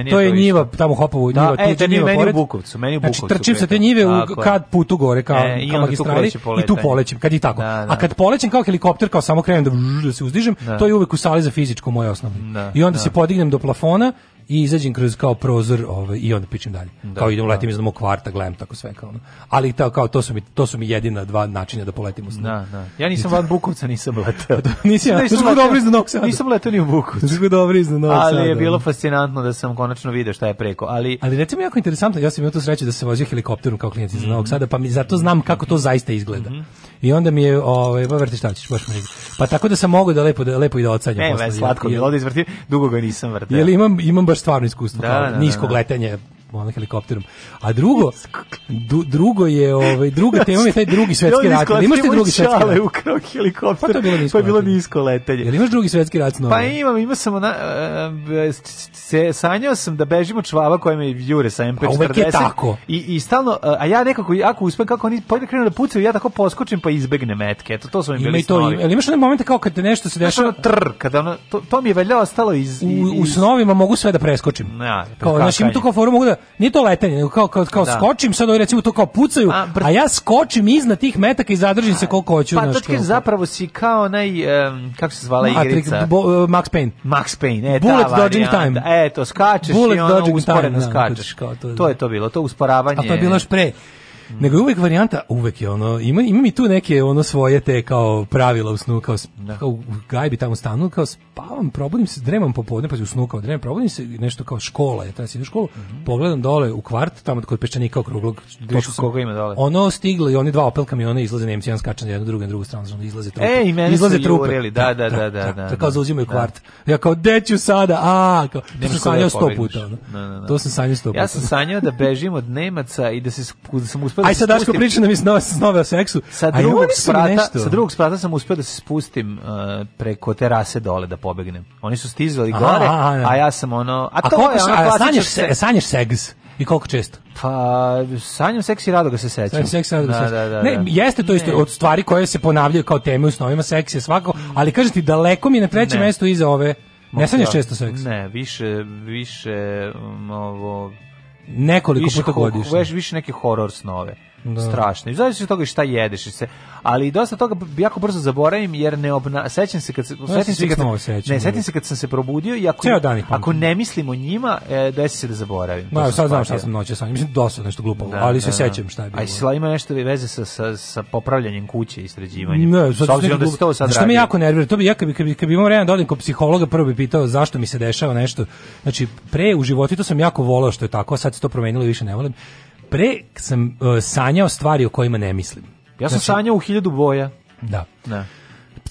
i to je to njiva tamo hopovo da, njiva, e, tu njiva meni pored. u Bukovcu, meni u znači, Bukovcu. Znači trčim sa te njive u, kad putu gore kao e, ka magistrali i tu polećem kad i tako. Da, da. A kad polećem kao helikopter kao samo krenem da, da se uzdižem, to je uvek u sali za fizičko moje osnovno. I onda se podignem do plafona i izađem kroz kao prozor ovaj, i onda pičem dalje. Da, kao idem, da. letim da. iz mog kvarta, gledam tako sve. Kao, Ali ta, kao, to, su mi, to su mi jedina dva načina da poletim u snu. Da, da. Ja nisam van Bukovca, nisam letao. Da, nisam, ja, nisam, da dobro iz Novog Sada. Nisam letao ni u Bukovcu. Nisam dobro iz Novog Sada. Ali je bilo fascinantno da sam konačno video šta je preko. Ali, ali recimo jako interesantno, ja sam imao tu sreću da se vozio helikopterom kao klijent iz mm -hmm. Novog mhm. Sada, pa mi zato znam kako to zaista izgleda. Mm -hmm. I onda mi je ovaj pa vrti šta ćeš, baš mi. Pa tako da sam mogao da lepo da lepo i da odsanjam e, posle. Ne, slatko bilo da izvrti, dugo ga nisam vrteo. Jel imam imam baš stvarno iskustvo da, kao, da, niskog da, da. letenja ono, helikopterom. A drugo, du, drugo je, ovaj, druga tema je taj drugi svetski rat. Ili imaš ti drugi svetski rat? ukrao helikopter, pa, to je bilo nisko, pa je bilo nisko letenje. Jel imaš drugi svetski rat snova? Pa imam, imao samo na... uh, eh, se, eh, sanjao sam da bežimo čvava koja me jure sa MP40. A uvek je tako. I, i stalno, eh, a ja nekako, ako uspem, kako oni pojde pa krenu da pucaju, ja tako poskočim pa izbegne metke. Eto, to su mi bili i to, Ali imaš onaj momente kao kad nešto se dešava? Znaš ono trr, kada ono, to, to mi je valjao ostalo iz, iz... U, u snovima mogu sve da preskočim. Ja, kao, znaš, ima tu kao foru mogu da nije to letanje, nego kao, kao, kao da. skočim, sad ovi recimo to kao pucaju, a, a ja skočim iznad tih metaka i zadržim a, se koliko hoću. Pa tačke zapravo si kao naj um, kako se zvala Matrix, igrica? Bo, uh, Max Payne. Max Payne, e, Bullet ta dodging varijanta. time. E, to skačeš Bullet i ono usporeno time, skačeš. Da, to, je to, to je to bilo, to usporavanje. A to je bilo još pre mm. nego je uvek varijanta, uvek je ono, ima, ima mi tu neke ono svoje te kao pravila u snu, kao, da. kao u gajbi tamo stanu, kao spavam, probudim se, dremam popodne, pa se u snu kao dremam, probudim se, nešto kao škola, je tada si u školu, mm -hmm. pogledam dole u kvart, tamo kod peščanika okruglog. Viš koga ima dole? Ono stiglo i oni dva Opel kamiona izlaze Nemci, jedan skače na jednu drugu, na drugu stranu, znači izlaze trupe. E, mene izlaze su trupe. Jureli, da da da, da, da, da, da, da, da, kao zauzimaju kvart. Ja kao, deću sada, a, kao, to sam sanjao sto puta. To sam sanjao sto puta. Ja sam sanjao da bežim od Nemaca i da, se, da sam uspio uspeo Aj da sad da Daško priča nam iz nove, nove o seksu. Sa drugog, Aj, sprata, sa drugog sprata sam uspeo da se spustim uh, preko terase dole da pobegnem. Oni su stizali gore, a, a, a, a ja sam ono... A, a to koliko, je ono a, sanješ, se, sanješ seks? I koliko često? Pa, sanjam seks i rado ga se sećam. Sanjam seks i rado ga se da, da, da, Ne, da. jeste to isto od stvari koje se ponavljaju kao teme u snovima, seks je svako, ali kažem ti, daleko mi je na trećem mestu iza ove. Ne sanjaš često seks? Ne, više, više, um, ovo, nekoliko više puta godišnje. Više neke horor snove da. strašno. I zavisi toga šta jedeš. i Se, ali dosta toga jako brzo zaboravim jer ne obna, sećam se kad se no, setim se kad sećam, ne da. sećam se kad sam se probudio i ako ako ne mislim o njima e, desi se da zaboravim. Ma da, sad znam šta sam sa njim. Mislim da dosta nešto glupo, da, ali da, sećam šta je bilo. Aj sla ima nešto veze sa sa, sa popravljanjem kuće i sređivanjem. Ne, sad, s obzirom da se to sad Što me jako nervira, to bi ja kad bi kad bi, kad bi imao vremena da odem kod psihologa prvo bi pitao zašto mi se dešava nešto. Znači pre u životu to sam jako voleo što je tako, sad se to promenilo više ne volim pre sam e, sanjao stvari o kojima ne mislim. Ja sam znači, sanjao u hiljadu boja. Da. Ne. Da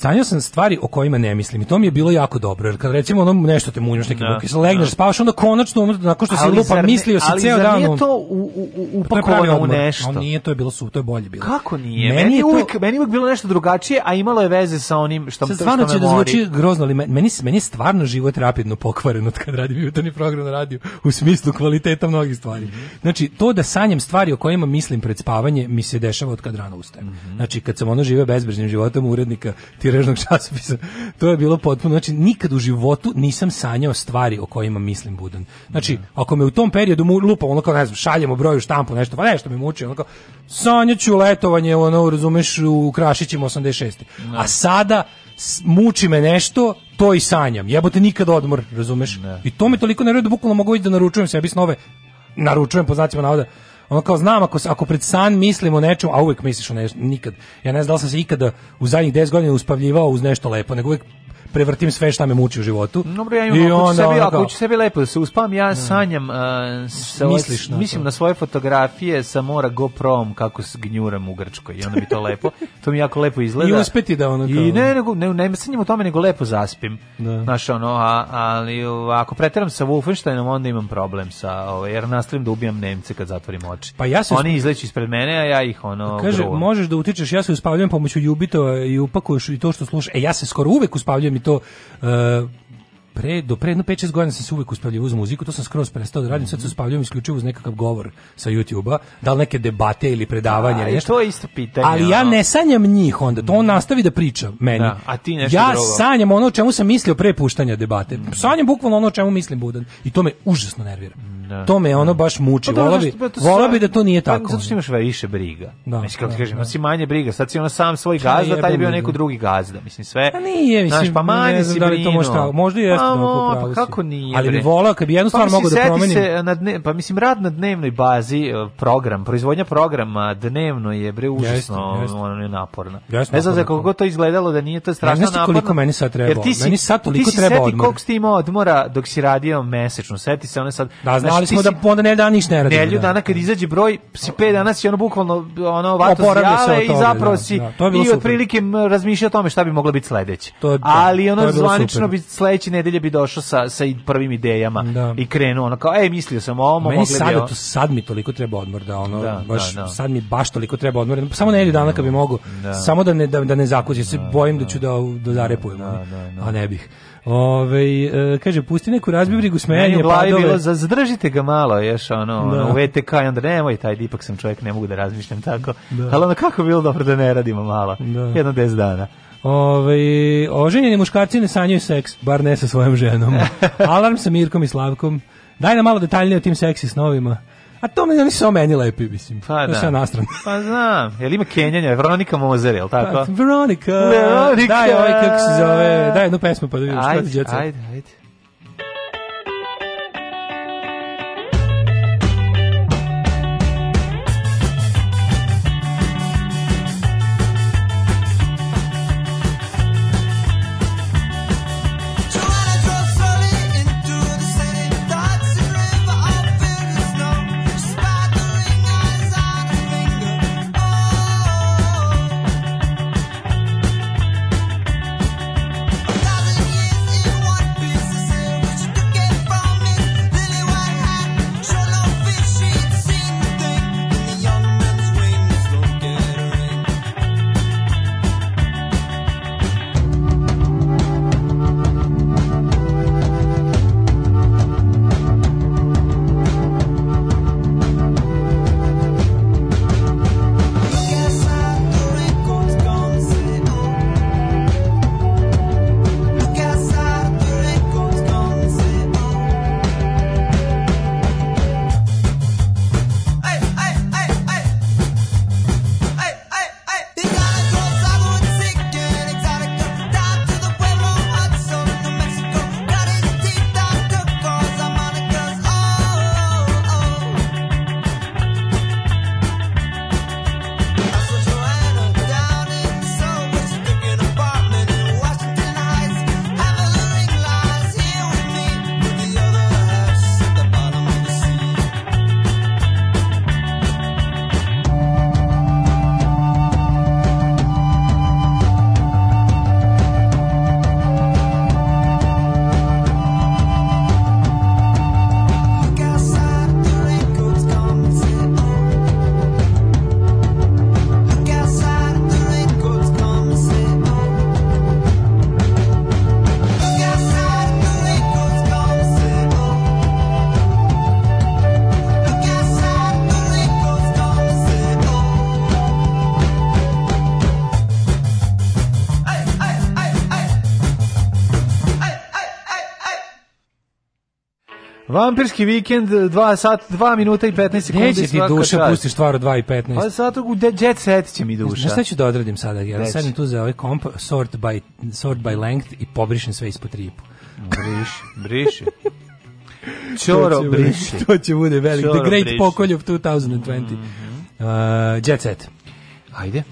sanjao sam stvari o kojima ne mislim i to mi je bilo jako dobro, jer kad recimo ono nešto te munjaš neki da, buke, se da. legneš, da. spavaš, onda konačno, umre nakon što si ali lupa, mislio si ceo dan. Ali nije um- to u, u, upakovano u nešto? No, nije, to je bilo su, to je bolje bilo. Kako nije? Meni, meni je uvijek, to... meni uvijek bilo nešto drugačije, a imalo je veze sa onim što, Sad, što stvarno će da zvuči grozno, ali meni, meni je stvarno život rapidno pokvaren od kad radim jutarnji program na radiju, u smislu kvaliteta mnogih stvari. Mhm. Znači, to da sanjam stvari o kojima mislim pred spavanje mi se dešava od kad rano ustajem. Mhm. Znači, kad sam ono živeo bezbrižnim životom urednika, ti tiražnog časopisa. To je bilo potpuno, znači nikad u životu nisam sanjao stvari o kojima mislim budan. Znači, da. ako me u tom periodu mu lupa, ono kao ne znam, šaljemo broju štampu, nešto, pa nešto me muči, ono kao sanjaću letovanje, ono razumeš, u Krašićima 86. Ne. Da. A sada muči me nešto, to i sanjam. Jebote nikad odmor, razumeš? Ne. Da. I to me toliko nervira da bukvalno mogu ići da naručujem sebi snove. Naručujem po znacima navoda ono kao znam ako, ako pred san mislimo o nečemu, a uvek misliš o nečem nikad. Ja ne znam da sam se ikada u zadnjih 10 godina uspavljivao uz nešto lepo, nego uvek prevrtim sve šta me muči u životu. Dobro, ja imam, I onda, sebi, onako, ako ću sebi lepo da se uspam, ja da. sanjam, uh, Misliš na mislim to. na svoje fotografije sa mora GoProm kako se gnjuram u Grčkoj i onda mi to lepo, to mi jako lepo izgleda. I uspeti da ono kao... I ne, nego, ne, ne, ne sanjam o tome, nego lepo zaspim. Da. Znaš, ono, a, ali ako preteram sa Wolfensteinom, onda imam problem sa, ovaj, jer nastavim da ubijam Nemce kad zatvorim oči. Pa ja se... Oni izleću ispred mene, a ja ih ono... Pa kaže, gruvam. možeš da utičeš, ja se uspavljam pomoću Jubitova i upakuješ i to što slušaš. E, ja se skoro uvek uspavljam i to uh, pre, do pre no 5-6 godina sam se uvijek uspavljivao uz muziku, to sam skroz prestao da radim, mm -hmm. sad se uspavljujem isključivo uz nekakav govor sa YouTube-a, da li neke debate ili predavanja ili nešto. To je isto pitanje. Ali ja ne sanjam njih onda, to on nastavi da priča meni. Da, a ti nešto ja drugo. sanjam ono o čemu sam mislio pre puštanja debate. Mm -hmm. Sanjam bukvalno ono o čemu mislim budan i to me užasno nervira. Mm -hmm da. to me ono da. baš muči. Pa, da, bi, pa vola bi da to nije tako. Pa, Zato što imaš više briga. Da, mislim, kako ti da, kažem, si manje briga. Sad si ono sam svoj gazda, taj je bio neko drugi gazda. Mislim, sve... Pa nije, mislim, znaš, pa manje ne znam si da li to možda, možda i jeste pa, pa kako nije, Ali bi volao, kad bi jednu pa stvar mogu da promenim. Se na dne, pa mislim, rad na dnevnoj bazi, e, program, proizvodnja programa dnevno je, bre, užasno ono, naporna. Ne znam za kako to izgledalo da nije to strašno naporno. Ne znaš koliko meni sad treba. Meni sad toliko treba odmora. Ti si seti koliko ti imao odmora dok si radio mesečno. Seti se one sad... Da, ali smo da onda ne da ništa ne radimo. Nelju da. dana kad izađe broj, si 5 dana si ono bukvalno ono vato zjave i da, zapravo da. si da, da. i otprilike razmišljao o tome šta bi moglo biti sledeće. To je, ali ono je zvanično super. bi sledeće nedelje bi došao sa sa prvim idejama da. i krenuo ono kao ej mislio sam o ovom, mogli sad, ovo. to, sad mi toliko treba odmor da ono da, baš sad mi baš toliko treba odmor. Samo nedelju dana kad bi mogao, samo da ne da ne zakućim, se bojim da ću da da zarepujem, a ne bih. Ove, e, kaže, pusti neku razbibrigu smenje padove. bilo, zadržite ga malo, još ono, da. ono u VTK, e onda nemoj taj, ipak sam čovjek, ne mogu da razmišljam tako. Da. Ali ono, kako bilo dobro da ne radimo malo? Da. Jedno 10 dana. Ove, ovaj, oženjeni muškarci ne sanjaju seks, bar ne sa svojom ženom. Alarm sa Mirkom i Slavkom. Daj nam malo detaljnije o tim seksi novima. A to mi oni su o meni lepi, mislim. Pa da. Sve nastran. Pa znam. Je li ima Kenjanja? Veronika Mozer, jel tako? Pa, Veronika. Veronika. Daj, ovaj kako se zove. Daj jednu pesmu pa da vidimo što je djeca. Ajde, ajde. Vampirski vikend, 2 sat, 2 minuta i 15 sekundi. Neće ti duša čast. pustiš stvar 2 i 15. Pa sad u jet set će mi duša. Znaš šta ću da odradim sada? Ja sad tu za ovaj komp, sort by, sort by length i pobrišem sve ispod 3,5. Briši, briši. Ćoro briši. To će bude velik. The Great briši. Pokolj of 2020. Mm -hmm. uh, jet set. Ajde.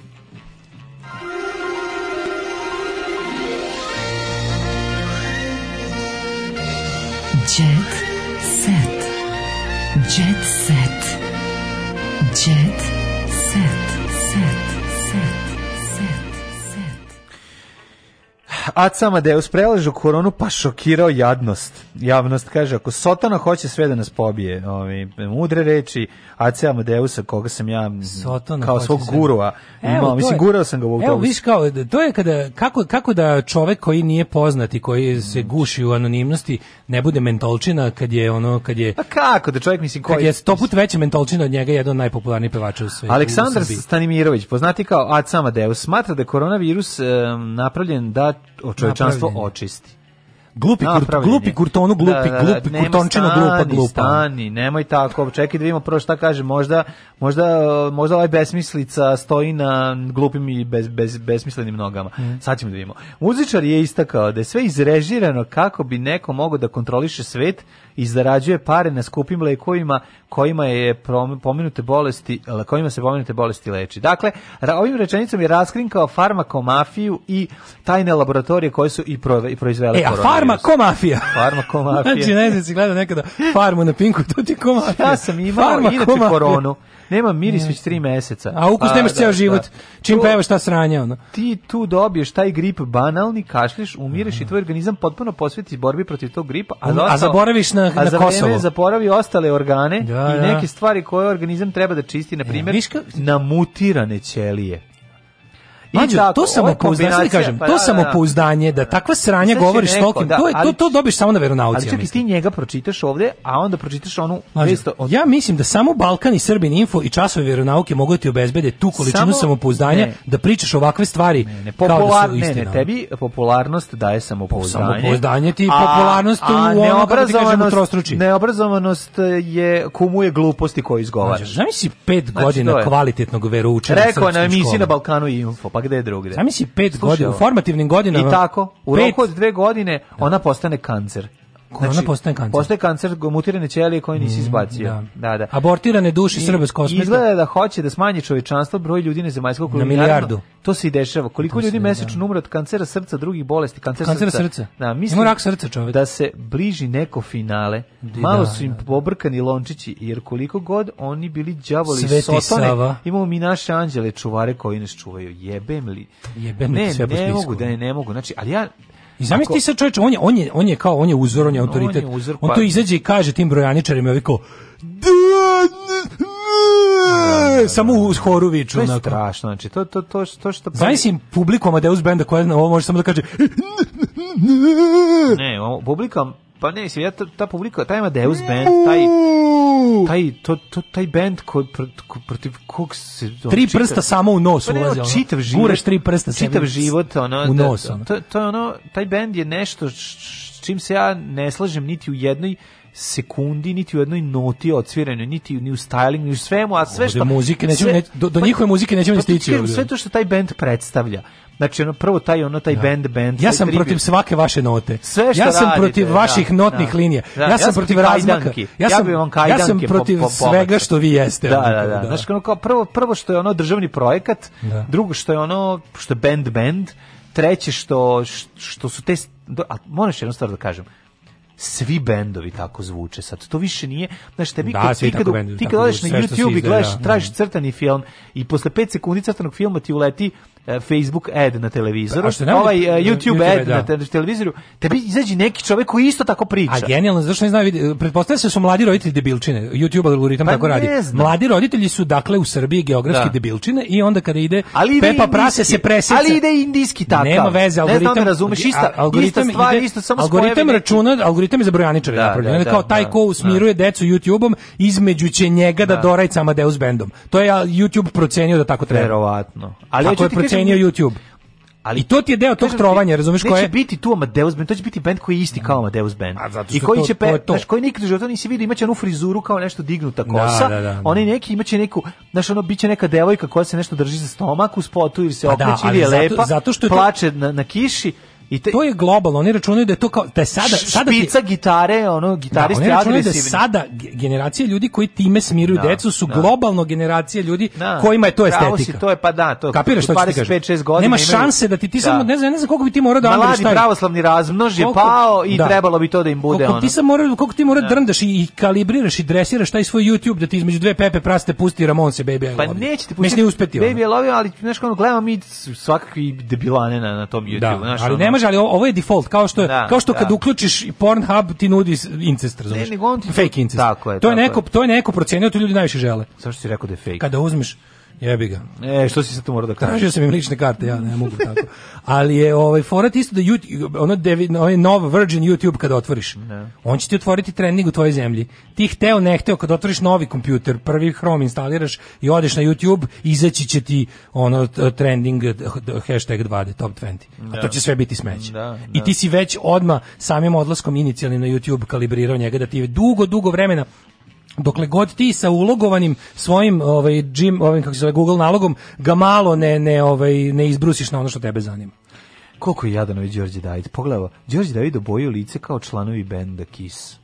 Aca Deus da prelažu koronu pa šokirao jadnost. Javnost kaže, ako Sotona hoće sve da nas pobije, ovi, mudre reči Aca Madeusa, koga sam ja Sotona kao svog da- gurua imao, evo, mislim, je, gurao sam ga u autobus. Evo, viš kao, da, to je kada, kako, kako da čovek koji nije poznati, koji se guši u anonimnosti ne bude mentolčina kad je ono, kad je... Pa kako da čovek, mislim, koji... Kad je sto put veća mentolčina od njega, jedan od najpopularnijih pevača u svetu. Aleksandar Stanimirović, poznati kao Aca Deus, smatra da je koronavirus e, napravljen da o čovečanstvo očisti. Glupi, kurt, glupi kurtonu, da, glupi, da, da, glupi, da, kurtončino, stani, glupa, glupa. Stani, nemoj tako, čekaj da vidimo prvo šta kaže, možda, možda, možda ovaj besmislica stoji na glupim i bez, bez, besmislenim nogama. Mm. Sad ćemo da vidimo. Muzičar je istakao da je sve izrežirano kako bi neko mogao da kontroliše svet i zarađuje pare na skupim lekovima kojima je pomenute bolesti, kojima se pomenute bolesti leči. Dakle, ovim rečenicom je raskrinkao farmakomafiju i tajne laboratorije koje su i, proizvele e, koronu. Farma ko mafija. Farma ko mafija. znači, ne znam, si gledao nekada farmu na pinku, to ti ko mafija. Ja sam imao Farma inače koronu. Nema miris već tri meseca. A ukus nemaš ceo život. Da. Čim pevaš ta sranja, ono. Ti tu dobiješ taj grip banalni, kašliš, umireš i tvoj organizam potpuno posveti borbi protiv tog gripa. A, um, a zaboraviš na, a na Kosovo. A zaboravi ostale organe da, i da. neke stvari koje organizam treba da čisti, na e, primjer, mutirane ćelije. Mađo, to samo samopouzdanje, kažem, pa, to da, da samopouzdanje da. da takva sranja govori govoriš da, to, je, to, to dobiš samo na veronauci. Ali čekaj, ti njega pročitaš ovde, a onda pročitaš onu... isto. od... Ja mislim da samo Balkan i Srbin Info i časove veronauke mogu da ti obezbede tu količinu samo, samopouzdanja da pričaš ovakve stvari ne, ne, popular, da Ne, tebi popularnost daje samopouzdanje. Samopouzdanje ti popularnost a, u ono, Neobrazovanost je kumuje gluposti koje izgovaraš. Znaš si pet znači, godina kvalitetnog veroučenja Rekao na emisiji na Balkanu Info, pa pa gde drugde. Zamisli pet godina, u formativnim godinama. I tako, u roku od dve godine da. ona postane kancer. Znači, Korona znači, postaje kancer. Postaje kancer mutirane ćelije koje nisi mm, izbacio. Mm, da. da. da, Abortirane duše Srbe s kosmeta. Izgleda da hoće da smanji čovečanstvo broj ljudi na zemaljskog Na milijardu. To se i dešava. Koliko to ljudi mesečno umre od kancera srca, drugih bolesti, kancera, kancera srca. srca. Da, mislim rak srca, čovjek. Da se bliži neko finale. Di, Malo da, su im da. pobrkani lončići, jer koliko god oni bili đavoli i sotone, Sava. imamo mi naše anđele čuvare koji nas čuvaju. Jebem li? Jebem li ne, ne mogu, da ne, ne mogu. Znači, ali ja I zamisli ti sad čovječe, on je, on, je, on je kao, on je uzor, on je autoritet. On, je uzor, on pa- to izađe i kaže tim brojaničarima, ovi kao, da, da, da, samo u horu viču. To je strašno, znači to, to, to, to što... Pa... Zamislim publikom Adeus Benda koja ovo može samo da kaže... Ne, publikom Pa ne, mislim, ja ta, ta publika, taj Amadeus band, taj, taj, to, to, taj band ko, ko, protiv kog se... On, tri prsta čitav, samo u nos pa ne, ulaze. Ono, čitav život. Gureš tri prsta Čitav život, ono, u da, da, nos. Da, ono. to, to, ono, taj band je nešto s čim se ja ne slažem niti u jednoj sekundi, niti u jednoj noti odsvirenoj, niti ni u stylingu, ni u svemu, a sve što... Muzike, neću, sve, ne, do, do pa- njihove muzike nećemo pa, stići stići. Sve to što taj band predstavlja. Znači ono prvo taj ono taj da. band band. Ja sam tribut. protiv svake vaše note. Sve što Ja sam radite, protiv da, vaših da. notnih linija. Da, ja, ja, sam protiv razmaka. Ja sam ja sam protiv po, po, svega što vi jeste. Da, da, da. Znači ono kao prvo prvo što je ono državni projekat, drugo što je ono što je band band, treće što što su te a možeš jednu stvar da kažem svi bendovi tako zvuče sad. To više nije, znači tebi da, ti kad, ti kad odeš na YouTube i gledaš, tražiš crtani film i posle 5 sekundi crtanog filma ti uleti E, Facebook ad na televizoru, a što nema ovaj e, YouTube, YouTube ad da. na televizoru, tebi izađe neki čovjek koji isto tako priča. A genijalno, zašto ne znaju, pretpostavlja se da su mladi roditelji debilčine, YouTube algoritam pa tako radi. Zna. Mladi roditelji su dakle u Srbiji geografski da. debilčine i onda kada ide, ali ide Pepa Prase se preseca. Ali ide indijski takav. Nema veze, algoritam. Ne znam, da razumeš, ista, algoritam ista stvar, ide, isto samo Algoritam računa, algoritam je za brojaničare da, napravljen. Da, da kao taj ko usmiruje decu YouTube-om, između će njega da, dorajcama Deus Bandom. To je YouTube procenio da tako treba. Verovatno. Ali ti promenio YouTube. Ali to ti je deo tog trovanja, razumeš koje? Neće biti tu Amadeus Band, to će biti band koji je isti kao da. Amadeus Band. A zato I koji će pe, to, to. Znaš, koji nikad u životu nisi vidio, imaće onu frizuru kao nešto dignuta da, kosa. Da, da, da, Oni neki imaće neku, znaš, ono će neka devojka koja se nešto drži za stomak u spotu ili se pa da, okreći ili je zato, lepa, zato što je plače na, na kiši I te, to je globalno, oni računaju da je to kao da je sada sada špica ti, gitare, ono gitaristi da, oni da sada generacije ljudi koji time smiruju da, decu su da. globalno generacija ljudi da. kojima je to estetika. Si, to je pa da, to. Kapiraš što ti kažem? 5 6 godina. Nema šanse da ti ti da. samo ne znam, ne znam koliko bi ti morao da omreš taj pravoslavni razmnož je koliko, pao i da. trebalo bi to da im bude koliko ono. Ti sam mora koliko ti mora da. drndaš i, i kalibriraš i dresiraš taj svoj YouTube da ti između dve pepe praste pusti Ramon se Baby Pa nećete pustiti. ti uspeti. Baby Love, ali znaš kako gledamo mi svakakvi debilane na, na tom da, YouTube, znaš. Ali nema može, ali ovo je default, kao što da, kao što da. kad uključiš Pornhub ti nudi incest, razumeš? Ne, nego ti fake incest. Tako je, to je neko, to je neko procenio, to ljudi najviše žele. Samo što si rekao da je fake. Kada uzmeš Jebi ga. E, što si se tu morao da kažeš? Tražio sam im lične karte, ja ne mogu tako. Ali je ovaj forat isto da YouTube, ono David, ovaj nov Virgin YouTube kada otvoriš. Ne. Da. On će ti otvoriti trending u tvojoj zemlji. Ti hteo ne hteo kad otvoriš novi kompjuter, prvi Chrome instaliraš i odeš na YouTube, izaći će ti ono trending hashtag 20 top 20. A to da. će sve biti smeće. Da, da. I ti si već odma samim odlaskom inicijalnim na YouTube kalibrirao njega da ti je dugo dugo vremena dokle god ti sa ulogovanim svojim ovaj Jim ovim kako se zove Google nalogom ga malo ne ne ovaj ne izbrusiš na ono što tebe zanima. Koliko je jadan ovaj Đorđe David. Pogledaj, Đorđe David oboju lice kao članovi benda Kiss.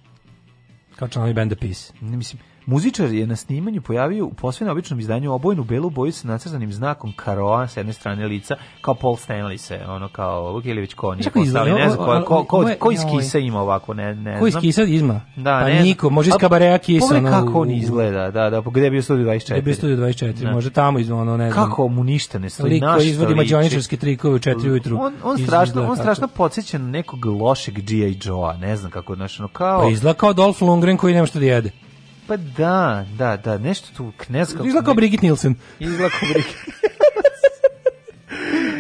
Kao članovi benda Peace. Ne mislim, Muzičar je na snimanju pojavio u posve običnom izdanju obojnu belu boju sa nacrtanim znakom karoa s jedne strane lica, kao Paul Stanley se, ono kao Vukiljević ko nije postali, ne znam, ko, ko, ko, ko iz kisa ima ovako, ne, ne znam. Ko iz kisa izma? Da, pa ne niko, može iz kabareja kisa. Pogledaj kako on izgleda, da, da, gde je bio studio 24? Gde je bio studio 24, može tamo, iz, ono, ne znam. Kako mu ništa ne stoji, sli, Liko izvodi mađoničarske trikove u 4 ujutru. On, on strašno, on strašno podsjeća na nekog lošeg G.I. Joe-a, ne znam kako, znaš, ono, kao... Pa izgleda kao Dolph Lundgren koji nema što da jede. Pa da, da, da, nešto tu knezka... Izlako Brigit Nilsen. Izlako Brigit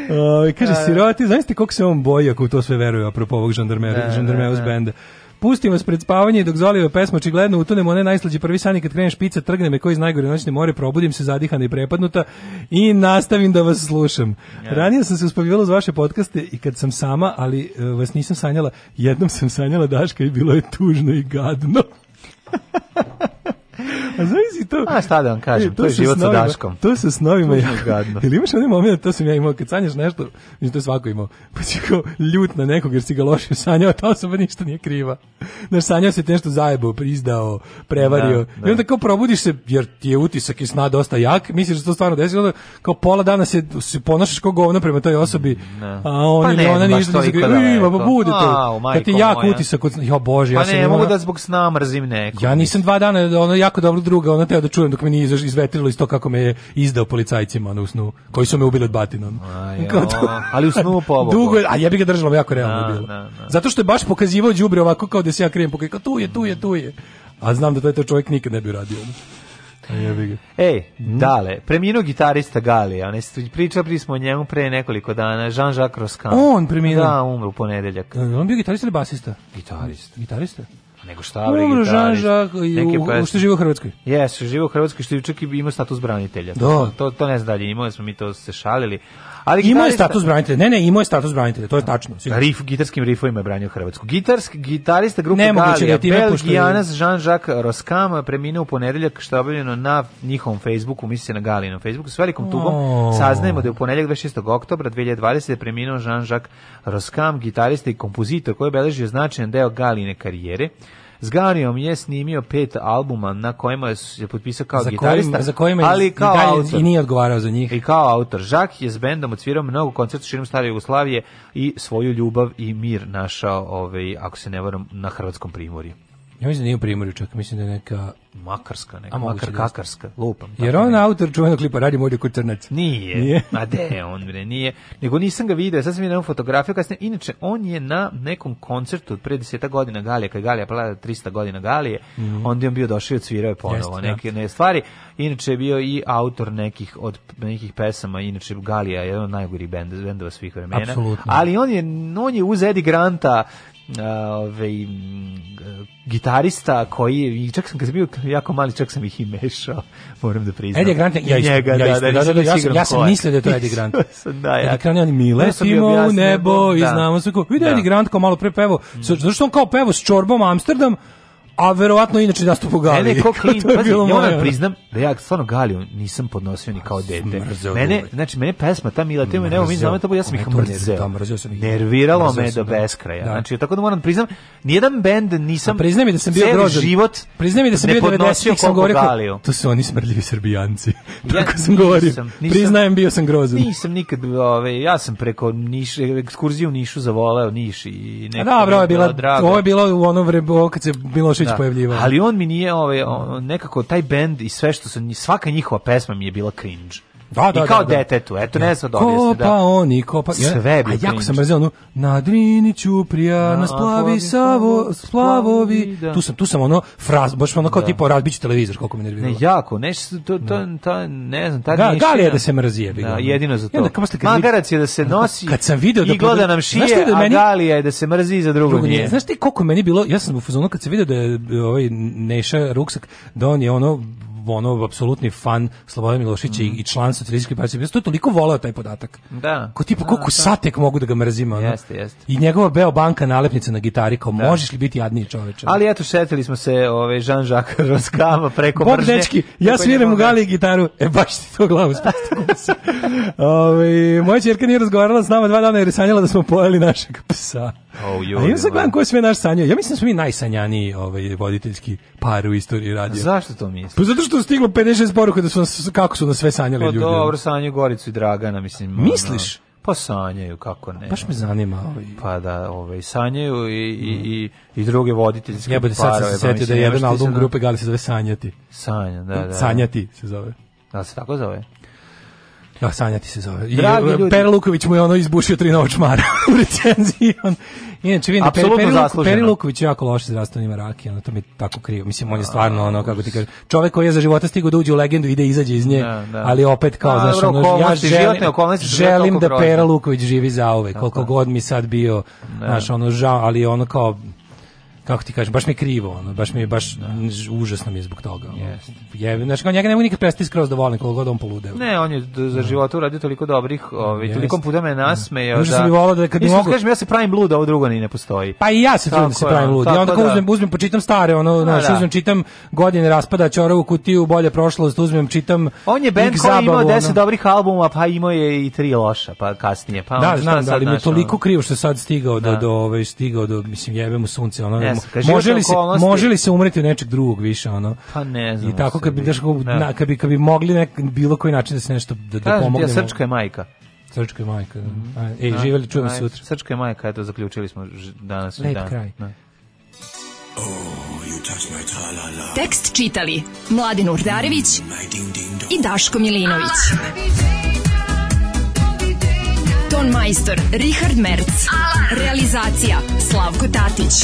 Uh, ovaj, kaže, uh, siroti, znaš koliko se on boji ako u to sve veruje, apropo ovog da, žandarmeus benda. Pustim vas pred spavanje i dok zoliva pesma očigledno utonem one najslađe prvi sani kad krenem špica, trgne me koji iz najgore noćne more, probudim se zadihana i prepadnuta i nastavim da vas slušam. Yeah. Ranije sam se uspavivala uz vaše podcaste i kad sam sama, ali uh, vas nisam sanjala, jednom sam sanjala Daška i bilo je tužno i gadno. A znaš to? A šta da vam kažem, e, to, to, je život snovima, sa Daškom. To se s novima jako gadno. Ili imaš onaj moment, to sam ja imao, kad sanjaš nešto, mislim to svako imao, pa si kao ljut na nekog jer si ga loše sanjao, ta osoba ništa nije kriva. Znaš, sanjao se nešto zajebao, prizdao, prevario. Da, da. I onda kao probudiš se, jer ti je utisak i sna dosta jak, misliš da to stvarno desilo, onda kao pola dana se, se ponašaš kao govno prema toj osobi, da. a on pa ili ne, ona ništa ne zagri, pa bude to. Kad da ti jak utisak, ja bože, ja pa sam ne, mogu da zbog sna mrzim nekog. Ja nisam dva dana, ono, jako dobro druga, ona teo da čujem dok me nije izvetrilo iz to kako me je izdao policajcima ono, u snu, koji su me ubili od batina. ali u snu pobogu. Dugo, a ja bih ga držalo jako realno da, bilo. Da, da. Zato što je baš pokazivao đubre ovako kao da se ja krijem, pokazivao tu je, tu je, tu je. A znam da taj to čovjek nikad ne bi uradio. Ej, e, mhm. dale, preminuo gitarista Gali, a ne pričali smo o njemu pre nekoliko dana, Jean-Jacques Roscan. On preminuo. Da, umro u ponedeljak. On bio gitarista ili basista? Gitarista. Gitarista? nego šta bre gitarist. Neke pesme. Što živi u Hrvatskoj? Jesu, živi u Hrvatskoj što je čak i ima status branitelja. Da. To, to ne znam dalje, imali smo mi to da se šalili, Ali imao je status branitelja. Ne, ne, imao je status branitelja, to je tačno. Sigurno. Rif, gitarskim rifovima je branio Hrvatsku. Gitarski gitarista grupe da Galija, Belgijanac Jean-Jacques Roskam preminuo u ponedeljak, što je objavljeno na njihovom Facebooku, misli se na Galinom Facebooku, s velikom tugom oh. saznajemo da je u ponedeljak 26. oktobra 2020 preminuo Jean-Jacques Roskam, gitarista i kompozitor koji je beležio značajan deo Galine karijere. S Ganijom je snimio pet albuma na kojima se potpisao kao za gitarista, kojim, za kojima ali kao i, i nije odgovarao za njih. I kao autor. Žak je s bendom odsvirao mnogo koncerta širom Stare Jugoslavije i svoju ljubav i mir našao, ovaj, ako se ne varam, na Hrvatskom primorju. Ja mislim da nije u primorju čak, mislim da je neka... Makarska neka. A makar da kakarska, lupam. Jer on neka. autor čuvenog klipa radi Molje Kutrnac. Nije, nije. a de on bre, nije. Nego nisam ga video, sad sam vidio fotografiju kasnije. Inače, on je na nekom koncertu od pre deseta godina Galije, kad je Galija plala 300 godina Galije, mm -hmm. onda je on bio došao i odsvirao je ponovo Jeste, da. neke, neke stvari. Inače je bio i autor nekih od nekih pesama, inače Galija je jedan od najgorih bend, bendova svih vremena. Absolutno. Ali on je, on je uz Eddie Granta ovaj gitarista koji čak sam kad sam bio jako mali čak sam ih i mešao moram da priznam Eddie Grant ja isto, njega, ja, isto, da, da, da, da, ja sam, ja sam mislio da je to Eddie Grant da, ja. Eddie Grant on mi letimo u nebo da, i znamo sve ko vidi da. Eddie Grant kao malo pre pevo mm. zašto on kao pevo s čorbom Amsterdam A verovatno inače nastup u Galiji. Mene ko klin, pazi, ja moram priznam da ja stvarno Galiju nisam podnosio ni kao dete. Mene, znači, mene pesma, ta Mila Tema, nema, mi znamo to, ja sam ih mrzeo. Da, mrzeo sam ih. Nerviralo me do da. beskraja. Da. Znači, tako da moram priznam, nijedan bend nisam... A priznaj mi da sam bio grožan. život priznaj mi da sam bio 90-ih, sam govorio, Galiju. to su oni smrdljivi srbijanci. tako ja, sam govorio. Priznajem, bio sam grozan. Nisam nikad, ove, ovaj, ja sam preko niš, ekskurziju u Nišu zavoleo Niš i nekako... Da, bro, je bila, ovo je bilo u ono vrebo, kad se bilo Milošević da. pojavljivao. Ali on mi nije, ovaj, on, nekako taj bend i sve što su, svaka njihova pesma mi je bila cringe. Da, da, I da, kao da, da. detetu, eto, ne znam dobio ste. Kopa da. da. Pa oni, kopa... Sve bi A jako sam mrzio onu, na drini Ćuprija, nas plavi savo, splavovi. Da. Tu, sam, tu sam ono, fraz, baš ono kao da. tipa razbiću televizor, koliko me nerviralo. Ne, jako, nešto, to, to, ta, ne znam, ta da, niština. Galija da se mrzije. ga. Da, jedino za to. Ja, kad, Magarac je da se nosi kad sam video da i gleda nam šije, da meni, a Galija je da se mrzi za drugo, drugo nije. Znaš ti koliko meni bilo, ja sam u fazonu kad se video da je ovaj Neša ruksak, da on je ono ono apsolutni fan Slobodan Milošića mm. i član socijalističke partije. To je toliko voleo taj podatak. Da. Ko tipa da, koliko da. satek mogu da ga mrzim. Ono. Jeste, jeste. I njegova Beo banka nalepnica na gitari kao da. možeš li biti jadniji čoveč. Ali eto šetili smo se ovaj Jean-Jacques Roskava preko Bog mržnje. Dečki, ja sviram u gali gitaru. E baš ti to glavu spasti. Ovaj, moja ćerka nije razgovarala s nama dva dana jer je sanjala da smo pojeli našeg psa. Oh, jo, A ja sad gledam ko je sve naš sanjao. Ja mislim da smo mi najsanjaniji ovaj, voditeljski par u istoriji radija. Zašto to misliš? Pa zato što je stiglo 56 poruka da su nas, kako su nas sve sanjali pa, ljudi. Pa dobro, sanjaju Goricu i Dragana, mislim. Misliš? Ono, pa sanjaju, kako ne. Baš me zanima. Ovaj. Pa da, ovaj, sanjaju i, i, i, i druge voditeljske ja, parove. sad pa se setio da je jedan album grupe Gali se zove Sanjati. Sanja, da, da. da. Sanjati se zove. Da se tako zove? Da, sanjati se zove. I e, Pera Luković mu je ono izbušio tri čmara u recenziji. On, inače, vidim, Peri, Peri, Peri Luković je jako loše zdravstveni maraki, ono, to mi je tako krivo. Mislim, on je stvarno, ono, kako ti kažeš, čovek koji je za života stigao da uđe u legendu i da izađe iz nje, da, da. ali opet kao, da, znaš, ono, ja želim, želim da Pera Luković živi zauvek, koliko god mi sad bio, da. znaš, ono, žao, ali ono kao, kako ti kažem, baš mi je krivo, ono, baš mi je, baš da. užasno mi je zbog toga. Ono. Yes. Je, znači, kao njega ne mogu nikad prestati skroz da volim, koliko god on polude. Ne, on je za da. života uradio toliko dobrih, ovaj, yes. toliko puta me da. nasmejao. Da, mi volao da kad mogu... kažem, ja se pravim lud, ovo drugo ni ne postoji. Pa i ja se trudim da se pravim lud. Ja onda da. uzmem, uzmem, počitam stare, ono, pa znaš, da. uzmem, čitam godine raspada, čorovu kutiju, bolje prošlost, uzmem, čitam... On je band koji imao deset dobrih albuma, pa imao je i tri loša, pa kasnije. Pa da, znam, ali mi je toliko krivo što sad stigao do, do, ovaj, stigao do, mislim, jebe mu sunce, ono, Kaže, može li se može li se umreti od nečeg drugog više ono? Pa ne znam. I tako kad bi daško na da. kad bi kad bi mogli nek, bilo koji način da se nešto da, da pomognemo. srčka je majka. Srčka je majka. Da. Mm -hmm. Ej, da, živeli, čujemo se da, sutra. Srčka je majka, eto zaključili smo danas Lep dan. kraj. Da. Oh, Tekst čitali Mladin Urdarević i Daško Milinović. Ton majstor Richard Merc. Realizacija Slavko Tatić